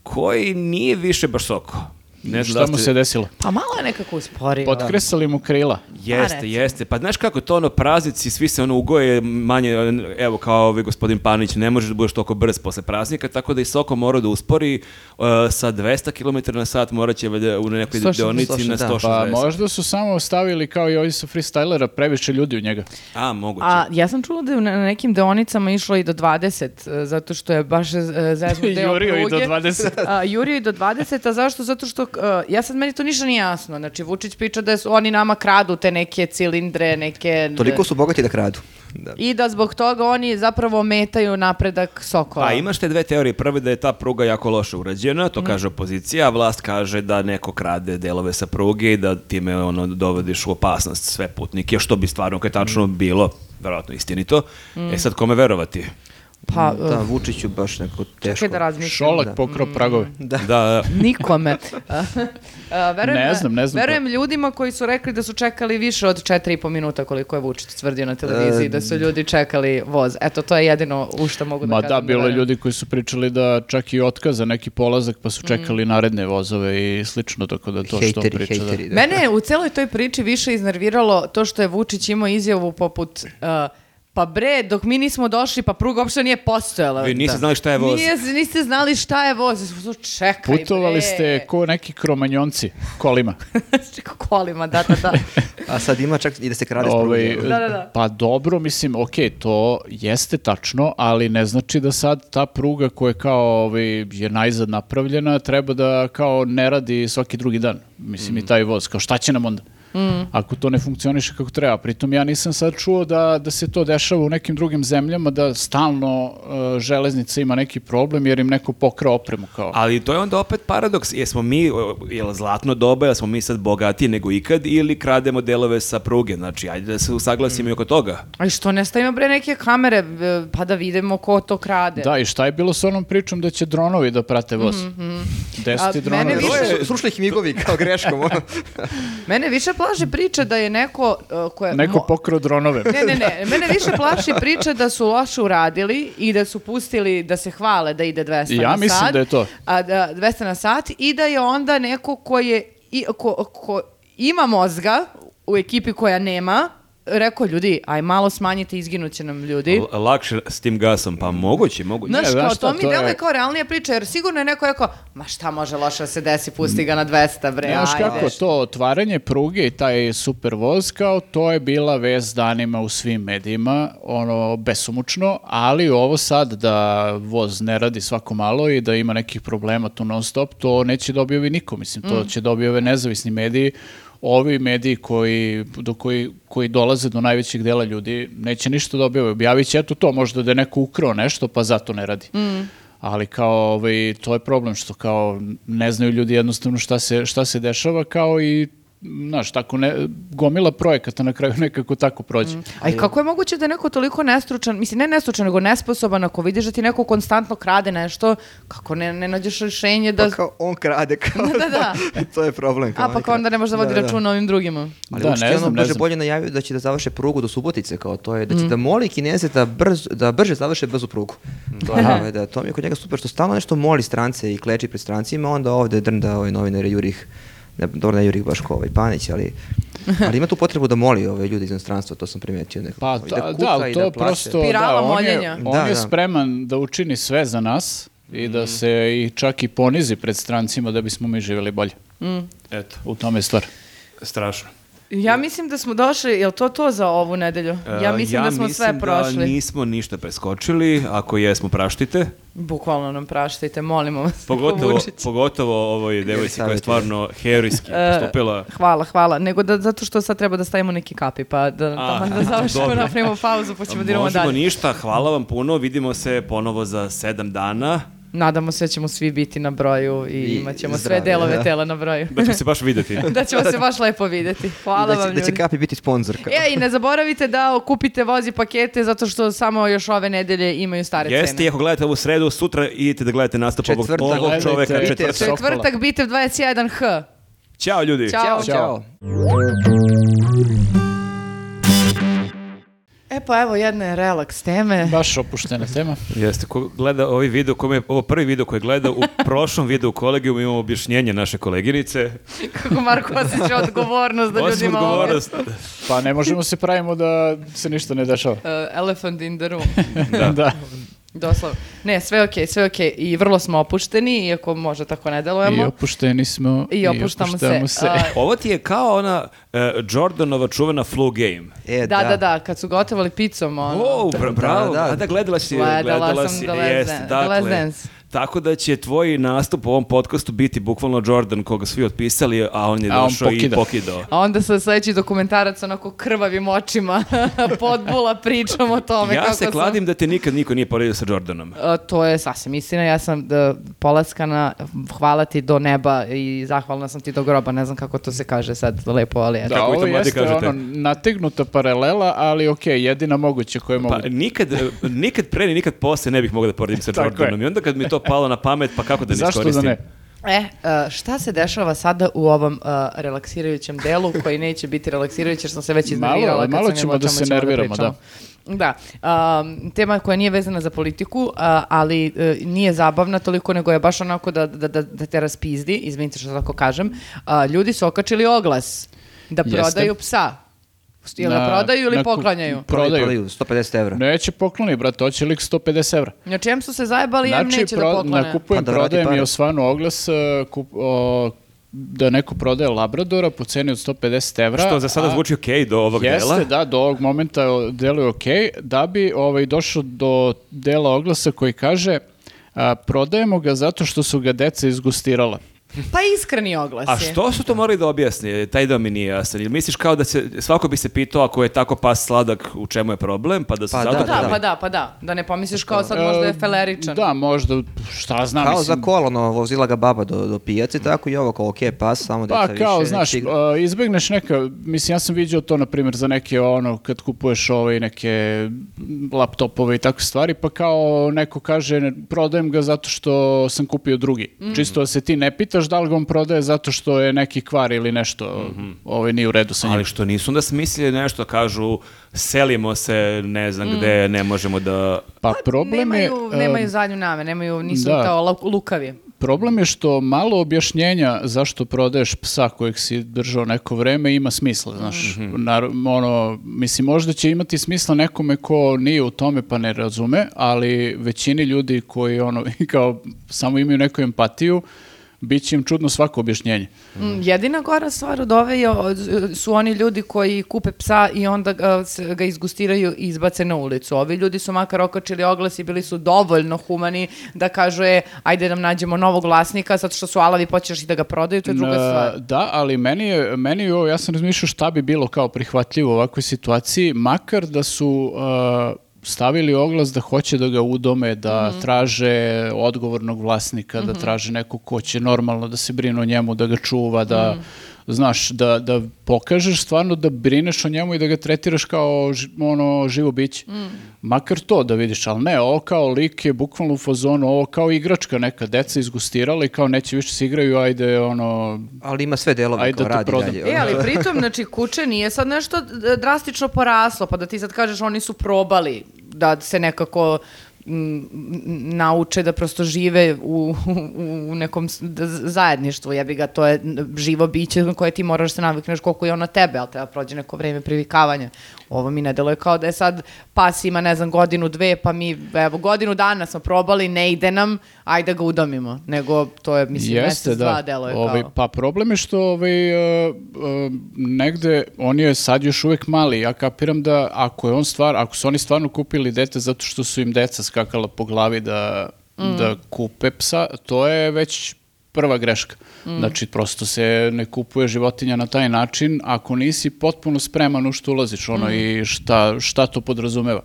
koji nije više baš Soko. Ne znam Šta da mu se desilo? Pa malo je nekako usporio. Potkresali mu krila. Jeste, recimo. jeste. Pa znaš kako to ono praznici, svi se ono ugoje manje, evo kao ovaj gospodin Panić, ne možeš da budeš toliko brz posle praznika, tako da i Soko mora da uspori uh, sa 200 km na sat morat će valjda u nekoj 160, deonici na 160, 160. Pa možda su samo stavili kao i ovi sa freestylera previše ljudi u njega. A, moguće. A ja sam čula da je na nekim deonicama išlo i do 20, e, zato što je baš e, zeznut deo Jurio i do pruge. 20. A, Jurio i do 20, a zašto? Zato što, ja sad meni to ništa nije jasno. Znači, Vučić priča da su oni nama kradu te neke cilindre, neke... Toliko su bogati da kradu. Da. I da zbog toga oni zapravo metaju napredak Sokola. Pa imaš te dve teorije. Prve da je ta pruga jako loše urađena, Mhm. to kaže opozicija, a vlast kaže da neko krade delove sa pruge i da time ono dovodiš u opasnost sve putnike, što bi stvarno kad je tačno Mhm. bilo, verovatno istinito. E sad kome verovati? Pa, Da, Vučiću baš neko teško. čekaj da razmislim. Šolak Da. pokrao pragove. Da, da. Nikome. A, a, verujem, Ne znam, ne znam Verujem ljudima koji su rekli da su čekali više od 4,5 minuta koliko je Vučić tvrdio na televiziji, da su ljudi čekali voz. Eto, to je jedino u što mogu da Ma kažem. da, bilo je ljudi koji su pričali da čak i otkaza neki polazak pa Mm. su čekali naredne vozove i slično, tako da to što on Hejteri, priča. da. hejteri. da. Mene je u celoj toj priči više iznerviralo to što je Vučić imao izjavu poput... uh, pa bre, dok mi nismo došli, pa pruga uopšte nije postojala. Vi niste znali šta je voz. Nije, niste znali šta je voz. Čekaj, Putovali bre. ste ko neki kromanjonci kolima. Čekaj, kolima, da, da, da. A sad ima čak i da se krade s Ovaj, pruge. Da, da, da. Pa dobro, mislim, ok, to jeste tačno, ali ne znači da sad ta pruga koja je kao ovaj, je najzad napravljena treba da kao ne radi svaki drugi dan. Mislim i taj voz, kao šta će nam onda? Ako to ne funkcioniše kako treba. Pritom ja nisam sad čuo da, da se to dešava u nekim drugim zemljama, da stalno uh, železnica ima neki problem jer im neko pokra opremu kao. Ali to je onda opet paradoks. Jesmo mi, jel zlatno doba, jesmo mi sad bogatiji nego ikad ili krademo delove sa pruge? Znači, ajde da se usaglasimo i oko toga. A što ne stavimo bre neke kamere e, pa da vidimo ko to krade? Da, i šta je bilo s onom pričom da će dronovi da prate voz? Deseti A dronovi. mene više- Su- Srušili ih migovi kao greškom. Mene više plaši priča da je neko uh, ko je... Neko pokrao dronove. Ne, ne, ne. Mene više plaši priča da su loše uradili i da su pustili da se hvale da ide 200 Ja na mislim sat. da je to. A da, 200 na sat i da je onda neko ko je i, ko, ko ima mozga u ekipi koja nema rekao ljudi, aj malo smanjite, izginuće nam ljudi. L- lakše s tim gasom, pa moguće, moguće. Znaš, kao, šta, to mi deluje kao realnija priča, jer sigurno je neko rekao, ma šta može loše da se desi, pusti ga na 200, bre, Znaš kako, to otvaranje pruge i taj super voz, kao to je bila vez danima u svim medijima, ono, besumučno, ali ovo sad da voz ne radi svako malo i da ima nekih problema tu non stop, to neće da objavi niko, mislim, to će da objave nezavisni mediji, ovi mediji koji, do koji, koji dolaze do najvećeg dela ljudi neće ništa da objave. Objavit će eto to, možda da je neko ukrao nešto pa zato ne radi. Ali kao, ovaj, to je problem što kao ne znaju ljudi jednostavno šta se, šta se dešava kao i znaš, tako ne, gomila projekata na kraju nekako tako prođe. A i kako je moguće da je neko toliko nestručan, mislim ne nestručan, nego nesposoban, ako vidiš da ti neko konstantno krade nešto, kako ne, ne nađeš rješenje da... Pa kao on krade. Kao, Da, da. to je problem. Kao A pa kao onda ne može da vodi Da, da. računa o ovim drugima. Ali Da, Vučić ne znam, ne brže znam. bolje najavio da će da završe prugu do Subotice, kao to je, da će da Mm. moli Kineze da, brz, da brže završe brzu prugu. To je, da, to mi je kod njega super, što stalno nešto moli strance i kleči pred strancima, onda ovde drnda ovaj novinare Jurih, ne, dobro ne Jurih baš kao ovaj Panić, ali, ali ima tu potrebu da moli ove ljudi iz inostranstva, to sam primetio nekako. Pa ta- da, kuca i to da plače. prosto, da, on je, moljenja. on Da, je da. spreman da učini sve za nas i da se i čak i ponizi pred strancima da bismo mi živjeli bolje. Eto, U tome je stvar. strašno. Ja mislim da smo došli, je to to za ovu nedelju? Ja mislim da smo sve mislim prošli. da nismo ništa preskočili, ako jesmo praštite. Bukvalno nam praštajte, molimo vas. Pogotovo, Vučić. pogotovo ovoj devojci koja je stvarno heroijski E, postupila. Hvala, hvala. Nego da, zato što sad treba da stavimo neki kapi, pa da, A, taman da završimo, dobro. napravimo pauzu, pa ćemo da idemo Možemo dalje. ništa, hvala vam puno, vidimo se ponovo za sedam dana. Nadamo se da ćemo svi biti na broju i, I imat ćemo sve zdravi, delove da. tela na broju. Da ćemo se baš videti. da ćemo se baš lepo videti. Hvala da, će, vam da će. Kapi biti sponsor. Kao. E, i ne zaboravite da kupite vozi pakete zato što samo još ove nedelje imaju stare Jeste, i cene. ako gledate ovu sredu, sutra idite da gledate nastup ovog, Četvrtak ovog čoveka Bitev četvrtak. Sokola. Četvrtak Bitev 21H. Ćao ljudi! Ćao. Ćao. E pa evo jedne relaks teme. Baš opuštena tema. Jeste, ko gleda ovaj video, kome je, ovo prvi video koji gleda, u prošlom videu kolegiju imamo objašnjenje naše koleginice. Kako Marko osjeća odgovornost da ljudima ovo... odgovornost. Pa ne možemo se pravimo da se ništa ne dešava. Uh, elephant in the room. Da. da. Doslovno. Ne, sve okej, sve okej. I vrlo smo opušteni, iako možda tako ne delujemo. I opušteni smo. I opuštamo se. opuštamo se. A, Ovo ti je kao ona e, Jordanova čuvena flu game. E, da, da, da, kad su gotovali pizzom, ono... O, bra- bravo, Da, da. a da gledala si, Gledala sam si, The Last jeste, Dan- The Last dakle, Dance. Tako da će tvoj nastup u ovom podcastu biti bukvalno Jordan koga svi otpisali, a on je A on došao i pokida. pokidao. A onda sa sledeći dokumentarac onako krvavim očima podbula pričam o tome Ja kako se sam- kladim da te nikad niko nije poredio sa Jordanom. A, to je sasvim istina, ja sam da, polaskana, hvala ti do neba i zahvalna sam ti do groba, ne znam kako to se kaže sad lepo, ali eto. Da, Kako ovo jeste kažete? ono nategnuta paralela, ali okej, jedina moguća koju mogu. Pa nikad, nikad pre ni nikad posle ne bih mogao da poredim sa Jordanom. je. I onda kad mi to palo na pamet, pa kako da ne Zašto iskoristim? da ne? E, a, šta se dešava sada u ovom a, relaksirajućem delu koji neće biti relaksirajući jer sam se već Malo- iznervirala kad malo sam ćemo da se nerviramo, pričamo. Da, um, tema koja nije vezana za politiku, a, ali e, nije zabavna toliko, nego je baš onako da, da, da, da te raspizdi, izvinite što tako kažem. Ljudi su okačili oglas da Jeste. prodaju psa. Jel Na- prodaju ili na ku- poklanjaju? Prodaju. Prodaju 150 evra. Neće pokloni, brate, hoće lik 150 evra. Na čem su se zajebali, em neće da pro- poklone. nakupujem, Pa da vrati prodajem pare. i osvanu oglas e, kup, o, da neko prodaje Labradora po ceni od 150 evra. Što za sada a- zvuči okej do ovog Jeste, dela. da, do ovog momenta deluje ok, da bi ovaj, došao do dela oglasa koji kaže a, prodajemo ga zato što su ga deca izgustirala. Pa iskreni oglas A je. što su to morali da objasni? Taj deo mi nije jasan. Ili misliš kao da se, svako bi se pitao ako je tako pas sladak u čemu je problem, pa da se Pa zato da, Da, pa da, pa da. Da ne pomisliš kao sad možda je E, feleričan. Da, možda, šta znam, Kao mislim, za kolono, vozila ga baba do, do pijace, tako i ovo kao ok, pas, samo deca Pa više. kao, nek znaš, a, izbegneš neka, mislim, ja sam vidio to, na primjer, za neke, ono, kad kupuješ ovaj, neke laptopove i takve stvari, pa kao neko kaže, prodajem ga zato što sam kupio drugi. Čisto da se ti ne pitaš da li ga on prodaje zato što je neki kvar ili nešto, ovaj, nije u redu sa njim. Ali što nisu onda smislili nešto, kažu selimo se, ne znam gde, ne možemo da... Pa problem je... nemaju, nemaju zadnju name, nemaju, nisu da. kao lu- lukavi. Problem je što malo objašnjenja zašto prodaješ psa kojeg si držao neko vreme ima smisla, znaš. Nar- ono, mislim, možda će imati smisla nekome ko nije u tome pa ne razume, ali većini ljudi koji ono, kao samo imaju neku empatiju, bit će im čudno svako objašnjenje. Mm, Jedina gora stvar od ove je, su oni ljudi koji kupe psa i onda ga, se- ga izgustiraju i izbace na ulicu. Ovi ljudi su makar okačili oglas i bili su dovoljno humani da kažu je, ajde da nam nađemo novog vlasnika, zato što su alavi počeš i da ga prodaju, to je druga stvar. Da, ali meni je, meni je ovo, ja sam razmišljao šta bi bilo kao prihvatljivo u ovakvoj situaciji, makar da su uh, stavili oglas da hoće da ga udome, da Mhm. traže odgovornog vlasnika, da traže neko ko će normalno da se brine o njemu, da ga čuva, da Mhm. Znaš, da, da pokažeš stvarno da brineš o njemu i da ga tretiraš kao ži- ono živo biće. Mhm. Makar to da vidiš, ali ne, ovo kao lik je bukvalno u fazonu, ovo kao igračka neka, deca izgustirala i kao neće više se igraju, ajde ono, Ali ima sve delove Ajde kao da radi prodam. dalje. E, ali pritom, znači, kuće nije sad nešto e, drastično poraslo, pa da ti sad kažeš oni su probali da se nekako mm, nauče da prosto žive u, u, u nekom zajedništvu, jebi ga, to je živo biće na koje ti moraš se navikneš koliko je ono tebe, ali treba prođe neko vreme privikavanja. Ovo mi ne deluje kao da je sad pas ima, ne znam, godinu, dve, pa mi, evo, godinu dana smo probali, ne ide nam, ajde ga udomimo. Nego, to je, mislim, mesec, dva deluje Ovaj, kao... Pa problem je što ovaj, e, e, negde, on je sad još uvek mali, ja kapiram da ako je on stvar, ako su oni stvarno kupili dete zato što su im deca skakala po glavi da, Mm. da kupe psa, to je već prva greška. Mm. Znači, prosto se ne kupuje životinja na taj način ako nisi potpuno spreman u što ulaziš ono, Mm. i šta, šta to podrazumeva.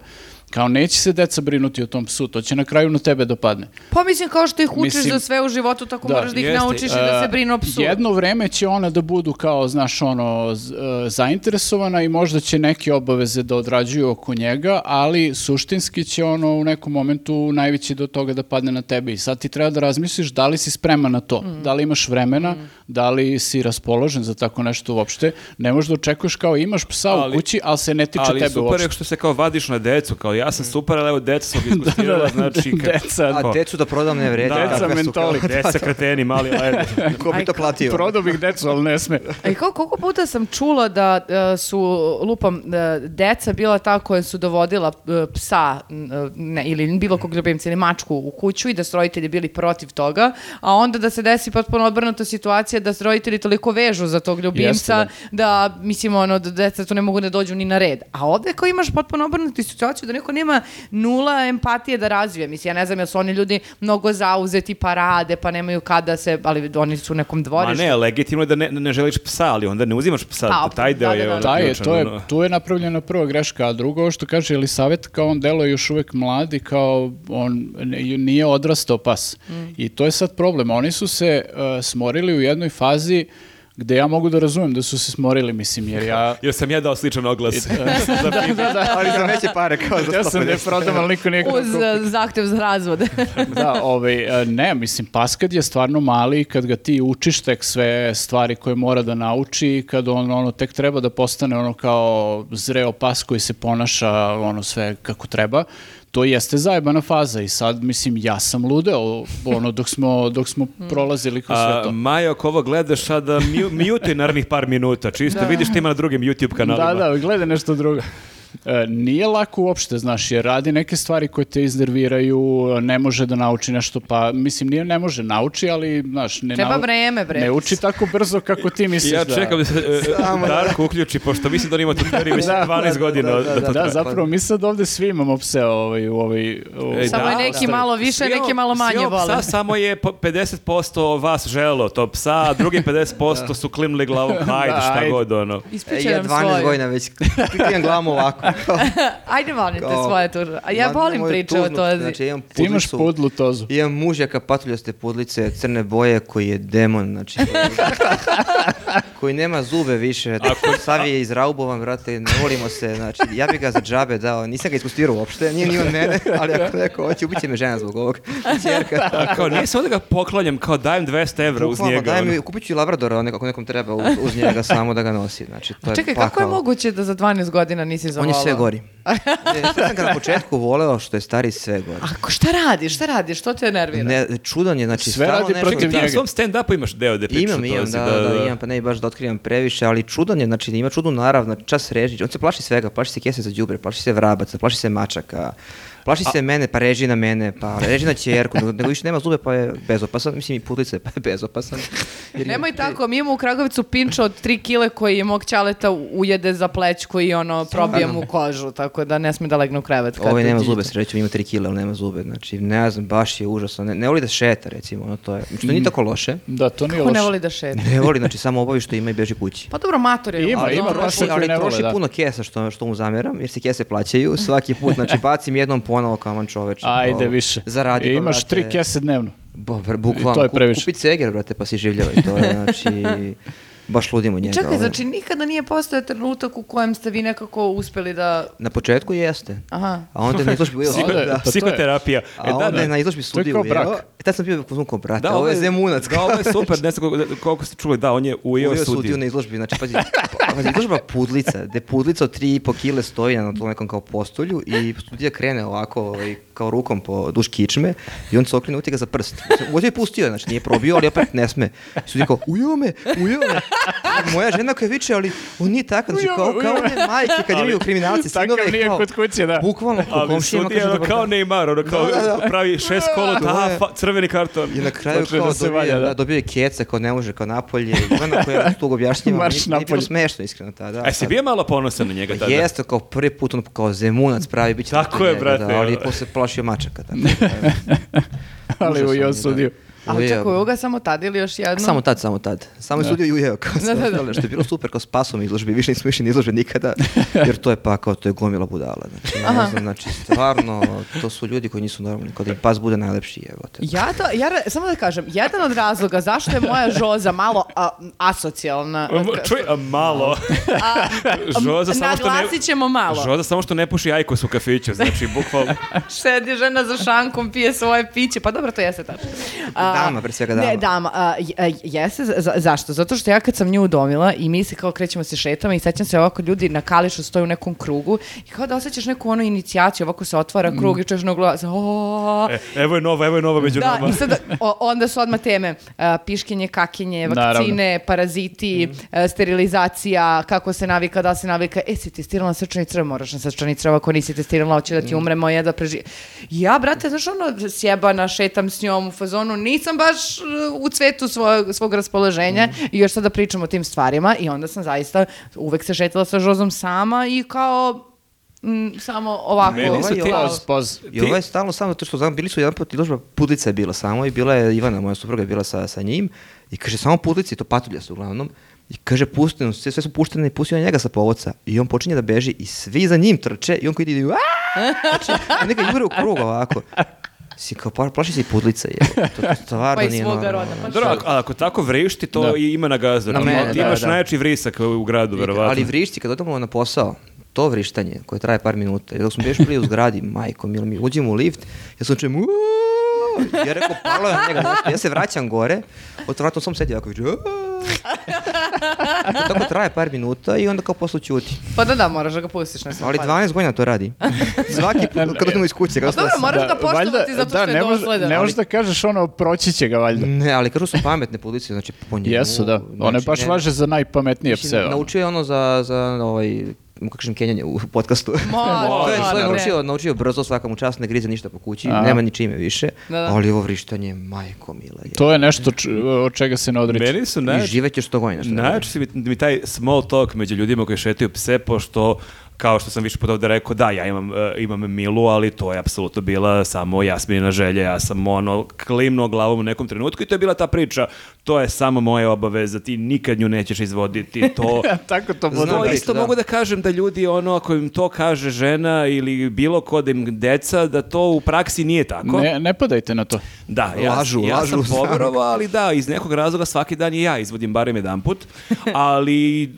Kao neće se deca brinuti o tom psu, to će na kraju na tebe dopadne. Pa mislim kao što ih učiš Mislim- za sve u životu, tako Da, moraš da ih jeste. naučiš i da se E, brinu o psu. Jedno vreme će ona da budu kao, znaš, ono, z- e, zainteresovana i možda će neke obaveze da odrađuju oko njega, ali suštinski će ono u nekom momentu najveći do toga da padne na tebe i sad ti treba da razmisliš da li si spreman na to, Mm. da li imaš vremena, da li si raspoložen za tako nešto uopšte. Ne možeš da očekuješ kao imaš psa u Ali- kući, ali se ne tiče Ali tebe super uopšte. je što se kao vadiš na decu, kao ja sam super, ali evo deca smo ispustirala, znači... kad- Deca, A Ko? decu da prodam ne vredi. Da, deca su mentoli. Deca kreteni, mali, ajde. Ko bi to platio? Prodao bih decu, ali ne sme. A i kao, koliko puta sam čula da e, su, lupam, e, deca bila ta koja su dovodila e, psa ne, ili bilo kog ljubimca ili mačku u kuću i da su roditelji bili protiv toga, a onda da se desi potpuno obrnuta situacija da se roditelji toliko vežu za tog ljubimca Jeste, da, mislim, ono, da deca tu ne mogu da dođu ni na red. A ovde kao imaš potpuno obrnutu situaciju da neko nema nula empatije da razvije. Mislim, ja ne znam, jel su oni ljudi mnogo zauzeti pa rade, pa nemaju kada se, ali oni su u nekom Ma dvorištu. ne, legitimno je da ne, ne želiš psa, ali onda ne uzimaš psa, Pa, taj deo da, je da, da. ono Da je, ključan, to je, ono. tu je napravljena prva greška, a drugo, ovo što kaže Elisavet, kao on deluje još uvek mlad i kao on ne- nije odrastao pas. I to je sad problem. Oni su se uh, smorili u jednoj fazi gde ja mogu da razumem da su se smorili, mislim, jer ja... Jer sam ja dao sličan oglas. da, da, da, Ali za veće pare kao za Ja sam ne 150. prodam, ali niko nije Uz e, zahtev za razvod. Da, ovaj, e, ne, mislim, pas kad je stvarno mali, kad ga ti učiš tek sve stvari koje mora da nauči, kad on ono, tek treba da postane ono kao zreo pas koji se ponaša ono sve kako treba, to jeste zajebana faza i sad, mislim, ja sam ludeo ono, dok smo, dok smo prolazili kroz sve to. Majo, ako ovo gledaš, sada mjuti narednih par minuta. Čisto vidiš što ima na drugim YouTube kanalima. Da, da, gledaj nešto drugo. E, nije lako uopšte, znaš, jer radi neke stvari koje te iznerviraju, ne može da nauči nešto, pa, mislim, nije ne može, nauči, ali, znaš, ne, Treba nau- vreme, bre. ne uči tako brzo kako ti misliš Ja da... čekam da se e, Darko uključi, pošto mislim da on ima tu teoriju već Da, 12 godina. da, da, da, Da, zapravo mi sad ovde svi imamo pse ovaj, u ovoj... u- E, Samo da, je neki da. malo više, Svi neki malo manje svi ovo vole. Psa, samo je po- 50% vas želo to psa, a drugi 50% su klimli glavom, hajde, Da, šta ajde. god, ono. E, Ispričaj ja nam 12 svoju. godina već klikam glavom ovako. Ajde, molim te, Kao- svoje tu. A ja Ma, volim priče o tužnu, to. Znači, imam Ti imaš pudlicu, pudlu tozu. imam mužjaka patuljaste pudlice, crne boje, koji je demon, znači, koji, koji nema zube više, sav je izraubovan, brate, ne volimo se, znači, ja bih ga za džabe dao, nisam ga ispustirao uopšte, nije ni on mene, ali ako neko hoće, ubit će me žena zbog ovog, čerka. A kao, nisam onda ga poklanjam, kao dajem 200 evra uz Bukvalno, njega. daj ono. mi, kupit ću i Labradora, ako nekom treba, uz, uz njega samo da ga nosi, znači, to je Čekaj, kako je pakao. moguće da za 12 godina nisi On je sve gori. E, što sam ga na početku voleo, što je stari sve gori. A ko- šta radiš, šta radiš, što te nervira? Ne, čudan je, znači, Sve radi nešto protiv Ti na njega. svom stand-upu imaš deo da pričaš Imam, imam, tozi, da, da, imam, pa ne baš da otkrivam previše, ali čudan je, znači ima čudnu narav, znači čas režić, on se plaši svega, plaši se kese za đubre, plaši se vrabaca, plaši se mačaka, plaši se mene, pa reži na mene, pa reži na ćerku, nego- više nema zube, pa je bezopasan, mislim i putlice, pa je bezopasan. Jer Nemoj ima- tako, mi imamo u Kragovicu pinča od 3 kile koji je mog ćaleta ujede za plećku i ono probije mu kožu, tako da ne sme da legne u krevet. kad Ovaj nema zube, srećom, ima 3 kila, ali nema zube, znači ne znam, baš je užasno, ne, ne voli da šeta, recimo, ono to je, što nije tako loše, Da, to nije Ko ne loše. voli da šeta? ne voli, znači samo obavi što ima i beži kući. Pa dobro, mator je. Ima, ali ima, ali ne vole, troši da. puno kesa što, što mu zameram, jer se kese plaćaju svaki put, znači bacim jednom ponovo kao man čoveč. Ajde više. Zaradi, I pa, imaš brate. tri kese dnevno. Bo, bukvalno, I to je previše. kupi ceger, brate, pa si življavaj, to je, znači, baš ludimo njega. Čekaj, ovaj. znači nikada nije postojao trenutak u kojem ste vi nekako uspeli da... Na početku jeste, Aha. a onda je na izložbi ujeo, Psiho- da, Pa Psihoterapija. a E, da, onda da. je na izložbi To je studiju kao ujeo, brak. e, tad sam bio u zvukom, brate, Da, ovo je zemunac. Da, ovo je super, ne znam koliko, koliko ste čuli, da, on je ujeo Ujeo sudiju. sudiju na izložbi, znači pazi, pa- pazi, izložba pudlica, gde pudlica od 3,5 kile stoji na tom nekom kao postolju i sudija krene ovako ovaj, kao rukom po duž kičme i on se okrene uti ga za prst. Ovdje je pustio, znači nije probio, ali opet ne sme. I sudija kao, ujeo me, ujeo me. I Moja žena koja viče, ali on nije takav, znači kao, kao one majke kad imaju kriminalci, sinove, nije kao, kod kuće, da. bukvalno po Ali je kaže, ono dobar kao. Neymar, ono kao Da, da, da. pravi šest kolota, To a, je- fa- crveni karton. I na kraju kao da dobije, valja, da. da, dobije keca kao ne može kao napolje. I onda koja tu objašnjava, Marš nije, nije bilo smešno iskreno tada. A si bio malo ponosan na njega tada? Jeste, kao prvi put on kao zemunac pravi, bit će Tako je, brate, Da, ali ono. posle plašio mačaka. Tako, da, Ali ujeo je, da. Ali Ujeo. čekaj, uga samo tad ili još jedno? Samo tad, samo tad. Samo je sudio i ujeo kao Da, sve da, da. što je bilo super kao spasom izložbi, više nismo išli na izložbe nikada, jer to je pa kao, to je gomila budala. Znači, ne Aha. znam, znači, stvarno, to su ljudi koji nisu normalni, kao da im pas bude najlepši, evo te. Ja to, ja, samo da kažem, jedan od razloga zašto je moja žoza malo a, asocijalna. Čuj, a malo. Žoza samo što ne... Naglasit ćemo malo. Žoza samo što ne puši ajkos u kafiću, znači bukvalno... Šedi žena za šankom, pije svoje piće. Pa dobro, to jeste tačno. A, Dama, pre svega dama. Ne, dama. A, j- a, jeste, za- zašto? Zato što ja kad sam nju udomila i mi se kao krećemo se šetama i sećam se ovako ljudi na kališu stoju u nekom krugu i kao da osjećaš neku onu inicijaciju, ovako se otvara krug i čuješ na glas. E, evo je nova, evo je nova među Da, nama. i sad o- onda su odmah teme a, piškenje, kakinje, vakcine, paraziti, a, sterilizacija, kako se navika, da se navika, e, si testirala srčani crv, moraš na srčani crv, ako nisi testirala, hoće da ti umremo, je da preži... Ja, brate, znaš ono, sjebana, šetam s njom u fazonu, nisam baš uh, u cvetu svog, svog raspoloženja i još sada pričam o tim stvarima i onda sam zaista uvek se šetala sa Žozom sama i kao mm, samo ovako. Meni su Ovaj, ti- ovaj, Poz, poz. I ovo je stalno samo to što znam, bili su jedan put izložba, Pudlica je bila samo i bila je Ivana, moja supruga je bila sa, sa njim i kaže samo Pudlici, to patulja su uglavnom, i kaže pušteno, sve, sve su puštene i pustio njega sa povodca i on počinje da beži i svi za njim trče i on koji ide i znači, i neka jure u krug ovako. Si kao, pa, plaši se i Pudlica je. To, to stvarno Pa i nije svoga normalno. roda, pa Dobro, ako, tako vrišti, to Da. i ima na gazdu. Na mene, ti da, imaš da. najjači vrisak u gradu, verovatno. Ali vrišti, kad odemo na posao, to vrištanje koje traje par minuta, dok smo bili bili u zgradi, majko, milo mi, uđemo u lift, ja sam čujem, "Uuuu!" Ja rekao, palo je na njega, nešto. ja se vraćam gore, od vratom sam sedi ovako, viče, "Uuuu!" to tako traje par minuta i onda kao posle ćuti. Pa da, da, moraš da ga pustiš. Ne Ali pali. 12 godina to radi. Svaki put kad odemo iz kuće, kad A dobro, moraš ga poštovati zato što da, je dosledan. Ne možeš da kažeš ono, proći će ga valjda. Ne, ali kažu su pametne policije, znači po njemu. Jesu, da. One znači, baš ne- važe za najpametnije pse. ono. Naučio je ono za, za ovaj, kako kažem, kenjanje u podcastu. Može, to je, to ne. naučio, naučio brzo, svaka mu čast, ne grize ništa po kući, A. nema ni čime više, Da, da. ali ovo vrištanje, majko mila je. To je nešto č- od čega se ne odriče. Meni su I živećeš sto godina. što Najjači su mi, mi taj small talk među ljudima koji šetaju pse, pošto kao što sam više puta ovde rekao, da, ja imam, e, imam Milu, ali to je apsolutno bila samo Jasminina želja. Ja sam ono klimnuo glavom u nekom trenutku i to je bila ta priča. To je samo moja obaveza, ti nikad nju nećeš izvoditi. To, Tako to bude. Znam priču, isto da. mogu da kažem da ljudi, ono, ako im to kaže žena ili bilo ko da im deca, da to u praksi nije tako. Ne, ne padajte na to. Da, ja, Lažu, ja lažu, sam poverovao, ali da, iz nekog razloga svaki dan i ja izvodim barem jedan put, ali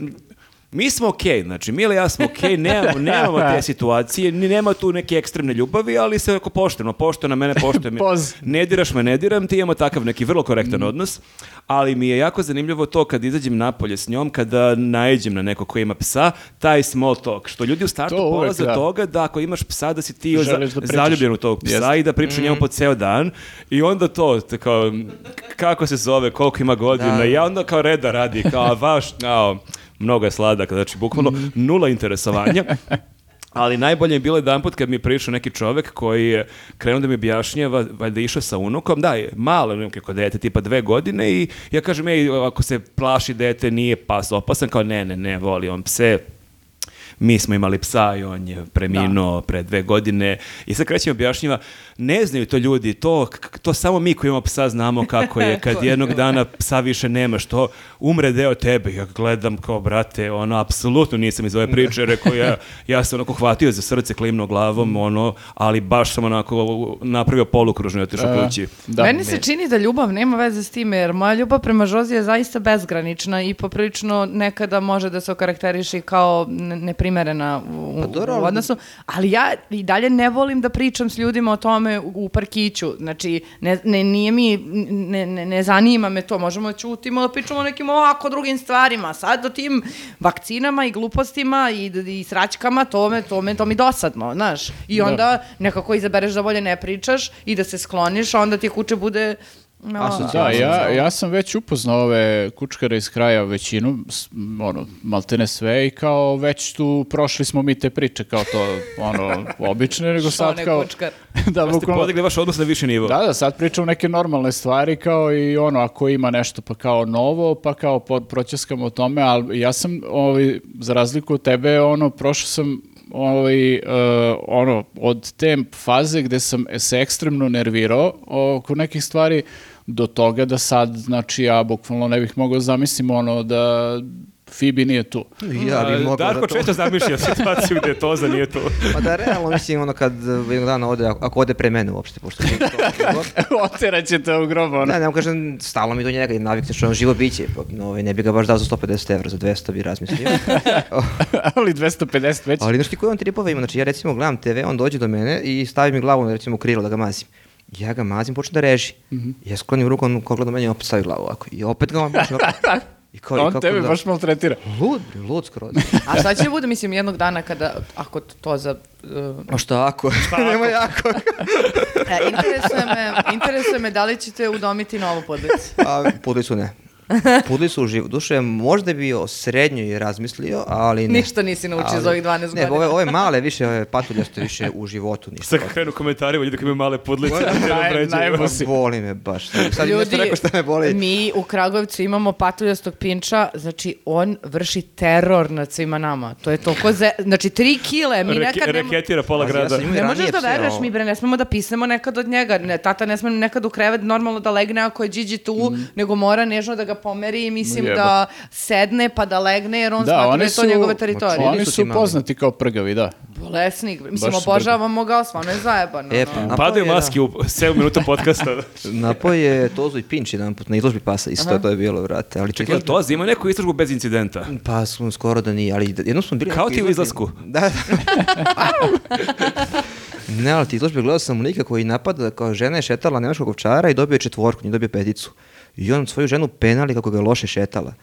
mi smo okej, znači Mila i ja smo okej, nemamo, nemamo te situacije, ni nema tu neke ekstremne ljubavi, ali se ako pošteno, pošteno mene, poštuje me. Poz. Ne diraš me, ne diram, ti imamo takav neki vrlo korektan Mm. odnos, ali mi je jako zanimljivo to kad izađem napolje s njom, kada naiđem na neko ko ima psa, taj small talk, što ljudi u startu To uvek, polaze od da. toga da ako imaš psa da si ti za, da pričaš. zaljubljen u tog psa Jeste. i da priča Mm. njemu po ceo dan i onda to, kao, kako se zove, koliko ima godina Da. i ja onda kao reda radi, kao vaš, kao, mnogo je sladak, znači bukvalno Mm. nula interesovanja. Ali najbolje je bilo jedan put kad mi je prišao neki čovek koji je krenuo da mi objašnjava, valjda išao sa unukom, da, je malo neko dete, tipa dve godine i ja kažem, ej, ako se plaši dete, nije pas opasan, kao ne, ne, ne, voli on pse, mi smo imali psa i on je preminuo pre dve godine. I sad krećem objašnjiva, ne znaju to ljudi, to, to samo mi koji imamo psa znamo kako je, kad jednog dana psa više nema, što umre deo tebe, ja gledam kao brate, ono, apsolutno nisam iz ove priče, rekao ja, ja sam onako hvatio za srce, klimno glavom, ono, ali baš sam onako napravio polukružno i otišao E, kući. Da. Meni se čini da ljubav nema veze s time, jer moja ljubav prema Žozi je zaista bezgranična i poprilično nekada može da se okarakteriši kao ne- neprimerena u, Pa dobro, u odnosu. Ali ja i dalje ne volim da pričam s ljudima o tome u, u parkiću. Znači, ne, ne, nije mi, ne, ne, ne zanima me to. Možemo da ćutimo da pričamo o nekim ovako drugim stvarima. Sad o tim vakcinama i glupostima i, i sraćkama, to me, to me, to mi dosadno, znaš. I Da. onda nekako izabereš da bolje ne pričaš i da se skloniš, a onda ti kuće bude... No, Asocijalno. Da, ja, ja sam već upoznao ove kučkare iz kraja većinu, ono, maltene sve i kao već tu prošli smo mi te priče kao to, ono, obične, nego sad kao... kučkar. da, Pa ste bukvalno- podigli vaš odnos na viši nivo. Da, da, sad pričam neke normalne stvari kao i ono, ako ima nešto pa kao novo, pa kao po, proćeskamo o tome, ali ja sam, ovaj, za razliku od tebe, ono, prošao sam ovaj, e, ono, od te faze gde sam se ekstremno nervirao oko nekih stvari, do toga da sad, znači, ja bukvalno ne bih mogao zamislim ono da Fibi nije tu. Ja bi mogao Darko da to... često zamišlja situaciju gde Toza nije tu. Pa da, realno, mislim, ono kad jednog dana ode, ako ode pre mene uopšte, pošto... Oterat ćete u grobu, ono. Ne, ne vam kažem, stalno mi do njega i navikneš, on živo biće, pa, no, ovaj, ne bi ga baš dao za 150 evra, za 200 bi razmislio. Ali 250 već. Ali znaš ti koje on tripove ima? Znači ja recimo gledam TV, on dođe do mene i stavi mi glavu recimo u krilo da ga mazim. Ja ga mazim, počne da reži. Ja sklonim ruku, on ko gleda meni, opet stavi glavu ovako. I opet ga on počne opet. I kao, i On kako tebe da- baš maltretira. Lud, lud skroz. A šta će bude, mislim, jednog dana kada, ako to za... uh, A šta ako? Nema jako. e, interesuje, me, interesuje me da li ćete udomiti novu podlicu. A pudlicu ne. Pudlicu u živu. Duše, možda bi o srednjoj razmislio, ali ne. Ništa nisi naučio za ovih 12 Ne, godina. ove, ove male više, ove patuljaste više u životu ništa. Sad krenu komentarima, ljudi koji imaju male podlice. Naj- si. Boli me baš. Sad mi nešto rekao što me boli. mi u Kragujevcu imamo patuljastog pinča, znači on vrši teror nad svima nama. To je toliko, ze... znači tri kile, mi Reke- nekad ne... reketira pola Pazi, ja grada. imao Ne možeš da veruješ, ovo. mi bre, ne smemo da pisnemo nekad od njega. Ne, tata ne sme nekad u krevet normalno da legne ako je Điđi tu, nego mora nežno da ga pomeri i mislim Jebote. da sedne pa da legne jer on Da, smatra da je to su- njegove teritorije. Oni su poznati kao prgavi, da. Bolesnik, mislim, Baš obožavamo ga, stvarno je zajebano. E, no. pa, napao Padaju da. maske u 7 minuta podcasta. Napao je Tozu i Pinč jedan put na izložbi pasa, isto to je bilo, vrate. Ali Čekaj, jel Toza ima neku istražbu bez incidenta? Pa smo skoro da nije, ali jednom smo bili... Kao ti u izložbi- izlasku. Da, da. ne, ali ti izložbe gledao sam lika koji napada, kao žena je šetala nemačkog ovčara i dobio je četvorku, nije dobio peticu. I on svoju ženu penali kako ga je loše šetala.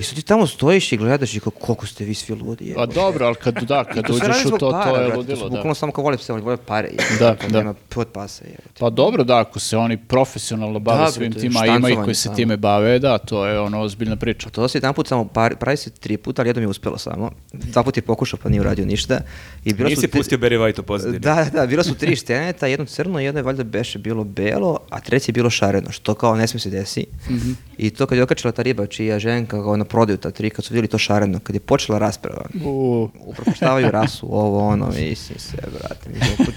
I sad ti tamo stojiš i gledaš i kao, koliko ste vi svi ludi. A jebote. dobro, ali kad, da, kad To uđeš u to, para, to je brate, ludilo, su da. Samo kao vole pse, oni vole pare. jebote, Da, da. Nema pod pasa. jebote. Pa dobro, da, ako se oni profesionalno bave Da, svim to je tima, a ima i koji se samo. time bave, da, to je ono ozbiljna priča. To se jedan put samo par, pravi se tri puta, ali jednom je uspelo samo. Dva puta je pokušao pa nije uradio ništa. I bilo su Nisi tri- pustio Barry White u pozadini. Da, da, da, bila su tri šteneta, jedno crno, jedno je valjda beše bilo belo, a treće je bilo šareno, što kao ne sme se desi. Mhm. I to kad je okačila ta riba, čija ženka kao na prodaju ta tri, kad su vidjeli to šareno, kad je počela rasprava, U, upropaštavaju rasu, ovo, ono, mislim se, brate.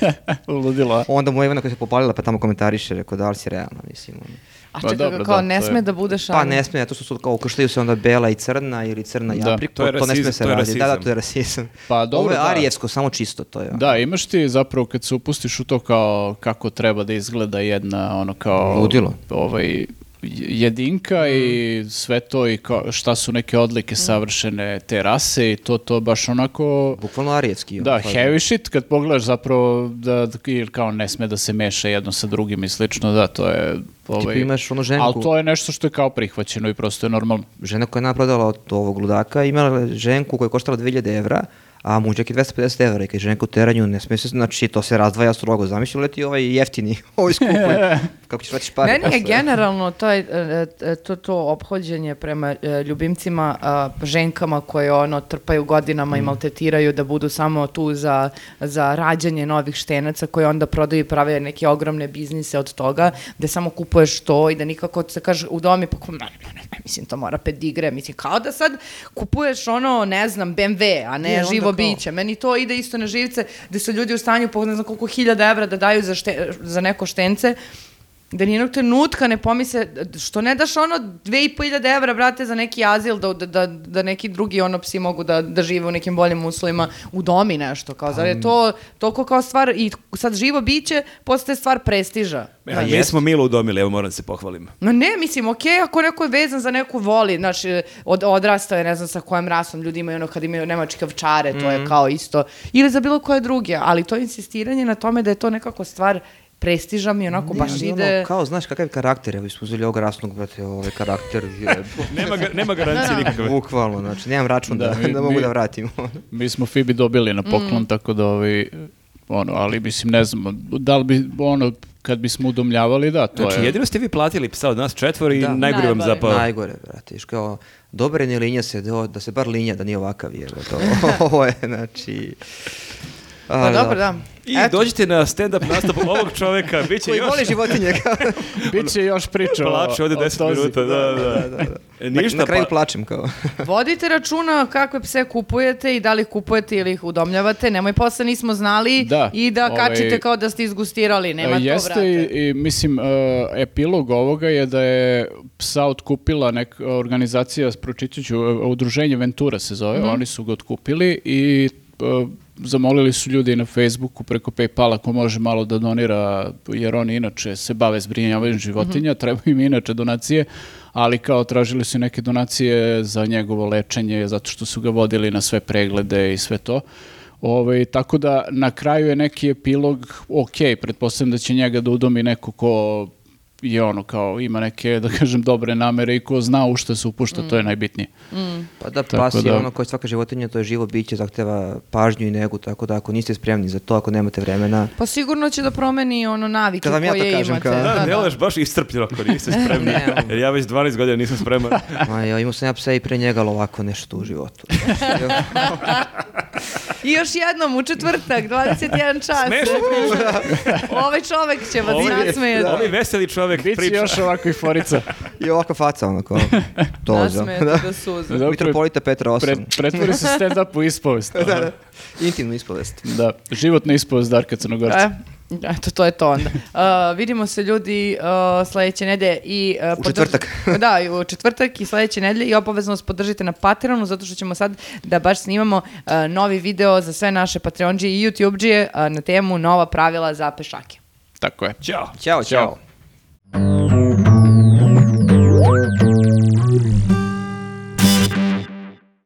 Ludilo. onda mu Ivana koja se popalila pa tamo komentariše, rekao da li si realno, mislim. ono. A Pa čekaj, dobro, kao da, ne to je- sme da bude Pa šaran. ne sme, to su su kao ukrštaju se onda bela i crna ili crna i Da, aprikot, to je to, ne sme se je raditi. Da, da, to je rasizam. Pa dobro, Ovo je da. arijevsko, samo čisto to je. Da, imaš ti zapravo kad se upustiš u to kao kako treba da izgleda jedna ono kao Ludilo. ovaj jedinka i sve to i kao, šta su neke odlike savršene te rase i to to baš onako Bukvalno arijevski. da, ono, pa- heavy shit kad pogledaš zapravo da, da ili kao ne sme da se meša jedno sa drugim i slično, da, to je ovaj, imaš onu ženku- Ali to je nešto što je kao prihvaćeno i prosto je normalno. žena koja je naprodala od ovog ludaka imala je ženku koja je koštala 2000 evra, a mužak je 250 evra i kad je ženka u teranju, ne smije se, znači to se razdvaja strogo. Zamišljam leti ovaj jeftini, ovaj skupi. Kako ćeš vratiš pare? Meni je generalno taj, e, e, to, to ophođenje prema e, ljubimcima, ženkama koje ono trpaju godinama Mm. i maltetiraju da budu samo tu za, za rađanje novih štenaca koje onda prodaju i prave neke ogromne biznise od toga, da samo kupuješ to i da nikako se kaže u domi, pa ne, ne, ne, ne, mislim to mora pedigre, mislim kao da sad kupuješ ono, ne znam, BMW, a ne onda živo kao- biće. Meni to ide isto na živce, gde su ljudi u stanju po ne znam koliko hiljada evra da daju za, šte, za neko štence, da nijednog trenutka ne pomisle, što ne daš ono dve i po hiljade evra, brate, za neki azil, da, da, da neki drugi ono psi mogu da, da žive u nekim boljim uslovima, u domi nešto, kao, zar je to toliko kao stvar, i sad živo biće postaje stvar prestiža. Ja, Znaš. mi smo Milo udomili, evo moram da se pohvalim. No ne, mislim, okej, ako neko je vezan za neku voli, znači, od, odrastao je, ne znam sa kojom rasom, ljudi imaju ono kad imaju nemačke ovčare, to je kao isto, ili za bilo koje druge, ali to insistiranje na tome da je to nekako stvar prestiža mi onako Ne, baš ali ide... Ono, kao, znaš, kakav je karakter, evo, smo uzeli ovog rasnog, brate, ovaj karakter, je, Nema, ga- nema garancije nikakve. bukvalno, znači, nemam račun da, Da, da, mi- mogu mi- da vratim. Mi smo Fibi dobili na poklon, tako da ovaj, ono, ali mislim, ne znam, da li bi, ono, kad bismo udomljavali, da, to Znači, je... jedino ste vi platili psa od nas četvor i Da. najgore vam zapao. Najgore, brate, iš kao, dobar je ne linja se, da, da se bar linja, da nije ovakav, je, to, ovo je, znači, Pa dobro, da. I Eto. dođite na stand-up nastup ovog čoveka, bit će Koji još... voli životinje. Biće još priča o- Plače ovde o 10 tozi. minuta, da, da. E, na, Ništa, na kraju pa- plačem kao. Vodite računa kakve pse kupujete i da li kupujete ili ih udomljavate. Nemoj posle nismo znali Da, i da ovaj- kačite kao da ste izgustirali. Nema E, to, Jeste brate. i, i mislim, e, epilog ovoga je da je psa otkupila neka organizacija, pročitat ću, e, udruženje Ventura se zove, Mhm. oni su ga otkupili i e, zamolili su ljudi na Facebooku preko Paypala ko može malo da donira, jer oni inače se bave zbrinjavanjem životinja, Mhm. treba im inače donacije, ali kao tražili su neke donacije za njegovo lečenje, zato što su ga vodili na sve preglede i sve to. Ovaj, tako da na kraju je neki epilog ok, pretpostavljam da će njega da udomi neko ko je ono kao ima neke da kažem dobre namere i ko zna u što se upušta, to je najbitnije. Pa da, Tako pas je da- ono kao i svaka životinja, to je živo biće, zahteva pažnju i negu, tako da ako niste spremni za to, ako nemate vremena, Pa sigurno će da promeni ono navike Kad vam ja to koje kažem, imate. kao- Da, deluješ baš iscrpljeno ako niste spremni. Ne. Jer ja već 12 godina nisam spreman. Ma ja imao sam ja psa i pre njega, ali ovako nešto u životu. I još jednom u četvrtak, 21 čas. Smešno Ovaj čovek će vas Ovaj- nasmejati. Ovaj veseli čovek Biće priča. još ovakvih forica. I ovakva faca, ono kao, toza. Nasmejati Da. do suza. Mitropolita Petra 8. Pre, pretvori se stand-up u ispovest. da, da. Intimnu ispovest. Da, životna ispovest Darka Crnogorca. E, eto, to je to onda. Uh, vidimo se ljudi uh, sledeće nedelje i... uh, U podrž- četvrtak. da, i u četvrtak i sledeće nedelje i obavezno nas podržite na Patreonu zato što ćemo sad da baš snimamo uh, novi video za sve naše Patreonđije i YouTubeđije uh, na temu nova pravila za pešake. Tako je. Ćao. Ćao, Ćao. ćao. Música